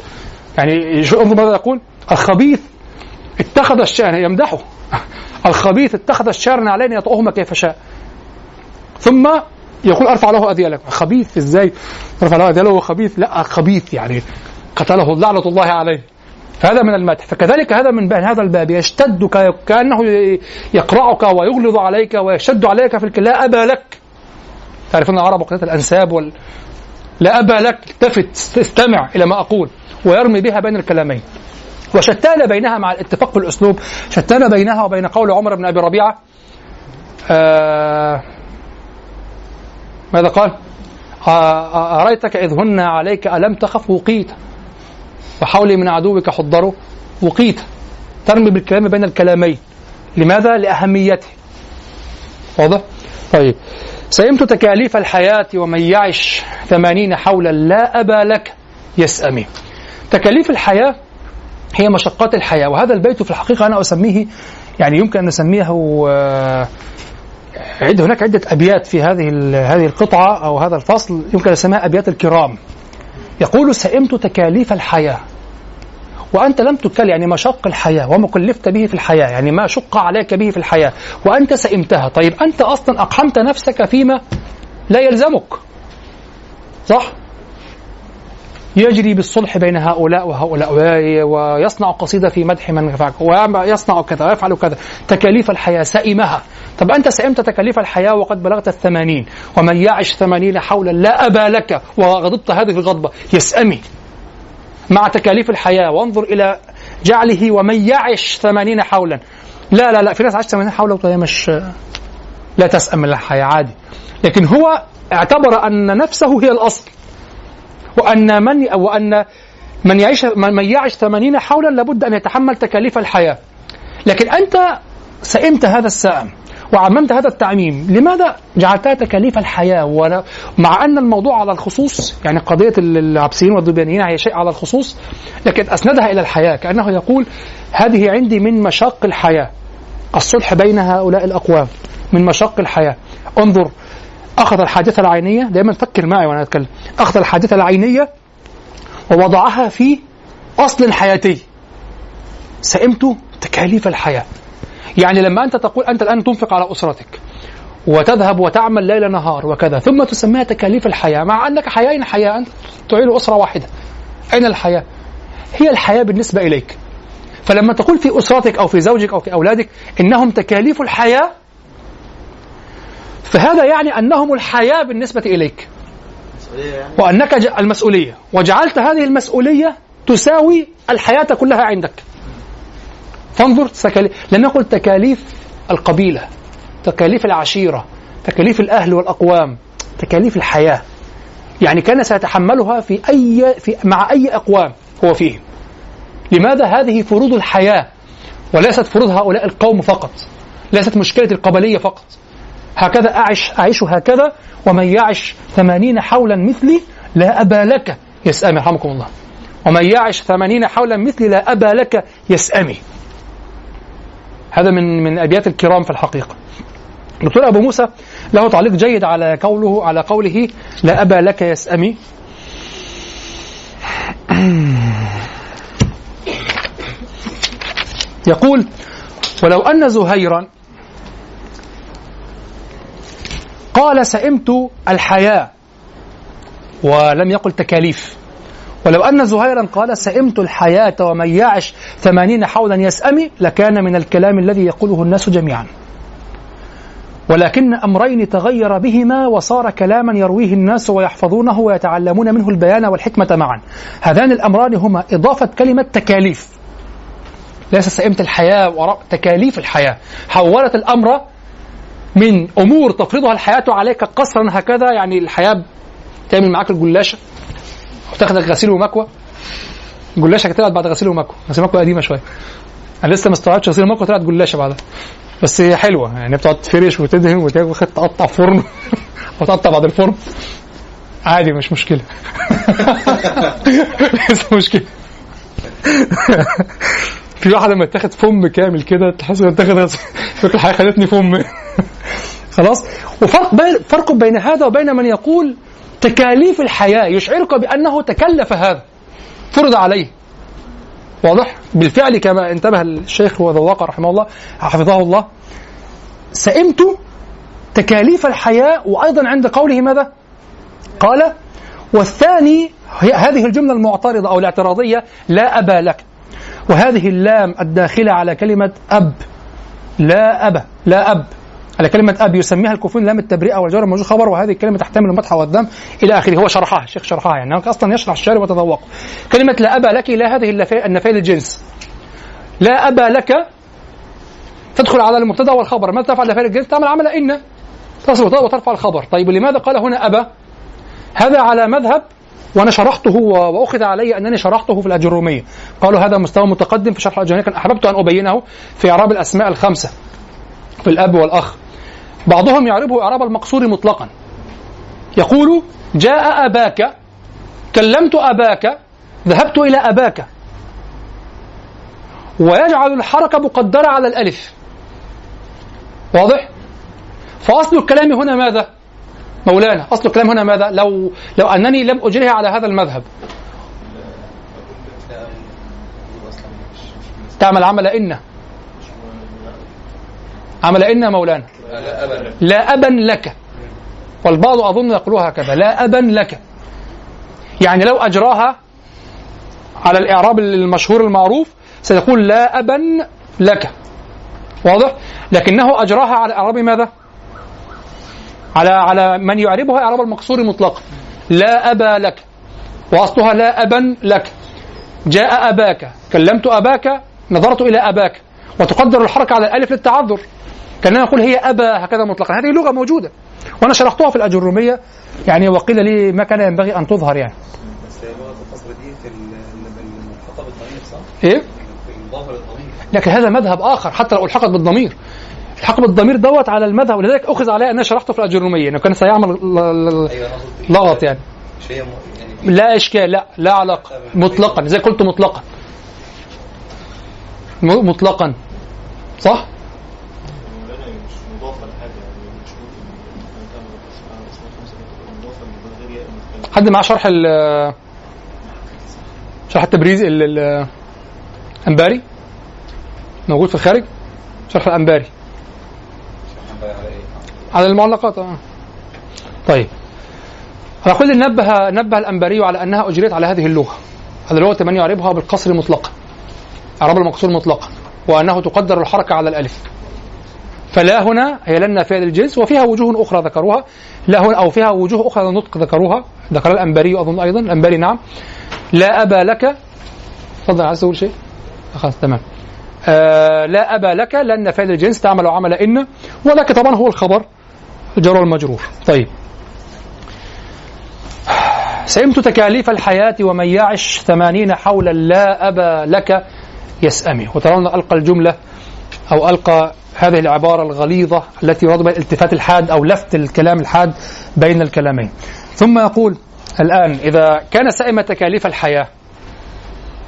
يعني انظر ماذا يقول؟ الخبيث اتخذ الشعر يمدحه. الخبيث اتخذ الشعر علينا يطأهما كيف شاء. ثم يقول ارفع له اذيالك خبيث إزاي؟ ارفع له اذياله هو خبيث؟ لا خبيث يعني قتله لعنة الله عليه. فهذا من المدح. فكذلك هذا من هذا الباب. يشتد كأنه يقرعك ويغلظ عليك ويشد عليك في الك- لا أبا لك. تعرفون العرب وقتات الأنساب وال لا أبا لك. التفت استمع إلى ما أقول. ويرمي بها بين الكلامين. وشتان بينها مع الاتفاق في الأسلوب شتان بينها وبين قول عمر بن أبي ربيعة آه ماذا قال؟ آه، آه، أريتك إذ هن عليك ألم تخف وقيت وحولي من عدوك حضره وقيت ترمي بالكلام بين الكلامين لماذا؟ لأهميته واضح؟ طيب سئمت تكاليف الحياة ومن يعش ثمانين حولا لا أبا لك يسأمي تكاليف الحياة هي مشقات الحياة وهذا البيت في الحقيقة أنا أسميه يعني يمكن أن نسميه آه، عد هناك عدة أبيات في هذه هذه القطعة أو هذا الفصل يمكن أن نسميها أبيات الكرام. يقول سئمت تكاليف الحياة. وأنت لم تكل يعني مشق الحياة وما كلفت به في الحياة يعني ما شق عليك به في الحياة. وأنت سئمتها. طيب أنت أصلا أقحمت نفسك فيما لا يلزمك. صح؟ يجري بالصلح بين هؤلاء وهؤلاء وي- ويصنع قصيدة في مدح من رفعك ويصنع كذا ويفعل كذا. تكاليف الحياة سئمها طب أنت سئمت تكاليف الحياة وقد بلغت الثمانين ومن يعش ثمانين حولا لا أبا لك وغضبت هذه الغضبة. يسأمي مع تكاليف الحياة وانظر إلى جعله ومن يعش ثمانين حولا. لا لا لا في ناس عاشت ثمانين حولا وهي مش لا تسأم من الحياة عادي. لكن هو اعتبر أن نفسه هي الأصل. وأن من وأن من يعيش من يعيش 80 حولا لابد أن يتحمل تكاليف الحياة. لكن أنت سئمت هذا السائم وعممت هذا التعميم لماذا جعلتها تكاليف الحياة؟ ولا مع أن الموضوع على الخصوص يعني قضية العبسيين والذبيانيين هي شيء على الخصوص لكن أسندها إلى الحياة كأنه يقول هذه عندي من مشاق الحياة. الصلح بين هؤلاء الأقوام من مشاق الحياة. انظر أخذ الحادثة العينية. دائما فكر معي وأنا أتكلم. أخذ الحادثة العينية ووضعها في أصل حياتي. سئمت تكاليف الحياة. يعني لما أنت تقول أنت الآن تنفق على أسرتك وتذهب وتعمل ليل نهار وكذا ثم تسميها تكاليف الحياة مع أنك حياين حياة أنت تعين أسرة واحدة. أين الحياة؟ هي الحياة بالنسبة إليك. فلما تقول في أسرتك أو في زوجك أو في أولادك إنهم تكاليف الحياة فهذا يعني أنهم الحياة بالنسبة إليك. وأنك ج- المسؤولية. وجعلت هذه المسؤولية تساوي الحياة كلها عندك. فانظر يقل تكاليف القبيلة تكاليف العشيرة تكاليف الأهل والأقوام تكاليف الحياة. يعني كان سيتحملها في أي في مع أي أقوام هو فيهم. لماذا هذه فروض الحياة وليست فروض هؤلاء القوم فقط؟ ليست مشكلة القبلية فقط. هكذا أعش أعيش هكذا ومن يعش ثمانين حولا مثلي لا أبا لك يسأمي رحمكم الله. ومن يعش ثمانين حولا مثلي لا أبا لك يسأمي. هذا من من أبيات الكرام في الحقيقة. دكتور أبو موسى له تعليق جيد على قوله على قوله لا أبا لك يسأمي. يقول ولو أن زهيرا قال سئمت الحياة ولم يقل تكاليف. ولو أن زهيرا قال سئمت الحياة ومن يعش ثمانين حولا يسأمي لكان من الكلام الذي يقوله الناس جميعا. ولكن أمرين تغير بهما وصار كلاما يرويه الناس ويحفظونه ويتعلمون منه البيان والحكمة معا. هذان الأمران هما إضافة كلمة تكاليف. ليس سئمت الحياة وراء تكاليف الحياة. حولت الأمر من أمور تفرضها الحياة عليك قصرا هكذا يعني الحياة تعمل معاك الجلاشة وتاخدك غسيل ومكوى. الجلاشة طلعت بعد غسيل ومكوى غسيل ومكوى قديمة شوية. أنا لسه ما استوعبتش غسيل ومكوى طلعت جلاشة بعدها. بس هي حلوة يعني بتقعد تفرش وتدهن وتاخد تقطع فرن. (laughs) وتقطع بعد الفرن. عادي مش مشكلة. (laughs) ليس مشكلة. (laughs) في واحد لما تاخد فم كامل كده تحس انك تاخد فكرة الحياة خدتني فم. خلاص؟ وفرق بين فرق بين هذا وبين من يقول تكاليف الحياة يشعرك بأنه تكلف هذا. فرض عليه. واضح؟ بالفعل كما انتبه الشيخ وذواق رحمه الله حفظه الله. سئمت تكاليف الحياة وأيضا عند قوله ماذا؟ قال والثاني هذه الجملة المعترضة أو الاعتراضية لا أبا لك. وهذه اللام الداخلة على كلمة أب. لا أب لا أب. على كلمة أب يسميها الكوفيون لام التبرئة والجار الموجود خبر وهذه الكلمة تحتمل المدح والذم إلى آخره. هو شرحها الشيخ شرحها يعني أصلا يشرح الشارع وتذوقه كلمة لا أبا لك لا هذه النفي- للجنس. لا أبا لك تدخل على المبتدأ والخبر. ماذا تفعل لفعل الجنس تعمل عمل إن تصل وترفع الخبر. طيب لماذا قال هنا أبا هذا على مذهب وأنا شرحته وأخذ علي أنني شرحته في الأجرومية. قالوا هذا مستوى متقدم في شرح الاجروميه كان أحببت أن أبينه في إعراب الأسماء الخمسة في الأب والأخ. بعضهم يعربه إعراب المقصور مطلقا. يقول جاء أباك كلمت أباك ذهبت إلى أباك. ويجعل الحركة مقدرة على الألف. واضح؟ فأصل الكلام هنا ماذا؟ مولانا أصل الكلام هنا ماذا؟ لو لو أنني لم اجرها على هذا المذهب. تعمل عمل إن. عمل إن مولانا. لا أبا لك. والبعض أظن يقولها هكذا لا أبا لك. يعني لو أجراها على الإعراب المشهور المعروف سيقول لا أبا لك. واضح؟ لكنه أجراها على إعراب ماذا؟ على على من يعربها إعراب المقصور مطلقا. لا أبا لك. وأصلها لا أبا لك. جاء أباك. كلمت أباك نظرت إلى أباك. وتقدر الحركة على الألف للتعذر. كان يقول هي أبا هكذا مطلقا. هذه لغة موجودة. وأنا شرحتها في الأجرومية يعني وقيل لي ما كان ينبغي أن تظهر يعني. بس القصر دي في الخطاب الضمير صح؟ إيه؟ لكن هذا مذهب آخر حتى لو الحقت بالضمير. الحق بالضمير دوت على المذهب. ولذلك أخذ علي أن شرحته في الأجرومية أنه كان سيعمل قصدي لغط يعني. يعني لا إشكال لا لا علاقة. مطلقا زي قلت مطلقا. مطلقا. صح؟ مولانا مش مضافه لحاجه يعني مش ممكن ان تعمل اسماء اسماء خمسه تبقى مضافه من غير ياء المتكلم حد معاه شرح ال شرح التبريز ال- ال- الأنباري؟ موجود في الخارج؟ شرح الأنباري. على المعلقات آه. طيب. كل نبه نبه الأنباري على أنها أجريت على هذه اللغة. هذه اللغة من يعربها بالقصر مطلقا. إعراب المقصور مطلقا. وأنه تقدر الحركة على الألف. فلا هنا هي لن نافية للجنس وفيها وجوه أخرى ذكروها. لا هنا أو فيها وجوه أخرى للنطق ذكروها. ذكر الأنباري أظن أيضا. الأنباري نعم. لا أبا لك تفضل عايز تقول شيء؟ خلاص تمام. آه لا أبا لك لن نافية للجنس تعمل عمل إن. ولك طبعا هو الخبر الجر والمجرور طيب. سئمت تكاليف الحياة ومن يعش ثمانين حولا لا أبا لك يسأمي. وترون ألقى الجملة أو ألقى هذه العبارة الغليظة التي يراد بها الالتفات الحاد أو لفت الكلام الحاد بين الكلامين. ثم يقول الآن إذا كان سائم تكاليف الحياة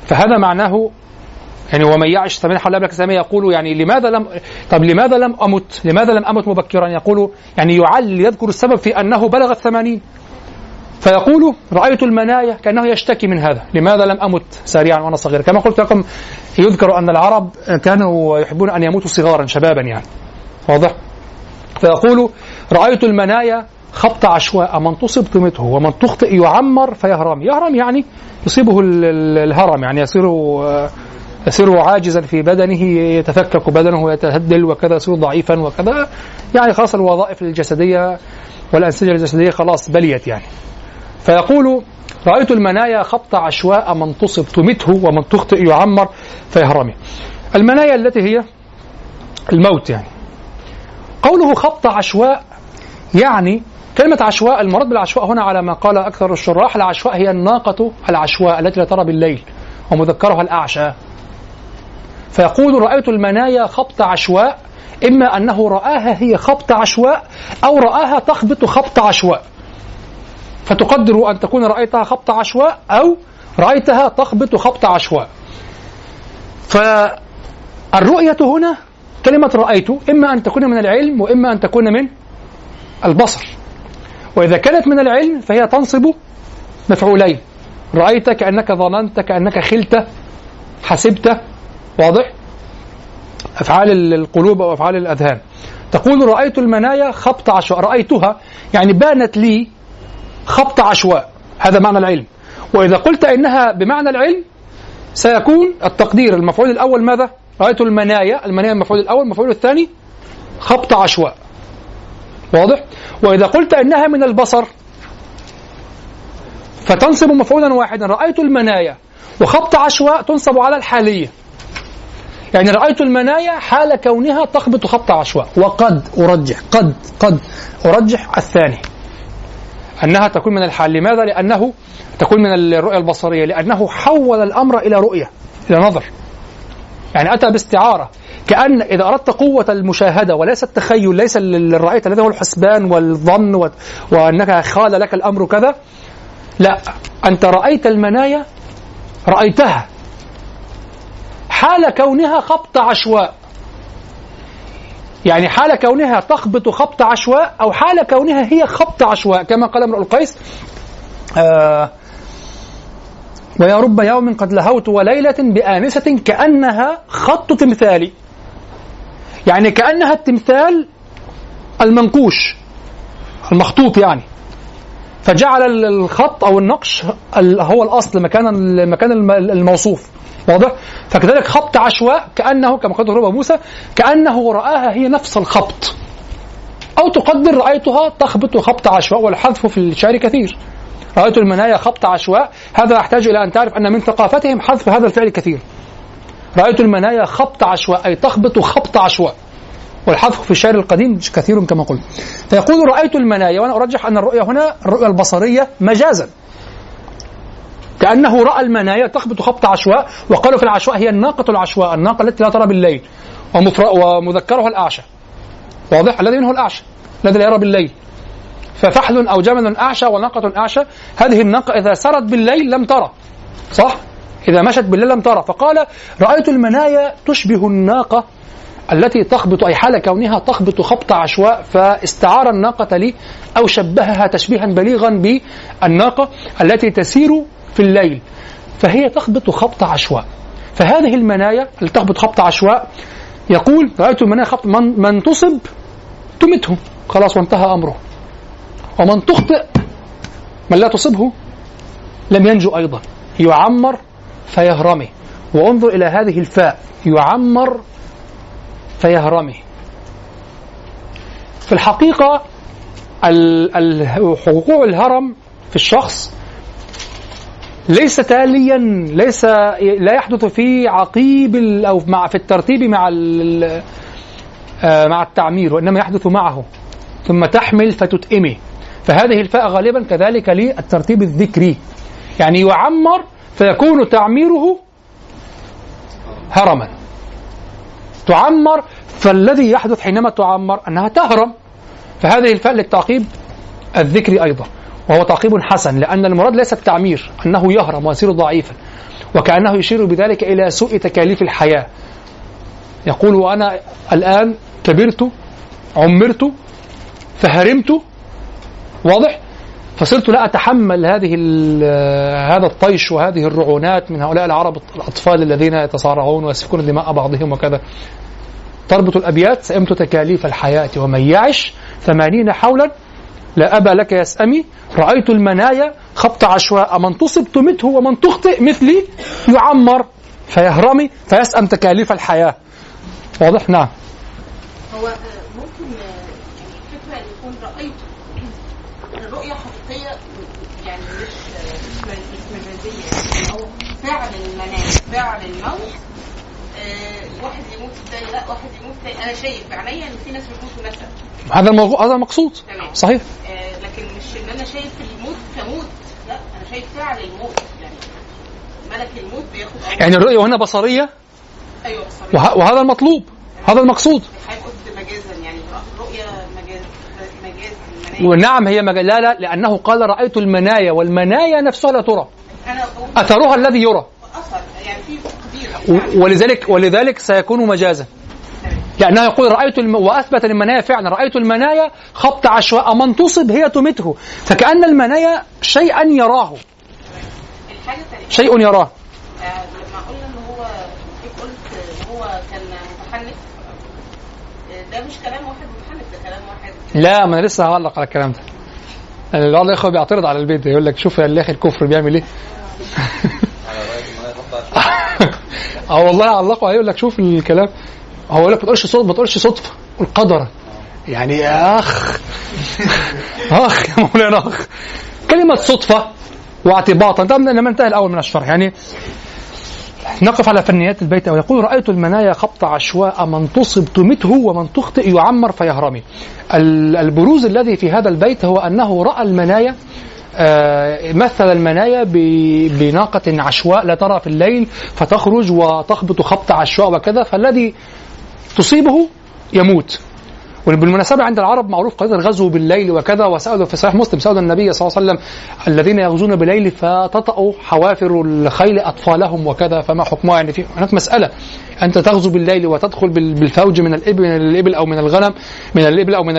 فهذا معناه يعني ومن يعش ثمانين حول لك سامي يقول يعني لماذا لم طب لماذا لم أمت؟ لماذا لم أمت مبكرا؟ يقول يعني يعل يذكر السبب في أنه بلغ الثمانين. فيقول رأيت المنايا كأنه يشتكي من هذا لماذا لم أمت سريعا وأنا صغير كما قلت لكم يذكر أن العرب كانوا يحبون أن يموتوا صغارا شبابا يعني. واضح؟ فيقول رأيت المنايا خبط عشواء من تصب تمته ومن تخطئ يعمر فيهرم. يهرم يعني يصيبه ال- ال- الهرم يعني يصير يصير عاجزا في بدنه يتفكك بدنه ويتهدل وكذا يصير ضعيفا وكذا. يعني خلاص الوظائف الجسدية والأنسجة الجسدية خلاص بليت يعني. فيقول رأيت المنايا خبط عشواء من تصب تمته ومن تخطئ يعمر فيهرمي. المنايا التي هي الموت يعني. قوله خبط عشواء يعني كلمة عشواء المراد بالعشواء هنا على ما قال أكثر الشراح العشواء هي الناقة العشواء التي لا ترى بالليل ومذكرها الأعشى. فيقول رأيت المنايا خبط عشواء إما أنه رآها هي خبط عشواء أو رآها تخبط خبط عشواء. فتقدر أن تكون رأيتها خبط عشواء أو رأيتها تخبط خبط عشواء. فالرؤية هنا كلمة رأيت إما أن تكون من العلم وإما أن تكون من البصر. وإذا كانت من العلم فهي تنصب مفعولين. رأيت كأنك ظننت كأنك خلت حسبت واضح؟ أفعال القلوب أو أفعال الأذهان. تقول رأيت المنايا خبط عشواء رأيتها يعني بانت لي خبط عشواء. هذا معنى العلم. وإذا قلت إنها بمعنى العلم سيكون التقدير المفعول الأول ماذا؟ رأيت المنايا. المنايا المفعول الأول المفعول الثاني خبط عشواء. واضح؟ وإذا قلت إنها من البصر فتنصب مفعولا واحدا. رأيت المنايا. وخبط عشواء تنصب على الحالية. يعني رأيت المنايا حال كونها تخبط خبط عشواء. وقد أرجح قد قد أرجح الثاني. أنها تكون من الحال. لماذا؟ لأنه تكون من الرؤية البصرية. لأنه حول الأمر إلى رؤية إلى نظر. يعني أتى باستعارة. كأن إذا أردت قوة المشاهدة وليس التخيل ليس اللي رأيت الذي هو الحسبان والظن. وأنك خال لك الأمر كذا لا. أنت رأيت المنايا رأيتها. حال كونها خبط عشواء. يعني حال كونها تخبط خبط عشواء أو حال كونها هي خبط عشواء كما قال امرؤ القيس آه ويا رب يوم قد لهوت وليلة بآنسة كأنها خط تمثالي. يعني كأنها التمثال المنقوش المخطوط يعني. فجعل الخط أو النقش هو الأصل مكان مكان الموصوف. واضح؟ فكذلك خبط عشواء كأنه كما قال ربا موسى كأنه رآها هي نفس الخبط. أو تقدر رأيتها تخبط خبط عشواء والحذف في الشعر كثير. رأيت المنايا خبط عشواء هذا يحتاج إلى أن تعرف أن من ثقافتهم حذف هذا الفعل كثير. رأيت المنايا خبط عشواء أي تخبط خبط عشواء والحذف في الشعر القديم كثير كما قلت. فيقول رأيت المنايا وأنا أرجح أن الرؤية هنا الرؤية البصرية مجازا. كأنه رأى المنايا تخبط خبط عشواء وقالوا في العشواء هي الناقة العشواء الناقة التي لا ترى بالليل. ومذكرها الأعشى. واضح؟ الذي منه الأعشى الذي لا يرى بالليل. ففحل أو جمل أعشى وناقة أعشى هذه الناقة إذا سرت بالليل لم ترى. صح؟ إذا مشت بالليل لم ترى. فقال رأيت المنايا تشبه الناقة التي تخبط أي حال كونها تخبط خبط عشواء فاستعار الناقة لي أو شبهها تشبيها بليغا بالناقة التي تسير في الليل فهي تخبط خبط عشواء. فهذه المنايا اللي تخبط خبط عشواء يقول رأيت المنايا خبط من, من تصب تمته. خلاص وانتهى أمره. ومن تخطئ من لا تصبه لم ينجو أيضا. يعمر فيهرمي وانظر إلى هذه الفاء. يعمر فيهرمه. في الحقيقة وقوع الهرم في الشخص ليس تاليا ليس لا يحدث في عقيب أو مع في الترتيب مع آه، مع التعمير وإنما يحدث معه. ثم تحمل فتتئمه فهذه الفاء غالبا كذلك للترتيب الذكري. يعني يعمر فيكون تعميره هرما. تعمر فالذي يحدث حينما تعمر أنها تهرم. فهذه الفاء للتعقيب الذكري أيضا. وهو تعقيب حسن لأن المراد ليس التعمير أنه يهرم ويصير ضعيفا وكأنه يشير بذلك إلى سوء تكاليف الحياة. يقول وأنا الآن كبرت عمرت فهرمت واضح؟ فصرت لا أتحمل هذه هذا الطيش وهذه الرعونات من هؤلاء العرب الأطفال الذين يتصارعون ويسفكون دماء بعضهم وكذا. تربط الأبيات سئمت تكاليف الحياة ومن يعش ثمانين حولا لا أبا لك يسأمي رأيت المنايا خبط عشواء. من تصب تمته ومن تخطئ مثلي يعمر فيهرمي فيسأم تكاليف الحياة. واضح؟ نعم. هو ممكن يعني فكرة أن يكون رأيت الرؤية حقيقية يعني مش مش مجازية أو فعل المنام فعل الموت آه، واحد يموت الثاني لا واحد يموت الثاني أنا شايف بعينيا إن في ناس بتموت وناس هذا الموضوع هذا المقصود تمام. صحيح. آه، لكن مش إن أنا شايف الموت كموت لا أنا شايف فعل الموت. يعني ملك الموت بياخد. يعني الرؤية هنا بصرية؟ أيوه وه- وهذا المطلوب. هذا المقصود. مجازا. يعني رؤيه مجاز مجاز ونعم هي مج... لا لا لأنه قال رأيت المنايا والمنايا نفسها لا ترى. أثرها الذي يرى؟ اثر يعني في ولذلك ولذلك سيكون مجازا. لأنه يقول رأيت الم... وأثبت المنايا فعلا. رأيت المنايا خبط عشواء من تصب هي تمته. فكأن المنايا شيئا يراه. شيء يراه. لما قلنا ان هو قلت هو كان ده مش كلام واحد ده كلام واحد لا ما أنا لسه هعلق على الكلام ده. يعني بعض الإخوة بيعترض على البيت ده. يقول لك شوف يا أخي الكفر بيعمل إيه (laughs) على رأيك المنايا تقطع آه والله علقوا هيقول لك شوف الكلام. هو يقول لك ما تقولش صوت ما تقولش صدفه قول قدرا يعني أخ. (laughs) أخ يا مولانا أخ. كلمة صدفة واعتباطا. ده لما انتهى الأول من الشرح. يعني نقف على فنيات البيت ويقول رأيت المنايا خبط عشواء من تصب تمته ومن تخطئ يعمر فيهرمي. ال- البروز الذي في هذا البيت هو أنه رأى المنايا مثل المنايا بناقة عشواء لا ترى في الليل فتخرج وتخبط خبط عشواء وكذا فالذي تصيبه يموت. وبالمناسبة عند العرب معروف قضية الغزو بالليل وكذا وسألوا في صحيح مسلم سألوا النبي صلى الله عليه وسلم الذين يغزون بالليل فتطأ حوافر الخيل أطفالهم وكذا فما حكمها؟ يعني في هناك مسألة. أنت تغزو بالليل وتدخل بال- بالفوج من الإبل من الإبل أو من الغنم من الإبل أو من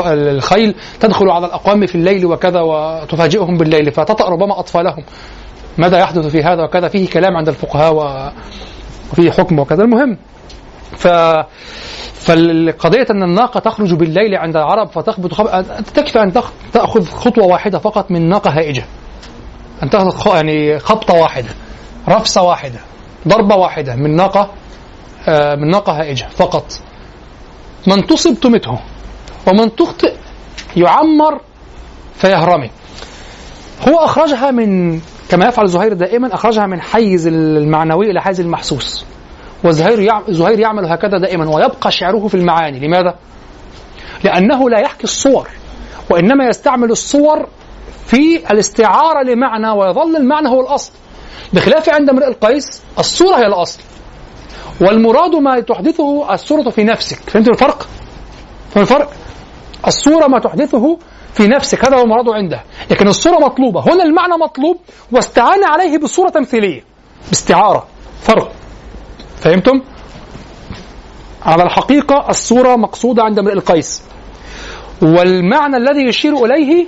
الخيل تدخل على الأقوام في الليل وكذا وتفاجئهم بالليل فتطأ ربما أطفالهم. ماذا يحدث في هذا وكذا؟ فيه كلام عند الفقهاء وفيه حكم وكذا. المهم ف فالقضية أن الناقة تخرج بالليل عند العرب فتخبط خب... تكفي أن. تأخذ خطوة واحدة فقط من ناقة هائجة أن تأخذ. يعني خبطة واحدة رفسة واحدة ضربة واحدة من ناقة آه من ناقة هائجة فقط من تصب تمته ومن تخطئ يعمر فيهرمي هو أخرجها من كما يفعل زهير دائما أخرجها من حيز المعنوي إلى حيز المحسوس وزهير. زهير يعمل هكذا دائما ويبقى شعره في المعاني لماذا؟ لأنه لا يحكي الصور وإنما يستعمل الصور في الاستعارة لمعنى ويظل المعنى هو الأصل بخلاف عند امرئ القيس الصورة هي الأصل والمراد ما تحدثه الصورة في نفسك فهمت الفرق؟ فهمت الفرق؟ الصورة ما تحدثه في نفسك هذا هو المراد عنده لكن الصورة مطلوبة هنا المعنى مطلوب واستعان عليه بصورة تمثيلية باستعارة فرق فهمتم؟ على الحقيقة الصورة مقصودة عند امرئ القيس. والمعنى الذي يشير إليه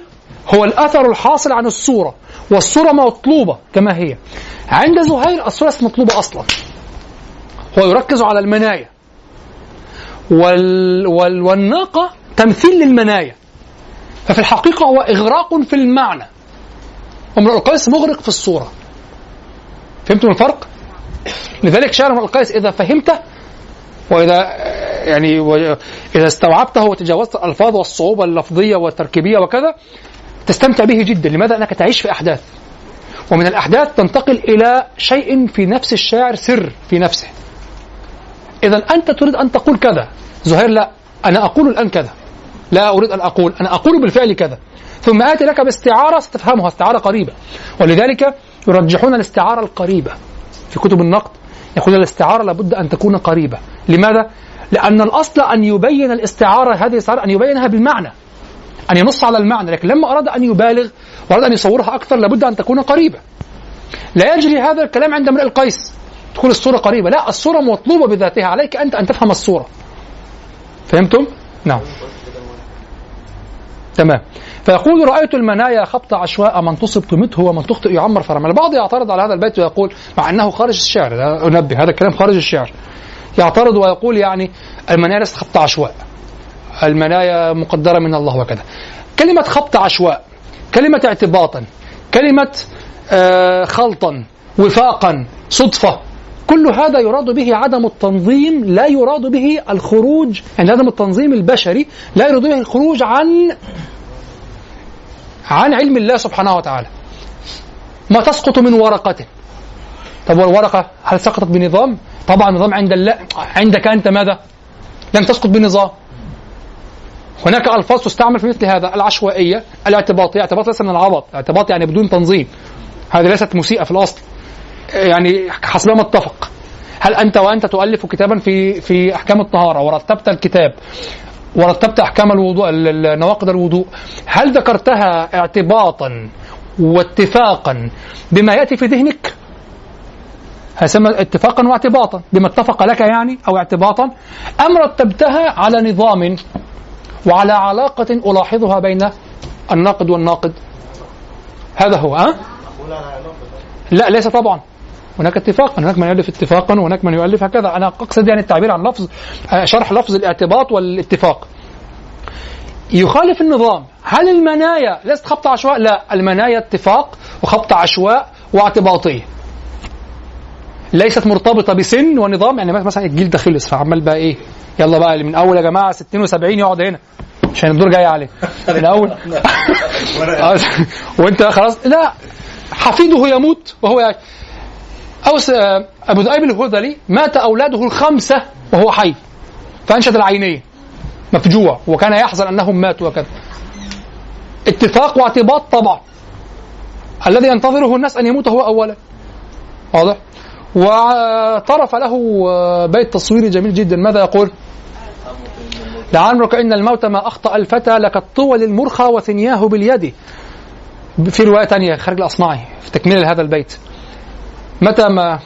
هو الأثر الحاصل عن الصورة والصورة مطلوبة كما هي. عند زهير الصورة مطلوبة أصلا. هو يركز على المنايا. وال... وال... والناقة تمثيل للمنايا. ففي الحقيقة هو إغراق في المعنى. امرؤ القيس مغرق في الصورة. فهمتم الفرق؟ لذلك شعر القيس إذا فهمته وإذا يعني إذا استوعبته وتجاوزت الألفاظ والصعوبة اللفظية والتركيبية وكذا تستمتع به جدا. لماذا؟ أنك تعيش في أحداث. ومن الأحداث تنتقل إلى شيء في نفس الشاعر سر في نفسه. إذا أنت تريد أن تقول كذا. زهير لا. أنا أقول الآن كذا. لا أريد أن أقول. أنا أقول بالفعل كذا. ثم آتي لك باستعارة ستفهمها استعارة قريبة. ولذلك يرجحون الاستعارة القريبة. في كتب النقد يقول الاستعارة لابد أن تكون قريبة. لماذا؟ لأن الأصل أن يبين الاستعارة هذه الإستعارة أن يبينها بالمعنى أن ينص على المعنى لكن لما أراد أن يبالغ وأراد أن يصورها أكثر لابد أن تكون قريبة. لا يجري هذا الكلام عند امرئ القيس تكون الصورة قريبة. لا الصورة مطلوبة بذاتها عليك أنت أن تفهم الصورة. فهمتم؟ نعم. تمام. فيقول رأيت المنايا خبط عشواء من تصب تمته ومن تخطئ يعمر فرما البعض يعترض على هذا البيت ويقول مع أنه خارج الشعر. أنبه هذا الكلام خارج الشعر. يعترض ويقول يعني المنايا ليست خبط عشواء. المنايا مقدرة من الله وكذا. كلمة خبط عشواء كلمة اعتباطا كلمة آه خلطا وفاقا صدفة كل هذا يراد به عدم التنظيم لا يراد به الخروج يعني عدم التنظيم البشري لا يراد به الخروج عن عن علم الله سبحانه وتعالى. ما تسقط من ورقة. طب والورقة هل سقطت بنظام؟ طبعا النظام عند الله. عندك أنت ماذا؟ لن تسقط بنظام. هناك ألفاظ تستعمل في مثل هذا. العشوائية الاعتباطية. اعتباط ليس من العبط. اعتباط يعني بدون تنظيم. هذه ليست مسيئة في الأصل. يعني حسب ما اتفق هل أنت وأنت تؤلف كتابا في في أحكام الطهارة ورتبت الكتاب ورتبت أحكام الوضوء ال- ال- نواقض الوضوء. هل ذكرتها اعتباطا واتفاقا بما يأتي في ذهنك؟ هيسمى اتفاقا واعتباطا بما اتفق لك يعني أو اعتباطا. أم رتبتها على نظام وعلى علاقة ألاحظها بين الناقد والناقد؟ هذا هو أه؟ لا ليس طبعا. هناك اتفاق هناك من يؤلف اتفاقا وهناك من يؤلف هكذا. أنا أقصد يعني التعبير عن لفظ آه، شرح لفظ الاعتباط والاتفاق. يخالف النظام. هل المنايا ليست خبط عشواء؟ لا. المنايا اتفاق وخبط عشواء واعتباطيه ليست مرتبطة بسن ونظام. يعني مثلا الجيل ده خلص فعمال بقى إيه؟ يلا بقى اللي من أول يا جماعة 60 و70 يقعد هنا. عشان الدور جاي عليه. من أول. (laughs) (laughs) وأنت خلاص. لا. حفيده يموت وهو يعيش. أوس أبو ذؤيب الهذلي مات أولاده الخمسة وهو حي فأنشد العينين مفجوع وكان يحزن أنهم ماتوا وكذا. اتفاق واعتباط طبعا الذي ينتظره الناس أن يموت هو أولا. واضح؟ وطرف له بيت تصويري جميل جدا. ماذا يقول؟ لعمرك إن الموت ما أخطأ الفتى لكالطول المرخى وثنياه باليد. في رواية ثانية خارج الأصمعي في تكميل هذا البيت. متى ما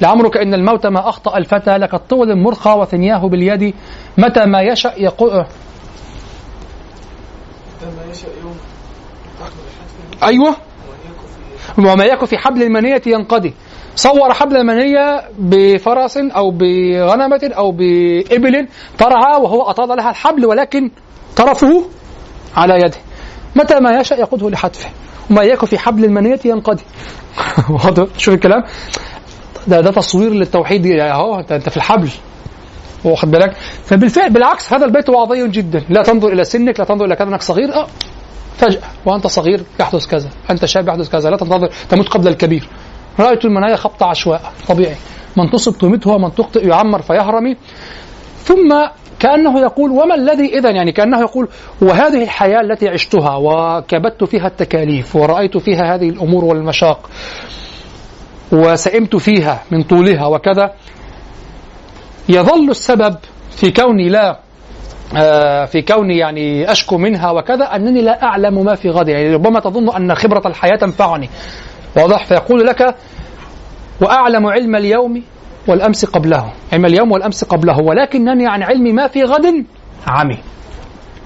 لعمرك إن الموت ما أخطأ الفتى لكالطول المرخى وثنياه باليد. متى ما يشأ يقول في وما يكن في حبل المنية ينقضي. صور حبل المنية بفرس أو بغنمة أو بإبل ترعى وهو أطال لها الحبل ولكن طرفه على يده. متى ما يشاء يقوده لحتفه. وما يكن في حبل المنية ينقضي. (laughs) واضح؟ شوف الكلام. ده ده تصوير للتوحيد. يعني أهو انت في الحبل. واخد بالك؟ فبالفعل بالعكس هذا البيت واضي جدا. لا تنظر إلى سنك لا تنظر إلى كذا. أنك صغير؟ آه. فجأة. وأنت صغير يحدث كذا. أنت شاب يحدث كذا. لا تنتظر. تموت قبل الكبير. رأيت المنايا خبط عشواء. طبيعي. من تصب تمته ومن تخطئ يعمر فيهرمي. ثم كأنه يقول وما الذي إذا يعني كأنه يقول وهذه الحياة التي عشتها وكبت فيها التكاليف ورأيت فيها هذه الأمور والمشاق وسئمت فيها من طولها وكذا يظل السبب في كوني لا آه، في كوني يعني أشكو منها وكذا أنني لا أعلم ما في غد يعني ربما تظن أن خبرة الحياة تنفعني. واضح؟ فيقول لك وأعلم علم اليوم والأمس قبله. علم اليوم والأمس قبله. ولكنني عن علم ما في غد عمي.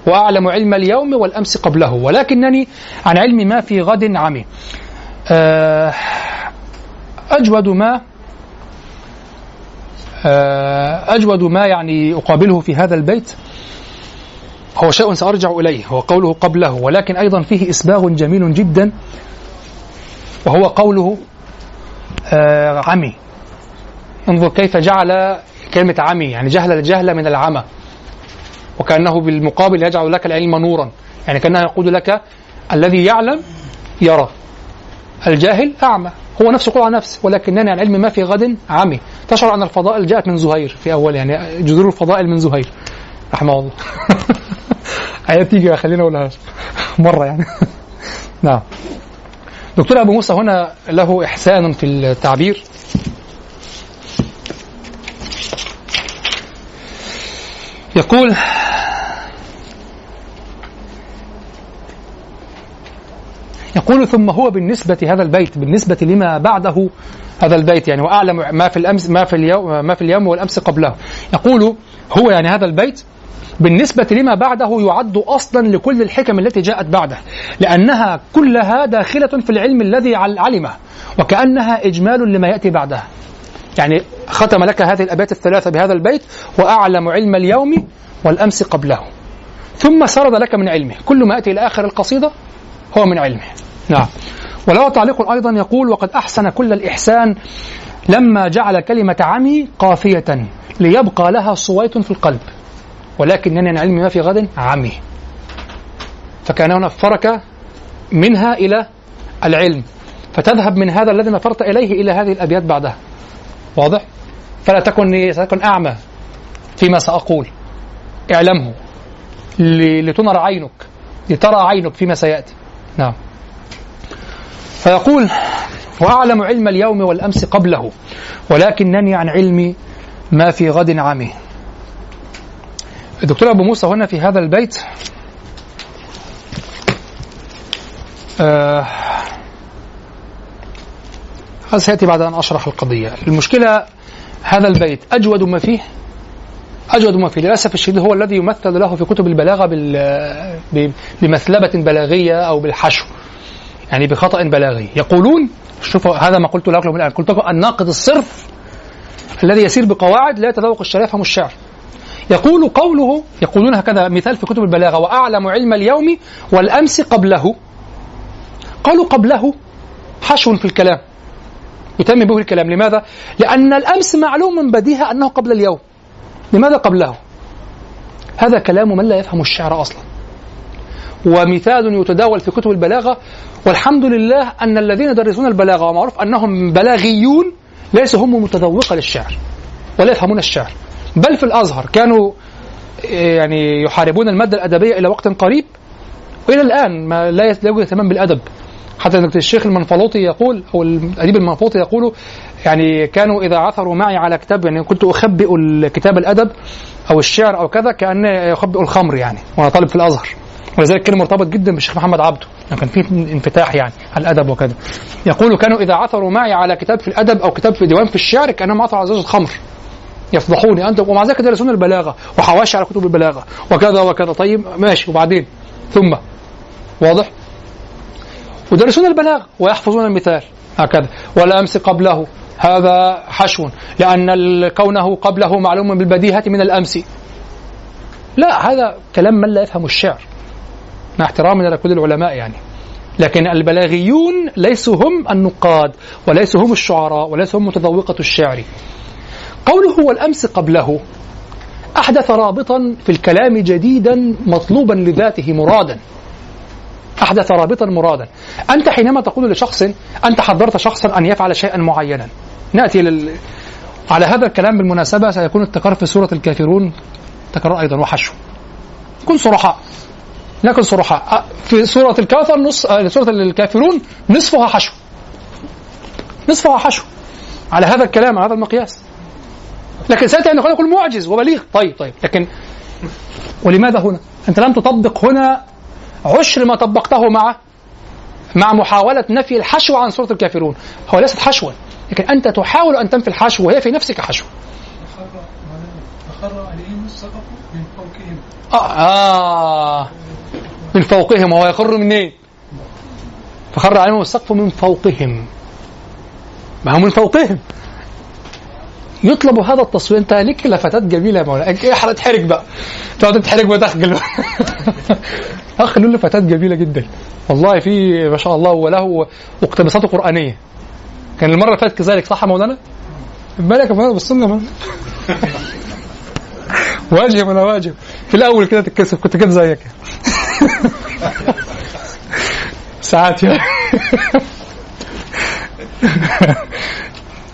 وأعلم علم اليوم والأمس قبله. ولكنني عن علم ما في غد عمي. آه، أجود ما آه، أجود ما يعني أقابله في هذا البيت. هو شيء سأرجع إليه. هو قوله قبله. ولكن أيضا فيه إسباغ جميل جدا. وهو قوله آه، عمي. انظر كيف جعل كلمة عمي يعني جهل الجهل من العمى. وكأنه بالمقابل يجعل لك العلم نورا. يعني كأنه يقول لك الذي يعلم يرى. الجاهل أعمى. هو نفسه يقول عن نفسه ولكنني عن علم ما في غد عمي. تشعر أن الفضائل جاءت من زهير في أول يعني جذور الفضائل من زهير. رحمه الله. (laughs) هي تيجي خلينا أقولها. مرة يعني. (laughs) نعم. دكتور أبو موسى هنا له إحسان في التعبير. يقول يقول ثم هو بالنسبة هذا البيت بالنسبة لما بعده هذا البيت يعني وأعلم ما في الأمس ما في اليوم ما في اليوم والأمس قبله. يقول هو يعني هذا البيت بالنسبة لما بعده يعد أصلا لكل الحكم التي جاءت بعده لأنها كلها داخلة في العلم الذي عل- علمه وكأنها إجمال لما يأتي بعدها يعني ختم لك هذه الأبيات الثلاثة بهذا البيت وأعلم علم اليوم والأمس قبله. ثم سرد لك من علمه. كل ما يأتي إلى آخر القصيدة هو من علمه. نعم. وله تعليق أيضا يقول وقد أحسن كل الإحسان لما جعل كلمة عمي قافية ليبقى لها صويت في القلب ولكنني عن علم ما في غد عمي. فكان هنا فرك منها إلى العلم. فتذهب من هذا الذي نفرت إليه إلى هذه الأبيات بعدها. واضح؟ فلا تكن تكن أعمى فيما سأقول. اعلمه. لتنر عينك لترى عينك فيما سيأتي. نعم. فيقول وأعلم علم اليوم والأمس قبله ولكنني عن علم ما في غد عمي الدكتور أبو موسى هنا في هذا البيت آه هذا سيأتي بعد أن أشرح القضية. المشكلة هذا البيت أجود ما فيه أجود ما فيه. للأسف الشديد هو الذي يمثل له في كتب البلاغة بمثلبة بلاغية أو بالحشو يعني بخطأ بلاغي. يقولون شوفوا هذا ما قلت لكم الآن قلت لكم الناقد الصرف الذي يسير بقواعد لا يتذوق الشرع يفهم الشعر. يقول قوله يقولون هكذا مثال في كتب البلاغة وأعلم علم اليوم والأمس قبله. قالوا قبله حشو في الكلام. يتم به الكلام. لماذا؟ لأن الأمس معلوم من بديهة أنه قبل اليوم. لماذا قبله؟ هذا كلام من لا يفهم الشعر أصلا. ومثال يتداول في كتب البلاغة والحمد لله أن الذين يدرسون البلاغة ومعروف أنهم بلاغيون ليسوا هم متذوقة للشعر ولا يفهمون الشعر. بل في الأزهر كانوا يعني يحاربون المادة الأدبية إلى وقت قريب. وإلى الآن ما لا يوجد اهتمام بالأدب. حتى الشيخ المنفلوطي يقول أو الأديب المنفلوطي يقول يعني كانوا إذا عثروا معي على كتاب يعني كنت أخبئ الكتاب الأدب أو الشعر أو كذا كأن يخبئ الخمر يعني وأنا طالب في الأزهر. ولذلك كان مرتبط جدا بالشيخ محمد عبده يعني كان في انفتاح يعني على الأدب وكذا. يقول كانوا إذا عثروا معي على كتاب في الأدب أو كتاب في ديوان في الشعر كأنهم عثروا على زوجة خمر يفضحوني انت ومع ذلك يدرسون البلاغة وحواشي على كتب البلاغة وكذا وكذا. طيب ماشي وبعدين؟ ثم؟ واضح؟ يدرسون البلاغة ويحفظون المثال هكذا. ولا امس قبله هذا حشو ال- كونه قبله معلوم بالبديهة من الأمس. لا هذا كلام من لا يفهم الشعر مع احترامنا لكل العلماء يعني. لكن البلاغيون ليسوا هم النقاد وليسوا هم الشعراء وليسوا هم متذوقة الشعر. قوله والأمس قبله أحدث رابطا في الكلام جديدا مطلوبا لذاته مرادا. أحدث رابطا مرادا أنت حينما تقول لشخص أنت حضرت شخصا أن يفعل شيئا معينا. نأتي لل... على هذا الكلام بالمناسبة سيكون التكرار في سورة الكافرون. تكرار أيضا وحشو. كن صرحاء. لكن صرحاء. في سورة الكوثر نص آه، سورة الكافرون نصفها حشو. نصفها حشو. على هذا الكلام على هذا المقياس. لكن سيأتي أن يقول معجز وبليغ. طيب طيب. لكن ولماذا هنا؟ أنت لم تطبق هنا عشر ما طبقته مع مع محاولة نفي الحشو عن سورة الكافرون. هو ليست حشوا لكن أنت تحاول أن تنفي الحشو وهي في نفسك حشو. من فوقهم آه, آه. من فوقهم وهو يخر منين؟ فخر عليهم السقف من فوقهم. ما هو من فوقهم. يطلب هذا التصوير. انت ليك لفتات جميلة يا مولانا. إيه هتحرج بقى. تقعد تحرج وتخجل (laughs) أخ له لفتات جميلة جدا. والله في ما شاء الله وله مقتبسات قرآنية. كان المرة اللي فاتت كذلك صح يا مولانا؟ بالك يا مولانا بالسنة. (laughs) واجب أنا واجب؟ في الأول كده تتكسف كنت كده زيك. (laughs) ساعات يعني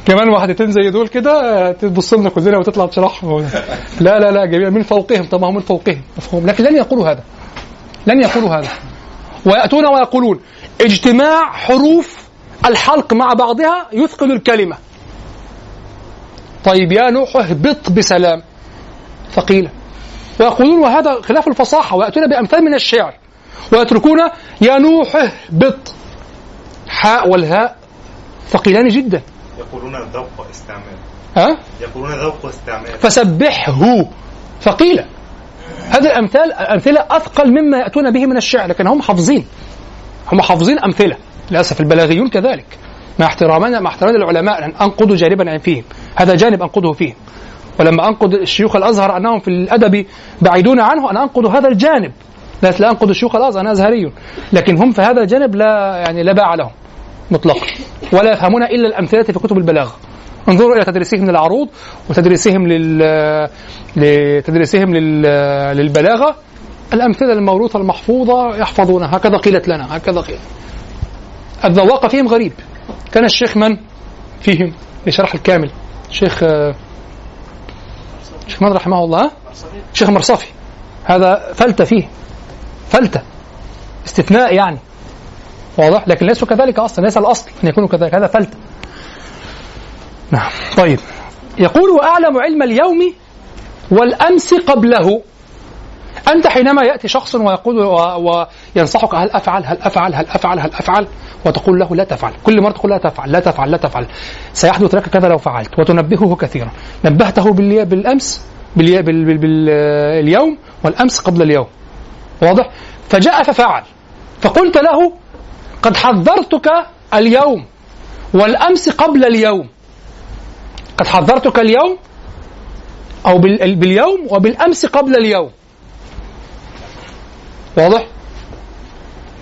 كمان واحدتين زي دول كده تبص لنا كلنا وتطلع تشرحهم لا لا لا جميل من فوقهم طبعا من فوقهم. مفهوم؟ لكن لن يقولوا هذا. لن يقولوا هذا. ويأتون ويقولون اجتماع حروف الحلق مع بعضها يثقل الكلمة. طيب يا نوح اهبط بسلام. ثقيلة ويقولون وهذا خلاف الفصاحة ويأتون بأمثال من الشعر. ويتركون يا نوح اهبط. حاء والهاء ثقيلان جدا. يقولون ذوق استعمال. ها؟ يقولون ذوق استعمال. فسبحه. ثقيلة هذه الأمثال أمثلة أثقل مما يأتون به من الشعر لكن هم حافظين. هم حافظين أمثلة. للأسف البلاغيون كذلك. مع احترامنا مع احترام العلماء أن أنقضوا جانبا عن فيهم. هذا جانب أنقضه فيهم. ولما أنقض شيوخ الأزهر أنهم في الأدب بعيدون عنه أنا أنقض هذا الجانب. لا أنقض شيوخ الأزهر أنا أزهري لكن هم في هذا الجانب لا يعني لا باع لهم. مطلقا. ولا يفهمون إلا الأمثلة في كتب البلاغة. انظروا إلى تدريسهم للعروض وتدريسهم لل لتدريسهم لل... للبلاغة. الأمثلة الموروثة المحفوظة يحفظونها. هكذا قيلت لنا. هكذا قيل الذواق فيهم غريب. كان الشيخ من؟ فيهم. لشرح الكامل. آه، الشيخ محمد رحمه الله؟ شيخ مرصفي. هذا فلتة فيه. فلتة. استثناء يعني. واضح لكن ليسوا كذلك أصلا ليس الأصل أن يكونوا كذلك هذا فلتة. نعم. طيب. يقول وأعلم علم اليوم والأمس قبله. أنت حينما يأتي شخص ويقول وينصحك هل أفعل هل أفعل هل أفعل هل أفعل؟ وتقول له لا تفعل. كل مرة تقول لا تفعل لا تفعل لا تفعل. سيحدث لك كذا لو فعلت. وتنبهه كثيرا. نبهته باللي- بالأمس باللي- بال- بال- بال- اليوم والأمس قبل اليوم. واضح؟ فجاء ففعل. فقلت له قد حذرتك اليوم والأمس قبل اليوم. قد حذرتك اليوم بال- باليوم وبالأمس قبل اليوم. واضح؟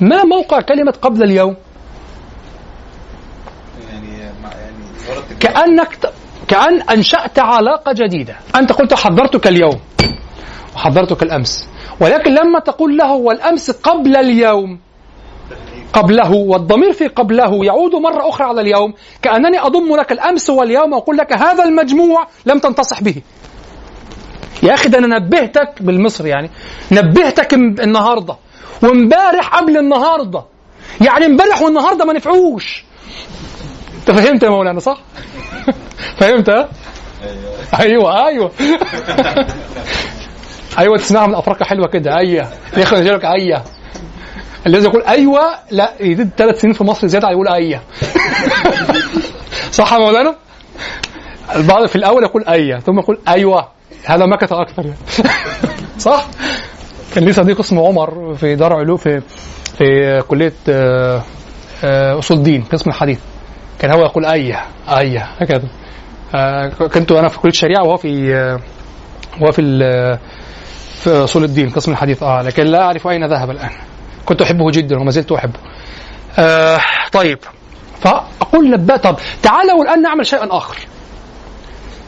ما موقع كلمة قبل اليوم؟ يعني يعني. كأنك كأن أنشأت علاقة جديدة. أنت قلت حضرتك اليوم وحضرتك الأمس. ولكن لما تقول له والأمس قبل اليوم قبله والضمير في قبله. يعود مرة أخرى على اليوم. كأنني أضم لك الأمس واليوم وأقول لك هذا المجموع لم تنتصح به. يا أخي ده أنا نبهتك بالمصري يعني. نبهتك النهاردة. وامبارح قبل النهاردة. يعني امبارح والنهاردة ما نفعوش. أنت فهمت يا مولانا صح؟ (laughs) فهمت ها؟ أيوه. أيوه. أيوه. (laughs) تسمعها من افريقيا حلوة كده. ياخد يقول لك أيوه. الذي يقول أيوه لا يزيد ثلاث سنين في مصر زيادة يقول أيوه. صح يا مولانا؟ البعض في الأول يقول أيوه ثم يقول أيوه. هذا مكث أكثر. يعني. صح؟ كان لي صديق اسمه عمر في دار علوم في في كلية آه، أصول الدين قسم الحديث. كان هو يقول أيه أيه هكذا. آه، كنت أنا في كلية الشريعة وهو في آه، وهو في في أصول الدين قسم الحديث. آه لكن لا أعرف أين ذهب الآن. كنت أحبه جدا وما زلت أحبه. آه طيب. فأقول نبأ طب تعالوا الآن نعمل شيئا آخر.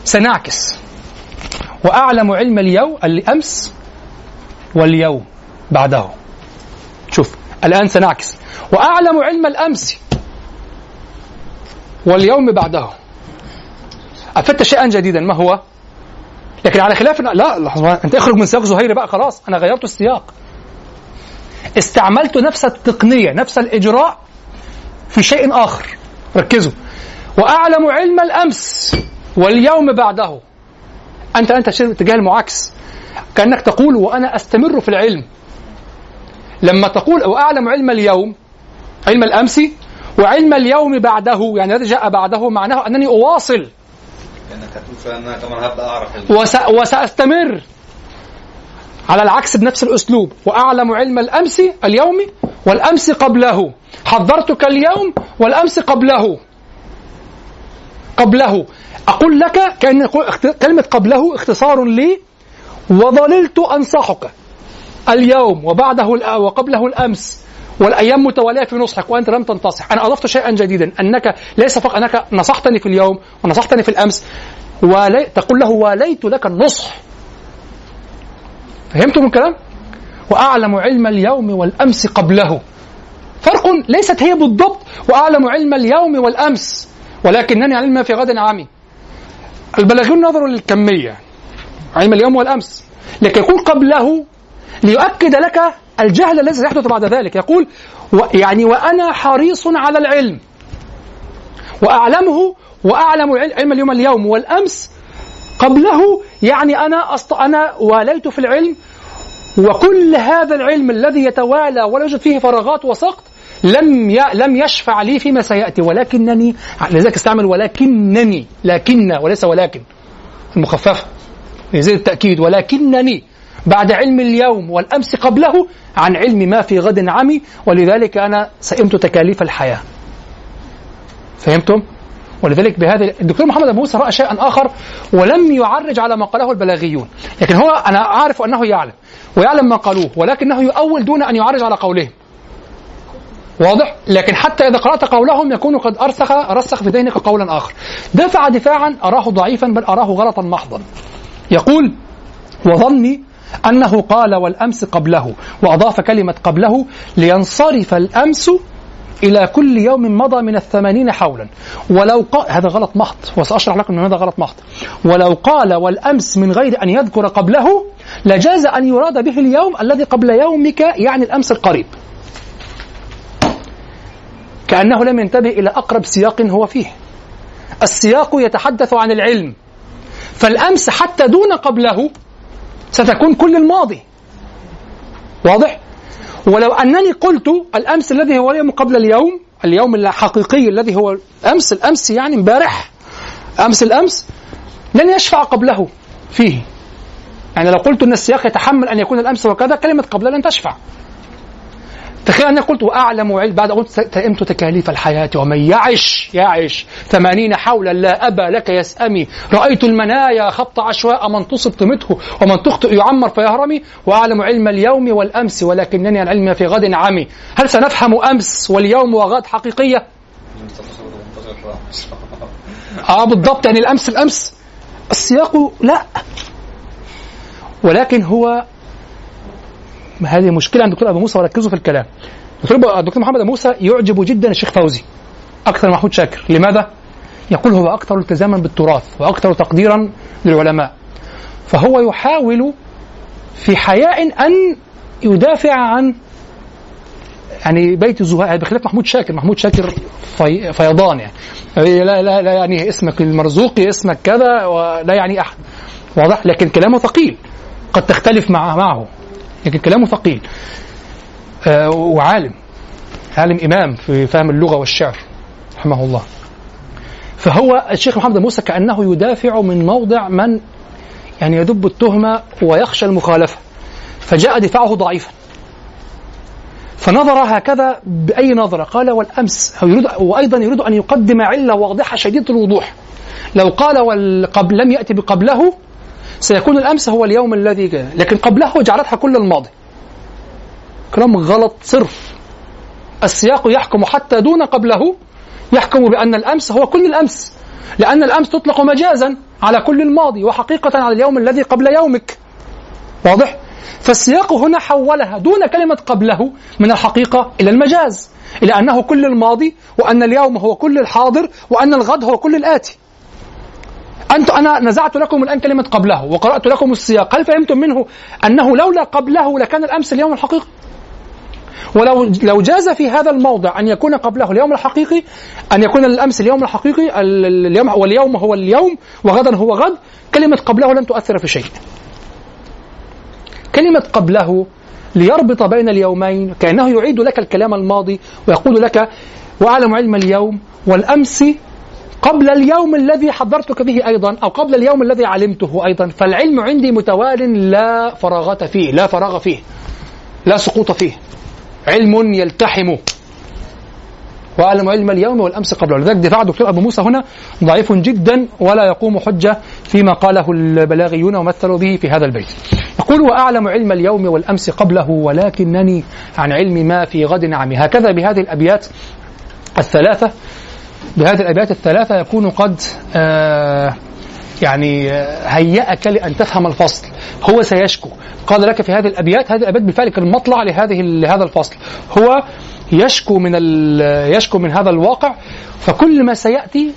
سنعكس. وأعلم علم اليوم الأمس واليوم بعده. شوف الآن سنعكس. وأعلم علم الأمس واليوم بعده. أفدت شيئا جديدا ما هو؟ لكن على خلاف لا لحظة أنت اخرج من سياق زهير بقى خلاص أنا غيرت السياق. استعملت نفس التقنية نفس الإجراء في شيء آخر. ركزوا. وأعلم علم الأمس واليوم بعده. أنت أنت اتجاه المعاكس. كأنك تقول وأنا أستمر في العلم. لما تقول وأعلم علم اليوم علم الأمس وعلم اليوم بعده يعني الذي جاء بعده معناه أنني أواصل. لأنك هتقول فعلا ان أنا كمان هبدا اعرف ال- وس... وسأستمر على العكس بنفس الأسلوب. وأعلم علم الأمس اليوم والأمس قبله. حضرتك اليوم والأمس قبله. قبله. أقول لك كأن كلمة قبله اختصار لي وظللت أنصحك. اليوم وبعده وقبله الأمس. والأيام متوالية في نصحك وأنت لم تنتصح. أنا أضفت شيئا جديدا. أنك ليس فقط أنك نصحتني في اليوم ونصحتني في الأمس. ولي تقول له واليت لك النصح. فهمتم الكلام؟ وأعلم علم اليوم والأمس قبله. فرق ليست هي بالضبط وأعلم علم اليوم والأمس ولكنني علم ما في غد عمي البلاغيون نظروا للكمية علم اليوم والأمس لكن يقول قبله ليؤكد لك الجهل الذي سيحدث بعد ذلك. يقول يعني وأنا حريص على العلم. وأعلمه وأعلم عل- علم اليوم اليوم والأمس قبله يعني أنا أست... أنا واليت في العلم وكل هذا العلم الذي يتوالى ولا يوجد فيه فراغات وسقط لم ي... لم يشفع لي فيما سيأتي ولكنني لذلك استعمل ولكنني لكن وليس ولكن المخففة يزيد التأكيد ولكنني بعد علم اليوم والأمس قبله عن علم ما في غد عمي ولذلك أنا سئمت تكاليف الحياة فهمتم؟ ولذلك بهذا الدكتور محمد أبو موسى رأى شيئا آخر ولم يعرج على ما قاله البلاغيون، لكن هو أنا أعرف أنه يعلم ويعلم ما قالوه ولكنه يؤول دون أن يعرج على قولهم. واضح؟ لكن حتى إذا قرأت قولهم يكون قد ارسخ رسخ في ذهنك قولا آخر. دفع دفاعا أراه ضعيفا بل أراه غلطا محضا. يقول وظني أنه قال والأمس قبله وأضاف كلمة قبله لينصرف الأمس إلى كل يوم مضى من الثمانين حولا. ولو قال هذا غلط محض. وسأشرح لكم أن هذا غلط محض. ولو قال والأمس من غير أن يذكر قبله لجاز أن يراد به اليوم الذي قبل يومك يعني الأمس القريب. كأنه لم ينتبه إلى أقرب سياق هو فيه. السياق يتحدث عن العلم. فالأمس حتى دون قبله ستكون كل الماضي. واضح؟ ولو أنني قلت الأمس الذي هو اليوم قبل اليوم اليوم الحقيقي الذي هو أمس الأمس يعني امبارح أمس الأمس لن يشفع قبله فيه. يعني لو قلت أن السياق يتحمل أن يكون الأمس وكذا كلمة قبل لن تشفع. تخيل أني قلت وأعلم علم بعد قلت تئمت تكاليف الحياة ومن يعش يعش. ثمانين حولا لا أبا لك يسأمي. رأيت المنايا خط عشواء من تصب طمته ومن تخطئ يعمر فيهرمي. وأعلم علم اليوم والأمس ولكنني عن في غد عمي. هل سنفهم أمس واليوم وغد حقيقية؟ آه بالضبط. يعني الأمس الأمس. السياق لا. ولكن هو هذه مشكلة عند الدكتور أبو موسى وركزوا في الكلام. الدكتور الدكتور محمد أبو موسى يعجب جدا الشيخ فوزي أكثر من محمود شاكر. لماذا؟ يقول هو أكثر التزاما بالتراث وأكثر تقديرا للعلماء. فهو يحاول في حياء أن يدافع عن يعني بيت الزهاء بخلاف محمود شاكر. محمود شاكر في فيضان يعني. لا لا لا يعني اسمك المرزوقي اسمك كذا ولا يعني أحد. واضح؟ لكن كلامه ثقيل. قد تختلف مع معه. لكن كلامه ثقيل. آه وعالم. عالم إمام في فهم اللغة والشعر رحمه الله. فهو الشيخ محمد موسى كأنه يدافع من موضع من يعني يدب التهمة ويخشى المخالفة. فجاء دفاعه ضعيفا. فنظر هكذا بأي نظرة؟ قال والأمس أو يريد وأيضا يريد أن يقدم علة واضحة شديدة الوضوح. لو قال والقبل لم يأتي بقبله سيكون الأمس هو اليوم الذي جاء. لكن قبله جعلتها كل الماضي. كلام غلط صرف. السياق يحكم حتى دون قبله يحكم بأن الأمس هو كل الأمس. لأن الأمس تطلق مجازا على كل الماضي وحقيقة على اليوم الذي قبل يومك. واضح؟ فالسياق هنا حولها دون كلمة قبله من الحقيقة إلى المجاز. إلى أنه كل الماضي وأن اليوم هو كل الحاضر وأن الغد هو كل الآتي. أنت أنا نزعت لكم الآن كلمة قبله وقرأت لكم السياق. هل فهمتم منه أنه لولا قبله لكان الأمس اليوم الحقيقي؟ ولو لو جاز في هذا الموضع أن يكون قبله اليوم الحقيقي أن يكون الأمس اليوم الحقيقي اليوم واليوم هو اليوم وغدا هو غد كلمة قبله لن تؤثر في شيء. كلمة قبله ليربط بين اليومين كأنه يعيد لك الكلام الماضي ويقول لك وأعلم علم اليوم والأمس قبل اليوم الذي حضرتك به أيضا أو قبل اليوم الذي علمته أيضا فالعلم عندي متوال لا فراغة فيه لا فراغ فيه لا سقوط فيه. علم يلتحم. وأعلم علم اليوم والأمس قبله. لذلك دفاع الدكتور أبو موسى هنا ضعيف جدا ولا يقوم حجة فيما قاله البلاغيون ومثلوا به في هذا البيت. يقول وأعلم علم اليوم والأمس قبله ولكنني عن علم ما في غد عمي هكذا بهذه الأبيات الثلاثة بهذه الأبيات الثلاثة يكون قد آه يعني هيأك لأن تفهم الفصل. هو سيشكو. قال لك في هذه الأبيات هذه الأبيات بالفعل كان مطلع لهذه لهذا الفصل. هو يشكو من يشكو من هذا الواقع فكل ما سيأتي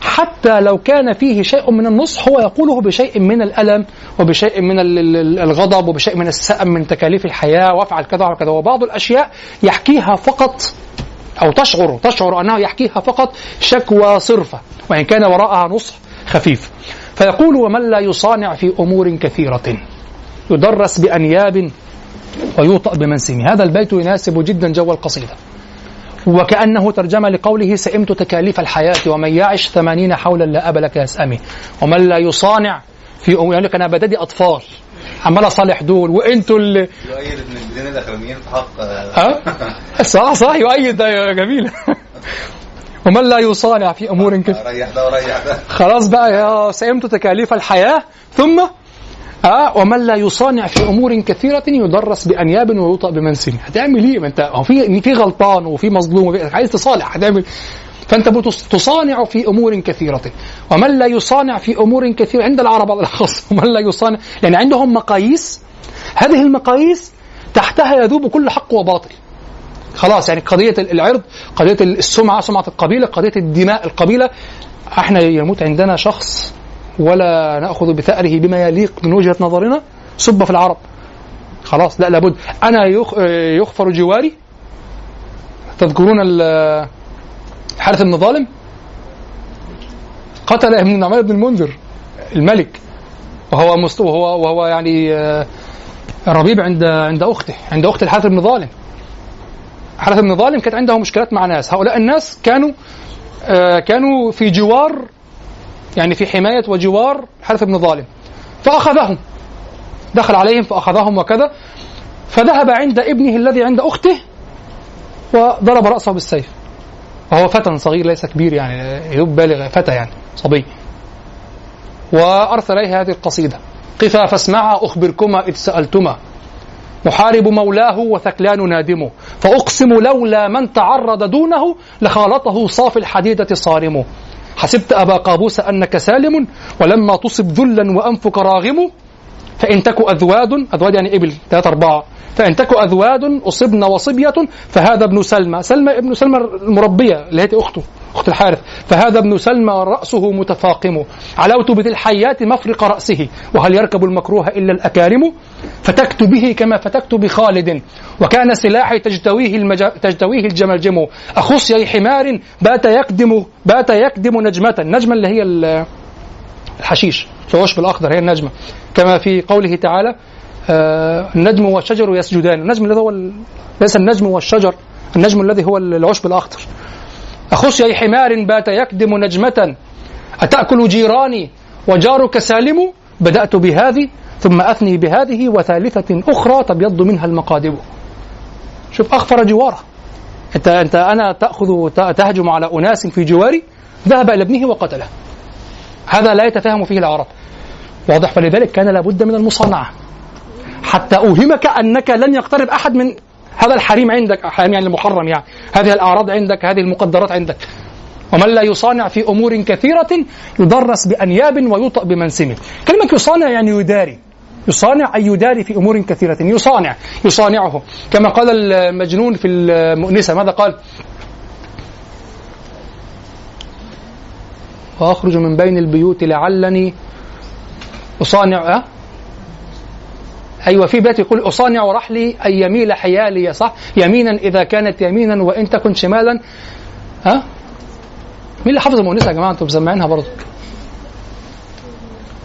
حتى لو كان فيه شيء من النصح هو يقوله بشيء من الألم وبشيء من الغضب وبشيء من السأم من تكاليف الحياة وأفعل كذا وكذا وبعض الأشياء يحكيها فقط أو تشعر تشعر أنه يحكيها فقط شكوى صرفة وإن كان وراءها نصح خفيف. فيقول ومن لا يصانع في أمور كثيرة؟ يدرس بأنياب ويوطأ بمنسم. هذا البيت يناسب جدا جو القصيدة. وكأنه ترجمة لقوله سئمت تكاليف الحياة ومن يعش ثمانين حولا لا أب لك يسأمي. ومن لا يصانع في أمور يعني أنا بددي أطفال. عمال أصالح دول وأنتوا اللي يؤيد ابن البلدان الأخرانيين في حق. أه؟ صح صح يؤيد ده جميل. ومن لا يصانع في أمور كثيره ريح ده وريح ده. خلاص بقى يا سئمت تكاليف الحياة. ثم آه ومن لا يصانع في أمور كثيرة يدرس بأنياب ويوطأ بمنسم هتعمل إيه؟ ما انت هو في في غلطان وفي مظلوم عايز تصالح هتعمل فأنت تصانع في أمور كثيرة. ومن لا يصانع في أمور كثيرة عند العرب على الأخص (laughs) ومن لا يصانع يعني عندهم مقاييس. هذه المقاييس تحتها يذوب كل حق وباطل. خلاص يعني قضية العرض قضية السمعة سمعة القبيلة قضية الدماء القبيلة. إحنا يموت عندنا شخص ولا نأخذ بثأره بما يليق من وجهة نظرنا سب في العرب. خلاص لا لابد. أنا يخ- يغفر جواري. تذكرون الحارث بن ظالم قتل ابن النعمان بن المنذر الملك. وهو مست... وهو وهو يعني آه، ربيب عند عند أخته عند أخت الحارث بن ظالم. الحارث بن ظالم كانت عنده مشكلات مع ناس. هؤلاء الناس كانوا آه، كانوا في جوار يعني في حماية وجوار الحارث بن ظالم. فأخذهم. دخل عليهم فأخذهم وكذا. فذهب عند ابنه الذي عند أخته وضرب رأسه بالسيف. وهو فتى صغير ليس كبير يعني يدب بالغ فتى يعني صبي. وأرسل إليه هذه القصيدة. قفا فاسمعا أخبركما إذ سألتما. محارب مولاه وثكلان نادمه فأقسم لولا من تعرض دونه لخالطه صافي الحديدة صارم. حسبت أبا قابوس أنك سالم ولما تصب ذلا وأنفك راغم. فإن تك أذواد أذواد يعني إبل ثلاثة أربعة فإن تك أذواد أصبن وصبية فهذا ابن سلمى. سلمى ابن سلمى المربية اللي هي أخته أخت الحارث. فهذا ابن سلمى رأسه متفاقم. علوت بذي الحيات مفرق رأسه. وهل يركب المكروه إلا الأكارم؟ فتكت به كما فتكت بخالد. وكان سلاحي تجتويه المج... تجتويه الجملجم. أخصي حمار بات يقدم بات يقدم نجمة. النجمة اللي هي ال- الحشيش العشب الأخضر هي النجمة. كما في قوله تعالى النجم والشجر يسجدان. النجم الذي هو ال... ليس النجم والشجر النجم الذي هو العشب الأخضر. أخص أي حمار بات يكدم نجمة أتأكل جيراني وجارك سالم؟ بدأت بهذه ثم أثني بهذه وثالثة أخرى تبيض منها المقادم شوف أخفر جواره أنت أنت أنا تأخذ تهجم على أناس في جواري ذهب إلى ابنه وقتله. هذا لا يتفهم فيه العرب واضح فلذلك كان لابد من المصانعة. حتى أوهمك أنك لن يقترب أحد من هذا الحريم عندك حريم يعني المحرم يعني. هذه الأعراض عندك هذه المقدرات عندك. ومن لا يصانع في أمور كثيرة يدرس بأنياب ويوطأ بمنسم. كلمة يصانع يعني يداري. يصانع أي يداري في أمور كثيرة. يصانع يصانعه. كما قال المجنون في المؤنسة ماذا قال؟ وأخرج من بين البيوت لعلني أصانع أه؟ أيوة في بيت يقول أصانع رحلي أن يميل حيالي صح؟ يمينا إذا كانت يمينا وإن تكن شمالا. ها؟ مين اللي حافظ المؤنسة يا جماعة؟ أنتم مسمعينها برضه.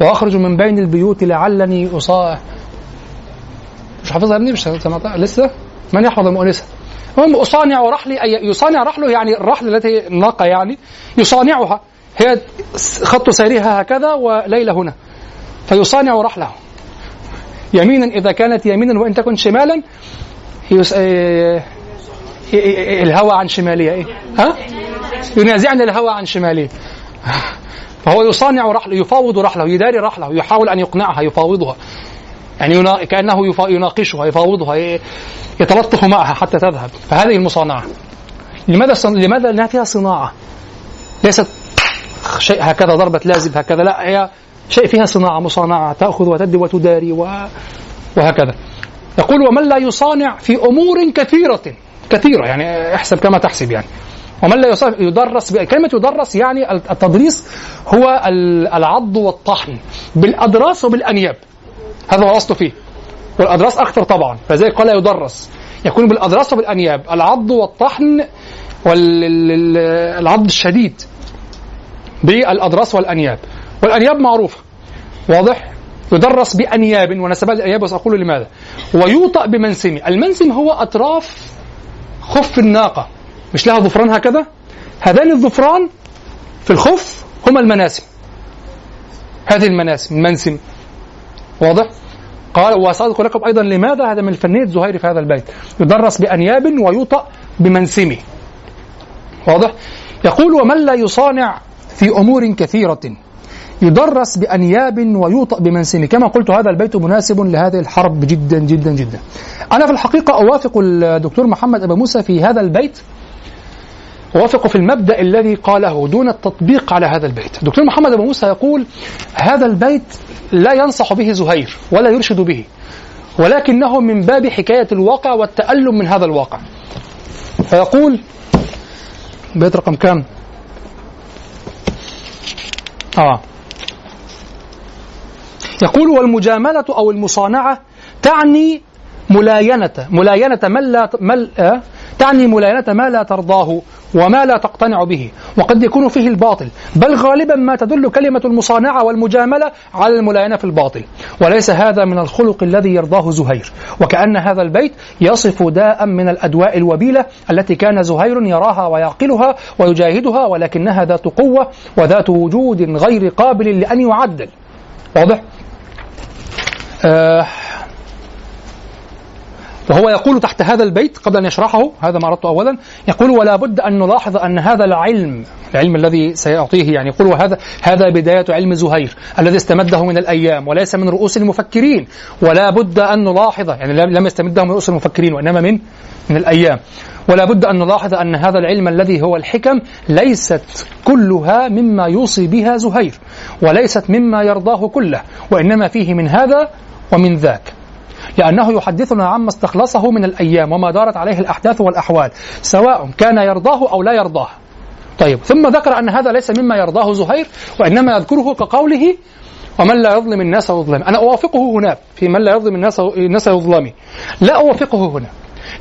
وأخرج من بين البيوت لعلني أصاع مش حافظها يا ابني؟ مش لسه؟ من يحفظ المؤنسة المهم أصانع رحلي أي يصانع رحله يعني الرحل التي الناقة يعني يصانعها. هي خط سيرها هكذا وليلة هنا. فيصانع رحله. يمينا إذا كانت يمينا وإن تكن شمالا يس... إيه... إيه... الهوى عن شمالية إيه؟ ها؟ ينازعني الهوى عن شمالية فهو يصانع رحله يفاوض رحله يداري رحله يحاول أن يقنعها يفاوضها يعني. كأنه. يناقشها يفاوضها. يتلطف معها حتى تذهب فهذه المصانعة لماذا صن... لماذا لأنها فيها صناعة ليست شيء هكذا ضربة لازم هكذا لا هي شيء فيها صناعة مصانعة تأخذ وتدي وتداري و... وهكذا. يقول ومن لا يصانع في أمور كثيرة كثيرة يعني احسب كما تحسب يعني. ومن لا يدرس كلمة يدرس يعني التدريس هو العض والطحن بالأدراس وبالأنياب. هذا هو الأصل فيه. والأدراس أكثر طبعا فذلك قال يدرس. يكون بالأدراس وبالأنياب. العض والطحن والعض الشديد بالأدراس والأنياب. والأنياب معروفة. واضح؟ يدرس بأنياب ونسبات الأنياب وسأقول لماذا؟ ويوطأ بمنسم. المنسم هو أطراف خف الناقة. مش لها ظفران هكذا؟ هذان الظفران في الخف هما المناسم. هذه المناسم المنسم. واضح؟ قال وسأذكر لكم أيضا لماذا؟ هذا من فنية زهير في هذا البيت. يدرس بأنياب ويوطأ بمنسمه واضح؟ يقول ومن لا يصانع في أمور كثيرة؟ يدرس بأنياب ويوطأ بمنسم كما قلت هذا البيت مناسب لهذه الحرب جدا جدا جدا. أنا في الحقيقة أوافق الدكتور محمد أبا موسى في هذا البيت. أوافق في المبدأ الذي قاله دون التطبيق على هذا البيت. الدكتور محمد أبا موسى يقول هذا البيت لا ينصح به زهير ولا يرشد به ولكنه من باب حكاية الواقع والتألم من هذا الواقع. فيقول بيت رقم كام؟ آه. يقول والمجاملة أو المصانعة تعني ملاينة ملاينة من لا مل آه تعني ملاينة ما لا ترضاه وما لا تقتنع به وقد يكون فيه الباطل بل غالبا ما تدل كلمة المصانعة والمجاملة على الملاينة في الباطل وليس هذا من الخلق الذي يرضاه زهير وكأن هذا البيت يصف داء من الأدواء الوبيلة التي كان زهير يراها ويعقلها ويجاهدها ولكنها ذات قوة وذات وجود غير قابل لأن يعدل واضح؟ آه وهو يقول تحت هذا البيت قبل أن يشرحه هذا ما أردت أولا يقول ولا بد أن نلاحظ أن هذا العلم العلم الذي سيعطيه يعني يقول وهذا هذا بداية علم زهير الذي استمده من الأيام وليس من رؤوس المفكرين ولا بد أن نلاحظ يعني لم يستمده من رؤوس المفكرين وإنما من من الأيام. ولا بد أن نلاحظ أن هذا العلم الذي هو الحكم ليست كلها مما يوصي بها زهير وليست مما يرضاه كله وإنما فيه من هذا ومن ذاك. لأنه يحدثنا عما استخلصه من الأيام وما دارت عليه الأحداث والأحوال سواء كان يرضاه أو لا يرضاه. طيب ثم ذكر أن هذا ليس مما يرضاه زهير وإنما يذكره كقوله ومن لا يظلم الناس يظلم أنا أوافقه هنا في من لا يظلم الناس الناس يظلمي لا أوافقه هنا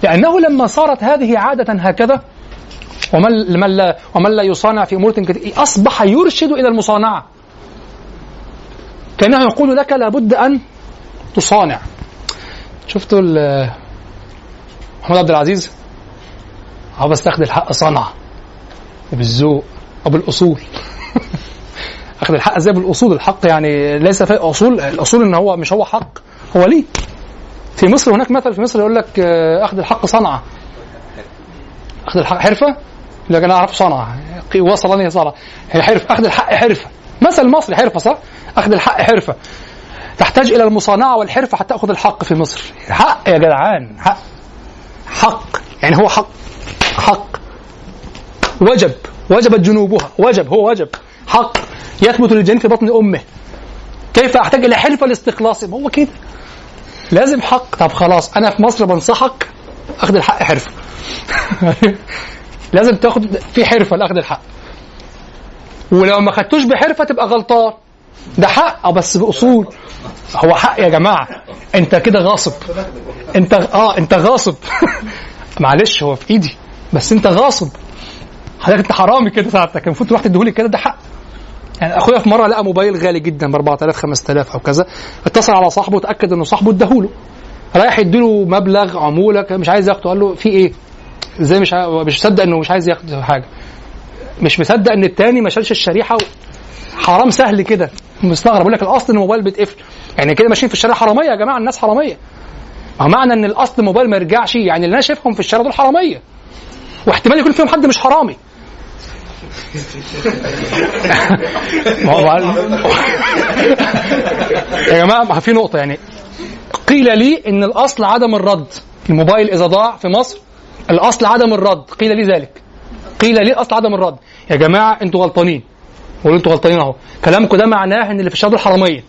لأنه لما صارت هذه عادة هكذا ومن من لا ومن لا يصانع في أمور كثيرة أصبح يرشد إلى المصانعة. كأنه يقول لك لابد أن تصانع. شفتوا محمود عبد العزيز؟ هو بس تاخد الحق صنعة وبالذوق وبالأصول (laughs) أخذ الحق إزاي بالأصول؟ الحق يعني ليس في أصول الأصول إن هو مش هو حق هو ليه؟ في مصر هناك مثل في مصر يقول لك أخذ الحق صنعة أخذ الحق حرفة؟ لكن أنا أعرف صنعة وصلني صنعة هي حرفة أخذ الحق حرفة. مثل مصري حرفة صح؟ أخذ الحق حرفة. تحتاج إلى المصانعة والحرفة حتى تأخذ الحق في مصر. حق يا جدعان حق. حق. يعني هو حق. حق. وجب. وجبت جنوبها. وجب. هو وجب. حق. يثبت للجنين في بطن أمه. كيف أحتاج إلى حرفة لاستخلاصه ما هو كده. لازم حق. طب خلاص أنا في مصر بنصحك أخذ الحق حرفة. (laughs) لازم تاخد في حرفة لأخذ الحق. ولو ما خدتوش بحرفة تبقى غلطان. ده حق. بس بأصول. هو حق يا جماعة. أنت كده غاصب. أنت آه أنت غاصب. (laughs) معلش هو في إيدي. بس أنت غاصب. حضرتك أنت حرامي كده ساعتك. المفروض تروح تديهولي كده ده حق. يعني أخويا في مرة لقى موبايل غالي جدا ب 4000 5000 أو كذا. اتصل على صاحبه وتأكد إنه صاحبه اداهوله. رايح يديله مبلغ عمولة مش عايز ياخده. قال له في إيه؟ إزاي مش مش مصدق إنه مش عايز ياخد حاجة. مش مصدق إن التاني ما شالش الشريحة و... حرام سهل كده. مستغرب يقول لك الأصل الموبايل بيتقفل. يعني كده ماشيين في الشارع حرامية يا جماعة الناس حرامية. ما معنى إن الأصل الموبايل ما يرجعش يعني اللي أنا شايفهم في الشارع دول حرامية. واحتمال يكون فيهم حد مش حرامي. (laughs) (laughs) يا جماعة ما في نقطة يعني. قيل لي إن الأصل عدم الرد. الموبايل إذا ضاع في مصر الأصل عدم الرد. قيل لي ذلك. قيل لي الأصل عدم الرد. يا جماعة أنتوا غلطانين. قولوا أنتوا غلطانين اهو. كلامكم ده معناه إن اللي في الشارع دول حراميه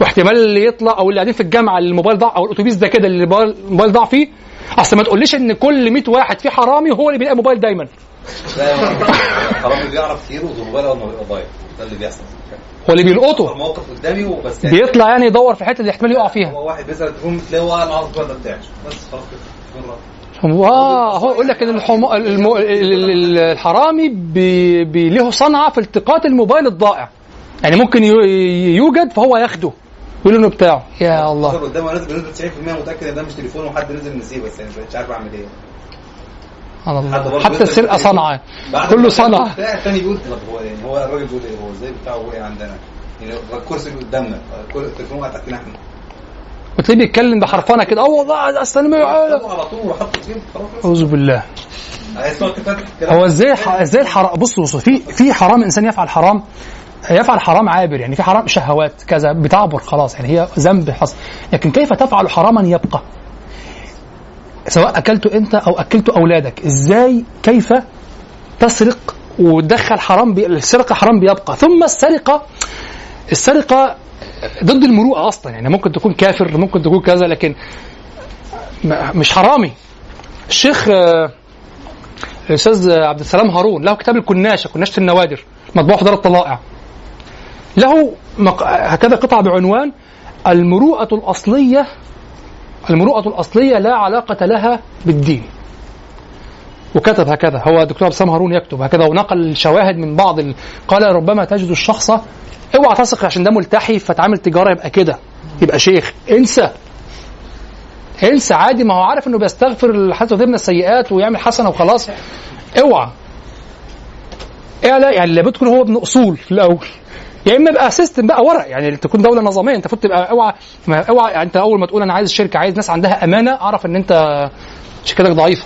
واحتمال اللي يطلع أو اللي قاعدين في الجامعة اللي الموبايل ضاع أو الأتوبيس ده كده اللي الموبايل ضاع فيه أصل ما تقوليش إن كل 100 واحد فيه حرامي هو اللي بيلاقي موبايل دايما. (laughs) حرامي بيعرف ما بيبقى ضايع ده اللي بيحصل. هو اللي بيلقطه. الموقف قدامي وبس يعني. بيطلع يعني يدور في الحته اللي احتمال يقع فيها. هو واحد بيسأل تلاقيه وقع العصر ده بتاعه بس خلاص كده. آه هو يقول لك إن الحم... الم... الحرامي بي... بي... له صنعة في التقاط الموبايل الضائع. يعني ممكن يوجد فهو ياخده يقول إنه بتاعه. يا الله. قدامه نسبه بنسبه 90% متأكد إن ده مش تليفون وحد نزل نسيه بس يعني مش عارف أعمل إيه. سبحان الله. حتى السرقه صنعة. كله صنعة. الثاني بيقول طب هو يعني هو الراجل بيقول إيه؟ هو إزاي بتاعه وقع عندنا؟ يعني الكرسي اللي قدامنا التليفون وقع تحتنا إحنا وتلاقيه بيتكلم بحرفنه كده. آه والله اصل أنا على طول وحط أعوذ بالله. هو إزاي إزاي الحرام بص بص في في حرام إنسان يفعل حرام يفعل حرام عابر يعني في حرام شهوات كذا بتعبر خلاص يعني هي ذنب حصل. لكن كيف تفعل حراما يبقى؟ سواء اكلته أنت أو اكلته أولادك إزاي كيف تسرق وتدخل حرام بي... السرقة حرام بيبقى؟ ثم السرقة السرقة ضد المروءة أصلا. يعني ممكن تكون كافر ممكن تكون كذا لكن مش حرامي. الشيخ الاستاذ عبد السلام هارون له كتاب الكناشة كناشة النوادر مطبوع في دار الطلائع. له. هكذا قطعة بعنوان المروءة الاصليه المروءة الأصلية لا علاقة لها بالدين. وكتب هكذا. هو الدكتور عبد السلام هارون يكتب هكذا ونقل شواهد من بعض ال... قال ربما تجد الشخص اوعى تثق عشان ده ملتحي فتعامل تجارة يبقى كده. يبقى شيخ انسى. انسى عادي ما هو عارف انه بيستغفر الحسنة من السيئات ويعمل حسنة وخلاص. اوعى. اعلى يعني لابد تكون هو ابن اصول في الأول. يا إما يبقى system بقى ورق يعني تكون دولة نظامية أنت المفروض تبقى اوعى اوعى يعني أنت أول ما تقول أنا عايز شركة عايز ناس عندها أمانة أعرف إن أنت شركتك ضعيفة.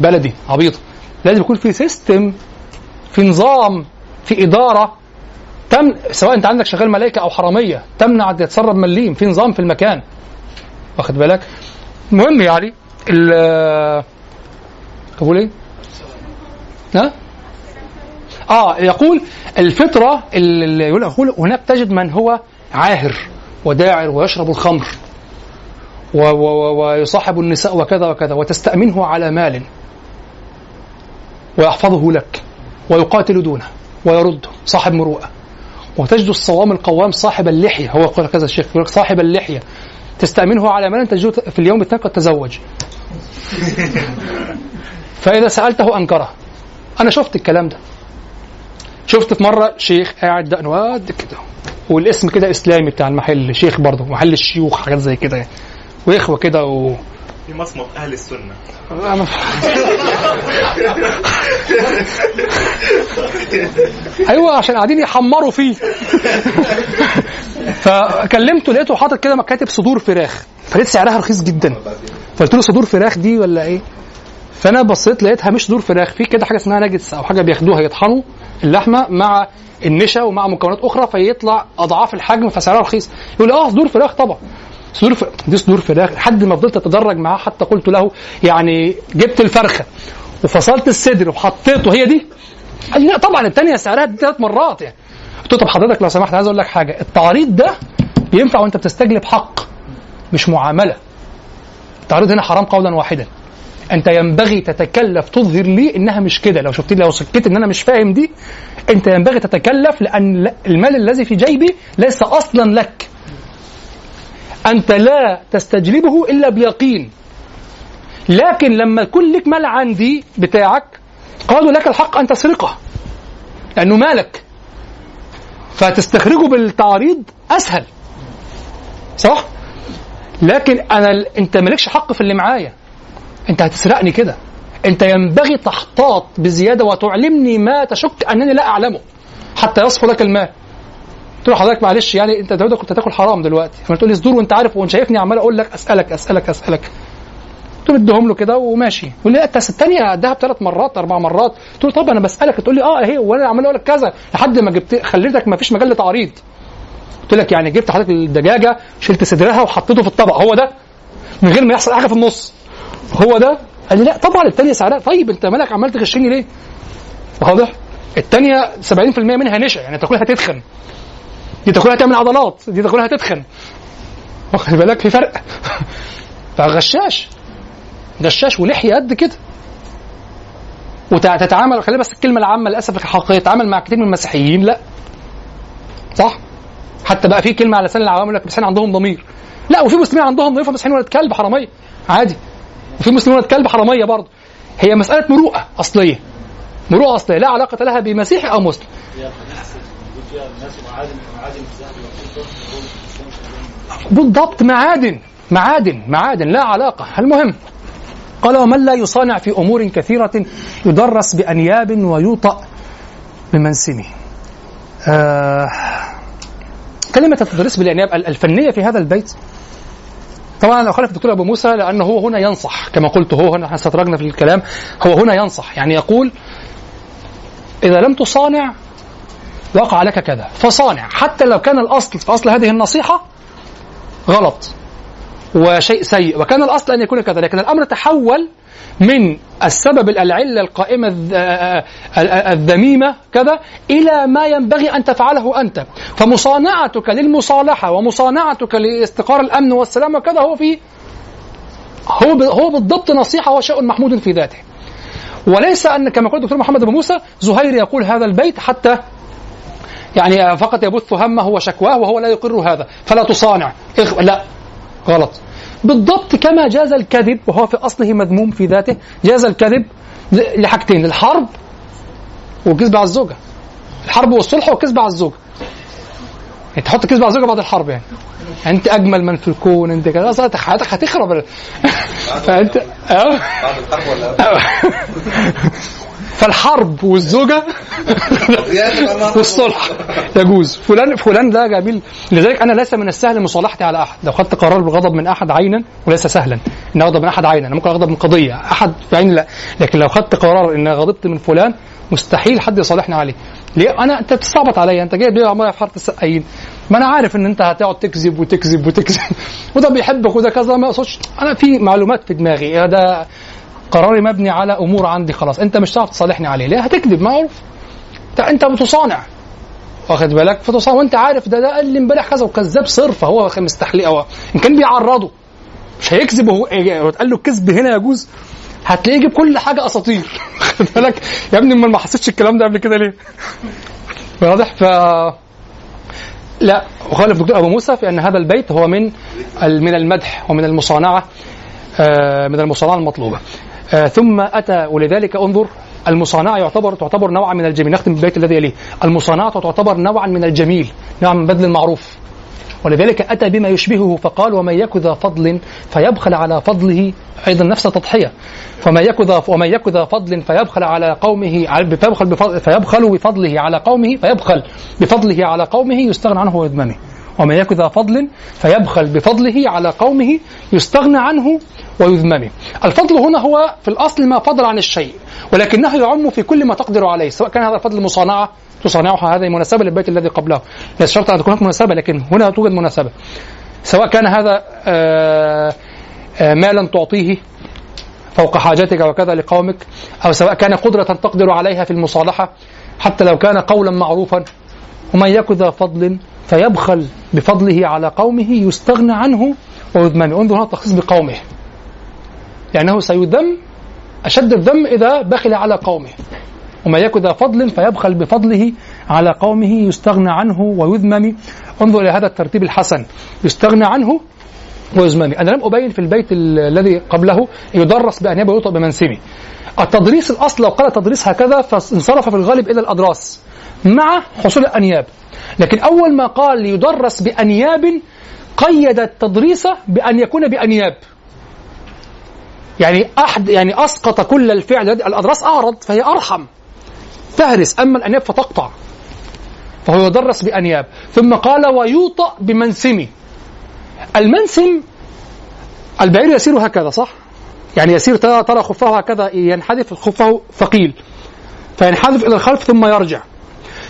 بلدي عبيطه لازم يكون في system في نظام في إدارة تم سواء أنت عندك شغال ملائكة أو حرامية تمنع تتسرب مليم في نظام في المكان واخد بالك المهم يعني ال بقول إيه؟ ها؟ آه يقول الفطرة اللي يقول هناك تجد من هو عاهر وداعر ويشرب الخمر ويصاحب النساء وكذا وكذا وتستأمنه على مال ويحفظه لك ويقاتل دونه ويرده صاحب مروءة. وتجد الصوام القوام صاحب اللحية. هو يقول كذا الشيخ يقول صاحب اللحية. تستأمنه على مال تجده في اليوم الثاني قد تزوج. (laughs) فإذا سألته أنكره. أنا شفت الكلام ده. شفت في مرة شيخ قاعد دقنه قد كده. والاسم كده إسلامي بتاع المحل شيخ برضه محل الشيوخ حاجات زي كده يعني. وإخوة كده و... في مصمت أهل السنة. أيوه عشان قاعدين يحمروا فيه. فكلمته لقيته حاطط كده كاتب صدور فراخ. فلقيت سعرها رخيص جدا. فقلت له صدور فراخ دي ولا إيه؟ فأنا بصيت لقيتها مش صدور فراخ. في كده حاجة اسمها ناجتس أو حاجة بياخدوها يطحنوا اللحمة مع النشا ومع مكونات أخرى فيطلع أضعاف الحجم فسعرها رخيص. يقول آه صدور فراخ طبعا. صدور ف... دي صدور فراخ. لحد ما فضلت أتدرج معاه حتى قلت له يعني جبت الفرخة وفصلت الصدر وحطيته هي دي؟ قال لي لا طبعا الثانية سعرها ثلاث مرات يعني. قلت له طب حضرتك لو سمحت عايز أقول لك حاجة التعريض ده ينفع وأنت بتستجلب حق مش معاملة. التعريض هنا حرام قولا واحدا. أنت ينبغي تتكلف تظهر لي إنها مش كده. لو شفت لو سكت إن أنا مش فاهم دي أنت ينبغي تتكلف لأن المال الذي في جيبي ليس أصلا لك. أنت لا تستجلبه إلا بيقين. لكن لما يكون لك مال عندي بتاعك قالوا لك الحق أن تسرقه لأنه مالك. فتستخرجه بالتعريض أسهل. صح؟ لكن أنا أنت مالكش حق في اللي معايا. أنت هتسرقني كده. أنت ينبغي تحتاط بزيادة وتعلمني ما تشك أنني لا أعلمه حتى يصفو لك المال. قلت له حضرتك معلش يعني انت دلوقتي كنت تاكل حرام دلوقتي. فقلت لي صدور وانت عارف وانت شايفني عمال أقول لك اسالك اسالك اسالك. قلت له اديهم له كده وماشي. يقول لي انت الثانية اداها بثلاث مرات أربع مرات. قلت له طب أنا بسألك. تقول لي آه أهي وأنا عمال أقول لك كذا. لحد ما جبت خليتك ما فيش مجال لتعريض. قلت لك يعني جبت حضرتك الدجاجة شلت صدرها وحطيته في الطبق. هو ده؟ من غير ما يحصل حاجة في النص. هو ده؟ قال لي لا طبعا الثانية سعرها. طيب أنت مالك عمال تغشني ليه؟ واضح؟ الثانية 70% منها نشا يعني تاكلها تتخن دي تاكلها تعمل عضلات دي تاكلها تتخن. واخد بالك؟ في فرق. (laughs) فغشاش. غشاش ولحية قد كده. وتتعامل خلي بس الكلمة العامة للأسف الحقيقيه تتعامل مع كتير من المسيحيين لا. صح؟ حتى بقى في كلمة على لسان العوام يقول لك المسيحيين عندهم ضمير. لا وفي مسلمين عندهم ضمير فمسيحيين ولد كلب حرامية. عادي. وفي مسلمين ولد كلب حرامية برضه. هي مسألة مروءة أصلية. مروءة أصلية. لا علاقة لها بمسيحي أو مسلم. بالضبط معادن معادن معادن لا علاقة. المهم قال ومن لا يصانع في أمور كثيرة يدرس بأنياب ويوطأ بمنسمه. آه كلمة التدريس بالأنياب الفنية في هذا البيت؟ طبعا أنا أخالف الدكتور أبو موسى لأنه هو هنا ينصح كما قلت هو هنا إحنا استطرقنا في الكلام هو هنا ينصح. يعني يقول إذا لم تصانع وقع لك كذا. فصانع. حتى لو كان الأصل في أصل هذه النصيحة غلط وشيء سيء. وكان الأصل أن يكون كذا لكن الأمر تحول من السبب العلة القائمة الذميمة كذا إلى ما ينبغي أن تفعله أنت. فمصانعتك للمصالحة ومصانعتك لاستقرار الأمن والسلام وكذا هو في هو هو بالضبط نصيحة وشيء محمود في ذاته. وليس أن كما قال الدكتور محمد أبو موسى زهير يقول هذا البيت حتى يعني فقط يبث همه وشكواه وهو لا يقر هذا. فلا تصانع. إخ... لا. غلط. بالضبط كما جاز الكذب وهو في أصله مذموم في ذاته جاز الكذب لحاجتين الحرب والكذب على الزوجة. الحرب والصلح والكذب على الزوجة. يعني تحط كذب على الزوجة بعد الحرب يعني. أنت أجمل من في الكون أنت كذا. أصلا حياتك هتخرب فانت بعد الحرب ولا؟ (laughs) فالحرب والزوجة (laughs) والصلح. يجوز. فلان فلان ده جميل. لذلك أنا ليس من السهل مصالحتي على أحد. لو خدت قرار بالغضب من أحد عينا وليس سهلا. إن أغضب من أحد عينا. أنا ممكن أغضب من قضية. أحد بعين لا. لكن لو خدت قرار إن غضبت من فلان مستحيل حد يصالحني عليه. ليه؟ أنا أنت بتستعبط عليا. أنت جايب ليه عمال في حاره السقايين. ما أنا عارف إن أنت هتقعد تكذب وتكذب وتكذب. (laughs) وده بيحبك وده كذا. ما أقصدش. أنا في معلومات في دماغي. ده؟ قراري مبني على أمور عندي خلاص. أنت مش هتعرف تصالحني عليه. ليه؟ هتكذب. معروف. أنت بتصانع واخد بالك؟ فتصانع. وأنت عارف ده ده قال لي امبارح كذا وكذاب صرف. هو مستحلي. هو إن كان بيعرضه. مش هيكذب وهو هو اتقال له الكذب هنا يجوز هتلاقيه يجيب كل حاجة أساطير. (laughs) واخد بالك؟ يا ابني ما حسيتش الكلام ده قبل كده ليه؟ (laughs) واضح؟ ف لا. وخالف الدكتور أبو موسى في أن هذا البيت هو من من المدح ومن المصانعة آه، من المصانعة المطلوبة. آه، ثم أتى ولذلك انظر المصانعه يعتبر تعتبر نوعا من الجميل. نختم بالبيت الذي يليه. المصانعه تعتبر نوعا من الجميل نوعا من بذل المعروف. ولذلك أتى بما يشبهه فقال ومن يك ذا فضل فيبخل على فضله. أيضا نفس التضحية. فمن يك ذا ومن يك ذا فضل فيبخل على قومه فيبخل بفضل فيبخل بفضله على قومه فيبخل بفضله على قومه يستغنى عنه ويذممه ومن يك ذا فضل فيبخل بفضله على قومه يستغنى عنه ويذممه. الفضل هنا هو في الأصل ما فضل عن الشيء ولكنه يعم في كل ما تقدر عليه سواء كان هذا الفضل مصانعة تصانعها هذه مناسبة للبيت الذي قبله ليس شرط أن تكون هناك مناسبة لكن هنا توجد مناسبة. سواء كان هذا آه، آه، مالا تعطيه فوق حاجتك وكذا لقومك أو سواء كان قدرة تقدر عليها في المصالحة حتى لو كان قولا معروفا. ومن يك ذا فضل فيبخل بفضله على قومه يستغنى عنه ويذممه انظر هنا التخصيص بقومه. لأنه سيذم أشد الذم إذا بخل على قومه. وما يك ذا فضل فيبخل بفضله على قومه يستغنى عنه ويذمم. انظر إلى هذا الترتيب الحسن. يستغنى عنه ويذمم. أنا لم أبين في البيت ال- الذي قبله يدرس بأنياب ويطلق بمنسمه التدريس الأصل لو قال تدريس هكذا فانصرف في الغالب إلى الأدراس. مع حصول الأنياب. لكن أول ما قال يدرس بأنياب قيد التدريس بأن يكون بأنياب. يعني أحد يعني أسقط كل الفعل الأدراس أعرض فهي أرحم. تهرس أما الأنياب فتقطع. فهو يدرس بأنياب. ثم قال ويوطأ بمنسم المنسم البعير يسير هكذا صح؟ يعني يسير ترى خفه هكذا ينحدف خفه ثقيل. فينحدف إلى الخلف ثم يرجع.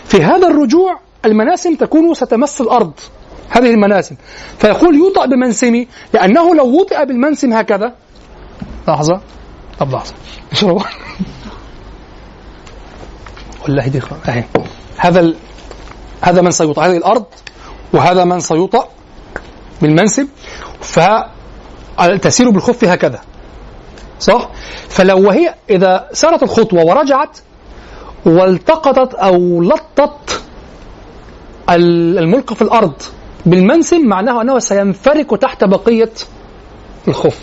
في هذا الرجوع المناسم تكون ستمس الأرض هذه المناسم. فيقول يوطأ بمنسمي لأنه لو وطئ بالمنسم هكذا. لحظة. طب لحظة. اشربوا (laughs) والله دي أهي. هذا ال... هذا من سيوطأ. هذه الأرض وهذا من سيوطأ بالمنسب فتسير بالخف هكذا. صح؟ فلو وهي إذا سارت الخطوة ورجعت والتقطت أو لطت ال- الملقى في الأرض بالمنسم معناه أنه سينفرك تحت بقية الخف.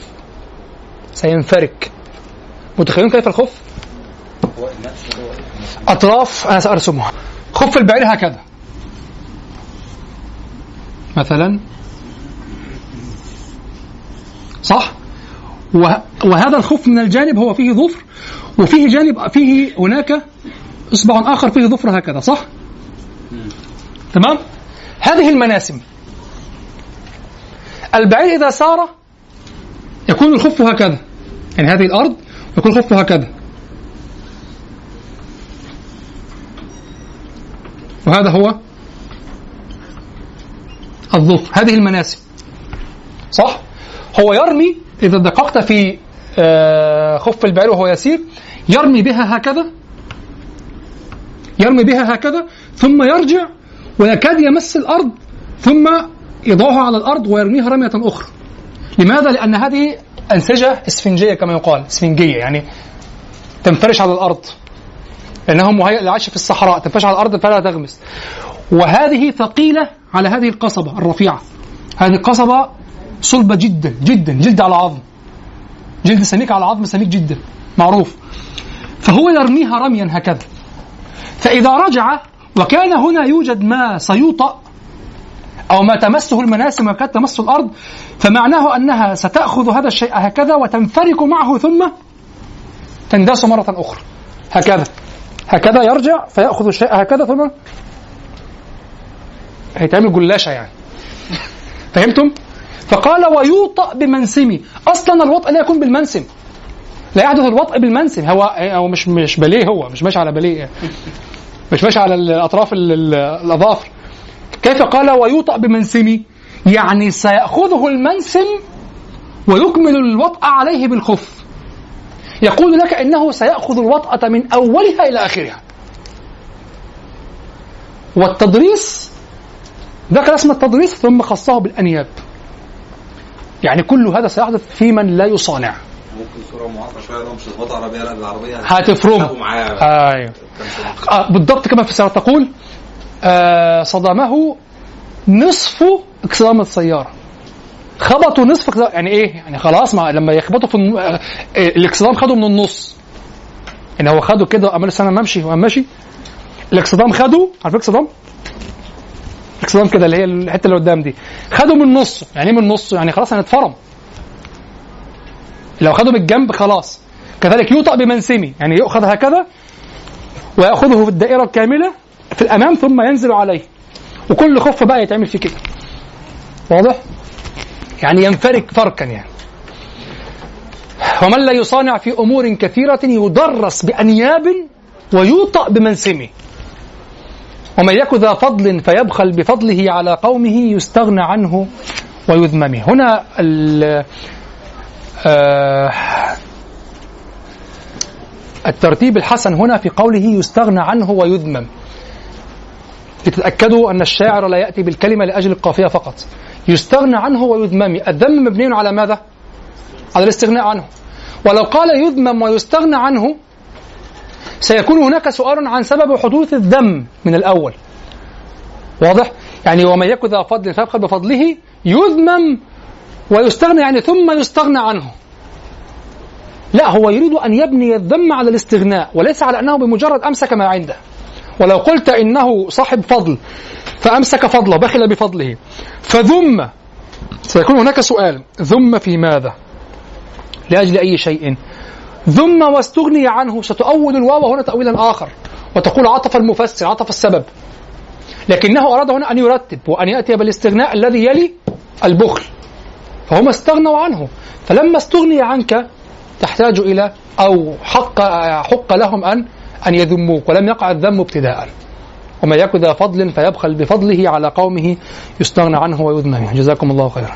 سينفرك. متخيلون كيف الخف؟ أطراف أنا سأرسمها. خف البعير هكذا. مثلا. صح؟ وه- وهذا الخف من الجانب هو فيه ظفر وفيه جانب فيه هناك إصبع آخر فيه ظفر هكذا صح؟ تمام؟ هذه المناسم. البعير إذا سار يكون الخف هكذا. يعني هذه الأرض يكون الخف هكذا. وهذا هو الظفر. هذه المناسب صح؟ هو يرمي إذا دققت في آه، خف البعير وهو يسير يرمي بها هكذا. يرمي بها هكذا ثم يرجع ويكاد يمس الأرض ثم يضعها على الأرض ويرميها رمية أخرى. لماذا؟ لأن هذه أنسجة إسفنجية كما يقال إسفنجية يعني تنفرش على الأرض. لأنه مهيئ للعيش في الصحراء تنفرش على الأرض فلا تغمس. وهذه ثقيلة على هذه القصبة الرفيعة. هذه القصبة صلبة جدا جدا جلد على عظم. جلد سميك على عظم سميك جدا معروف. فهو يرميها رميا هكذا. فإذا رجع وكان هنا يوجد ما سيوطأ أو ما تمسه المناسم وكاد تمس الأرض فمعناه أنها ستأخذ هذا الشيء هكذا وتنفرك معه ثم تنداس مرة أخرى. هكذا. هكذا يرجع فيأخذ الشيء هكذا ثم هيتعمل جلاشة يعني. فهمتم؟ فقال ويوطأ بمنسمي. أصلا الوطأ لا يكون بالمنسم. لا يحدث الوطء بالمنسم هو هو مش مش باليه هو مش ماشي على باليه. مش ماشي على الأطراف ال- ال- الأظافر. كيف قال ويوطأ بمنسمي؟ يعني سيأخذه المنسم ويكمل الوطأ عليه بالخف. يقول لك إنه سيأخذ الوطأة من أولها إلى آخرها. والتضريس ذكر اسم التضريس ثم خصه بالأنياب. يعني كل هذا سيحدث في من لا يصانع. ممكن صورة معاصره شوية لو مش هتظبط عربيه لا بالعربيه هتفرمه أيوه. آه بالضبط كما في السيارة تقول آه صدمه نصف اكسدام السيارة. خبطوا نصف يعني إيه؟ يعني خلاص ما لما يخبطوا في الن- آه آه، الاكسدام خده من النص. يعني هو خده كده وعمل السنة ممشي وقام ماشي الاكسدام خده عارف الاكسدام؟ الاكسدام كده اللي هي الحتة اللي قدام دي. خده من نصه يعني إيه من نصه؟ يعني خلاص هنتفرم. لو خده من الجنب خلاص. كذلك يوطأ بمنسمي يعني يؤخذ هكذا ويأخذه في الدائرة الكاملة في الأمام ثم ينزل عليه. وكل خف بقى يتعمل فيه كده. واضح؟ يعني ينفرك فركا يعني. ومن لا يصانع في أمور كثيرة يدرس بأنياب ويوطأ بمنسمه ومن يك ذا فضل فيبخل بفضله على قومه يستغنى عنه ويذممه. هنا الترتيب الحسن هنا في قوله يستغنى عنه ويذمم. لتتأكدوا أن الشاعر لا يأتي بالكلمة لأجل القافية فقط. يستغنى عنه ويذمم. الذم مبني على ماذا؟ على الاستغناء عنه. ولو قال يذمم ويستغنى عنه سيكون هناك سؤال عن سبب حدوث الذم من الأول. واضح؟ يعني ومن يكن ذا فضل فيبخل بفضله يذمم ويستغنى يعني ثم يستغنى عنه. لا هو يريد أن يبني الذم على الاستغناء وليس على أنه بمجرد أمسك ما عنده. ولو قلت إنه صاحب فضل فأمسك فضله بخل بفضله. فذم سيكون هناك سؤال ذم في ماذا؟ لأجل أي شيء. ذم واستغني عنه ستؤول الواو هنا تأويلا آخر وتقول عطف المفسر عطف السبب. لكنه أراد هنا أن يرتب وأن يأتي بالإستغناء الذي يلي البخل. فهم استغنوا عنه. فلما استغني عنك تحتاج إلى أو حق حق لهم أن أن يذموك ولم يقع الذم ابتداء. ومن يكن ذا فضل فيبخل بفضله على قومه يستغنى عنه ويذمه جزاكم الله خيرا.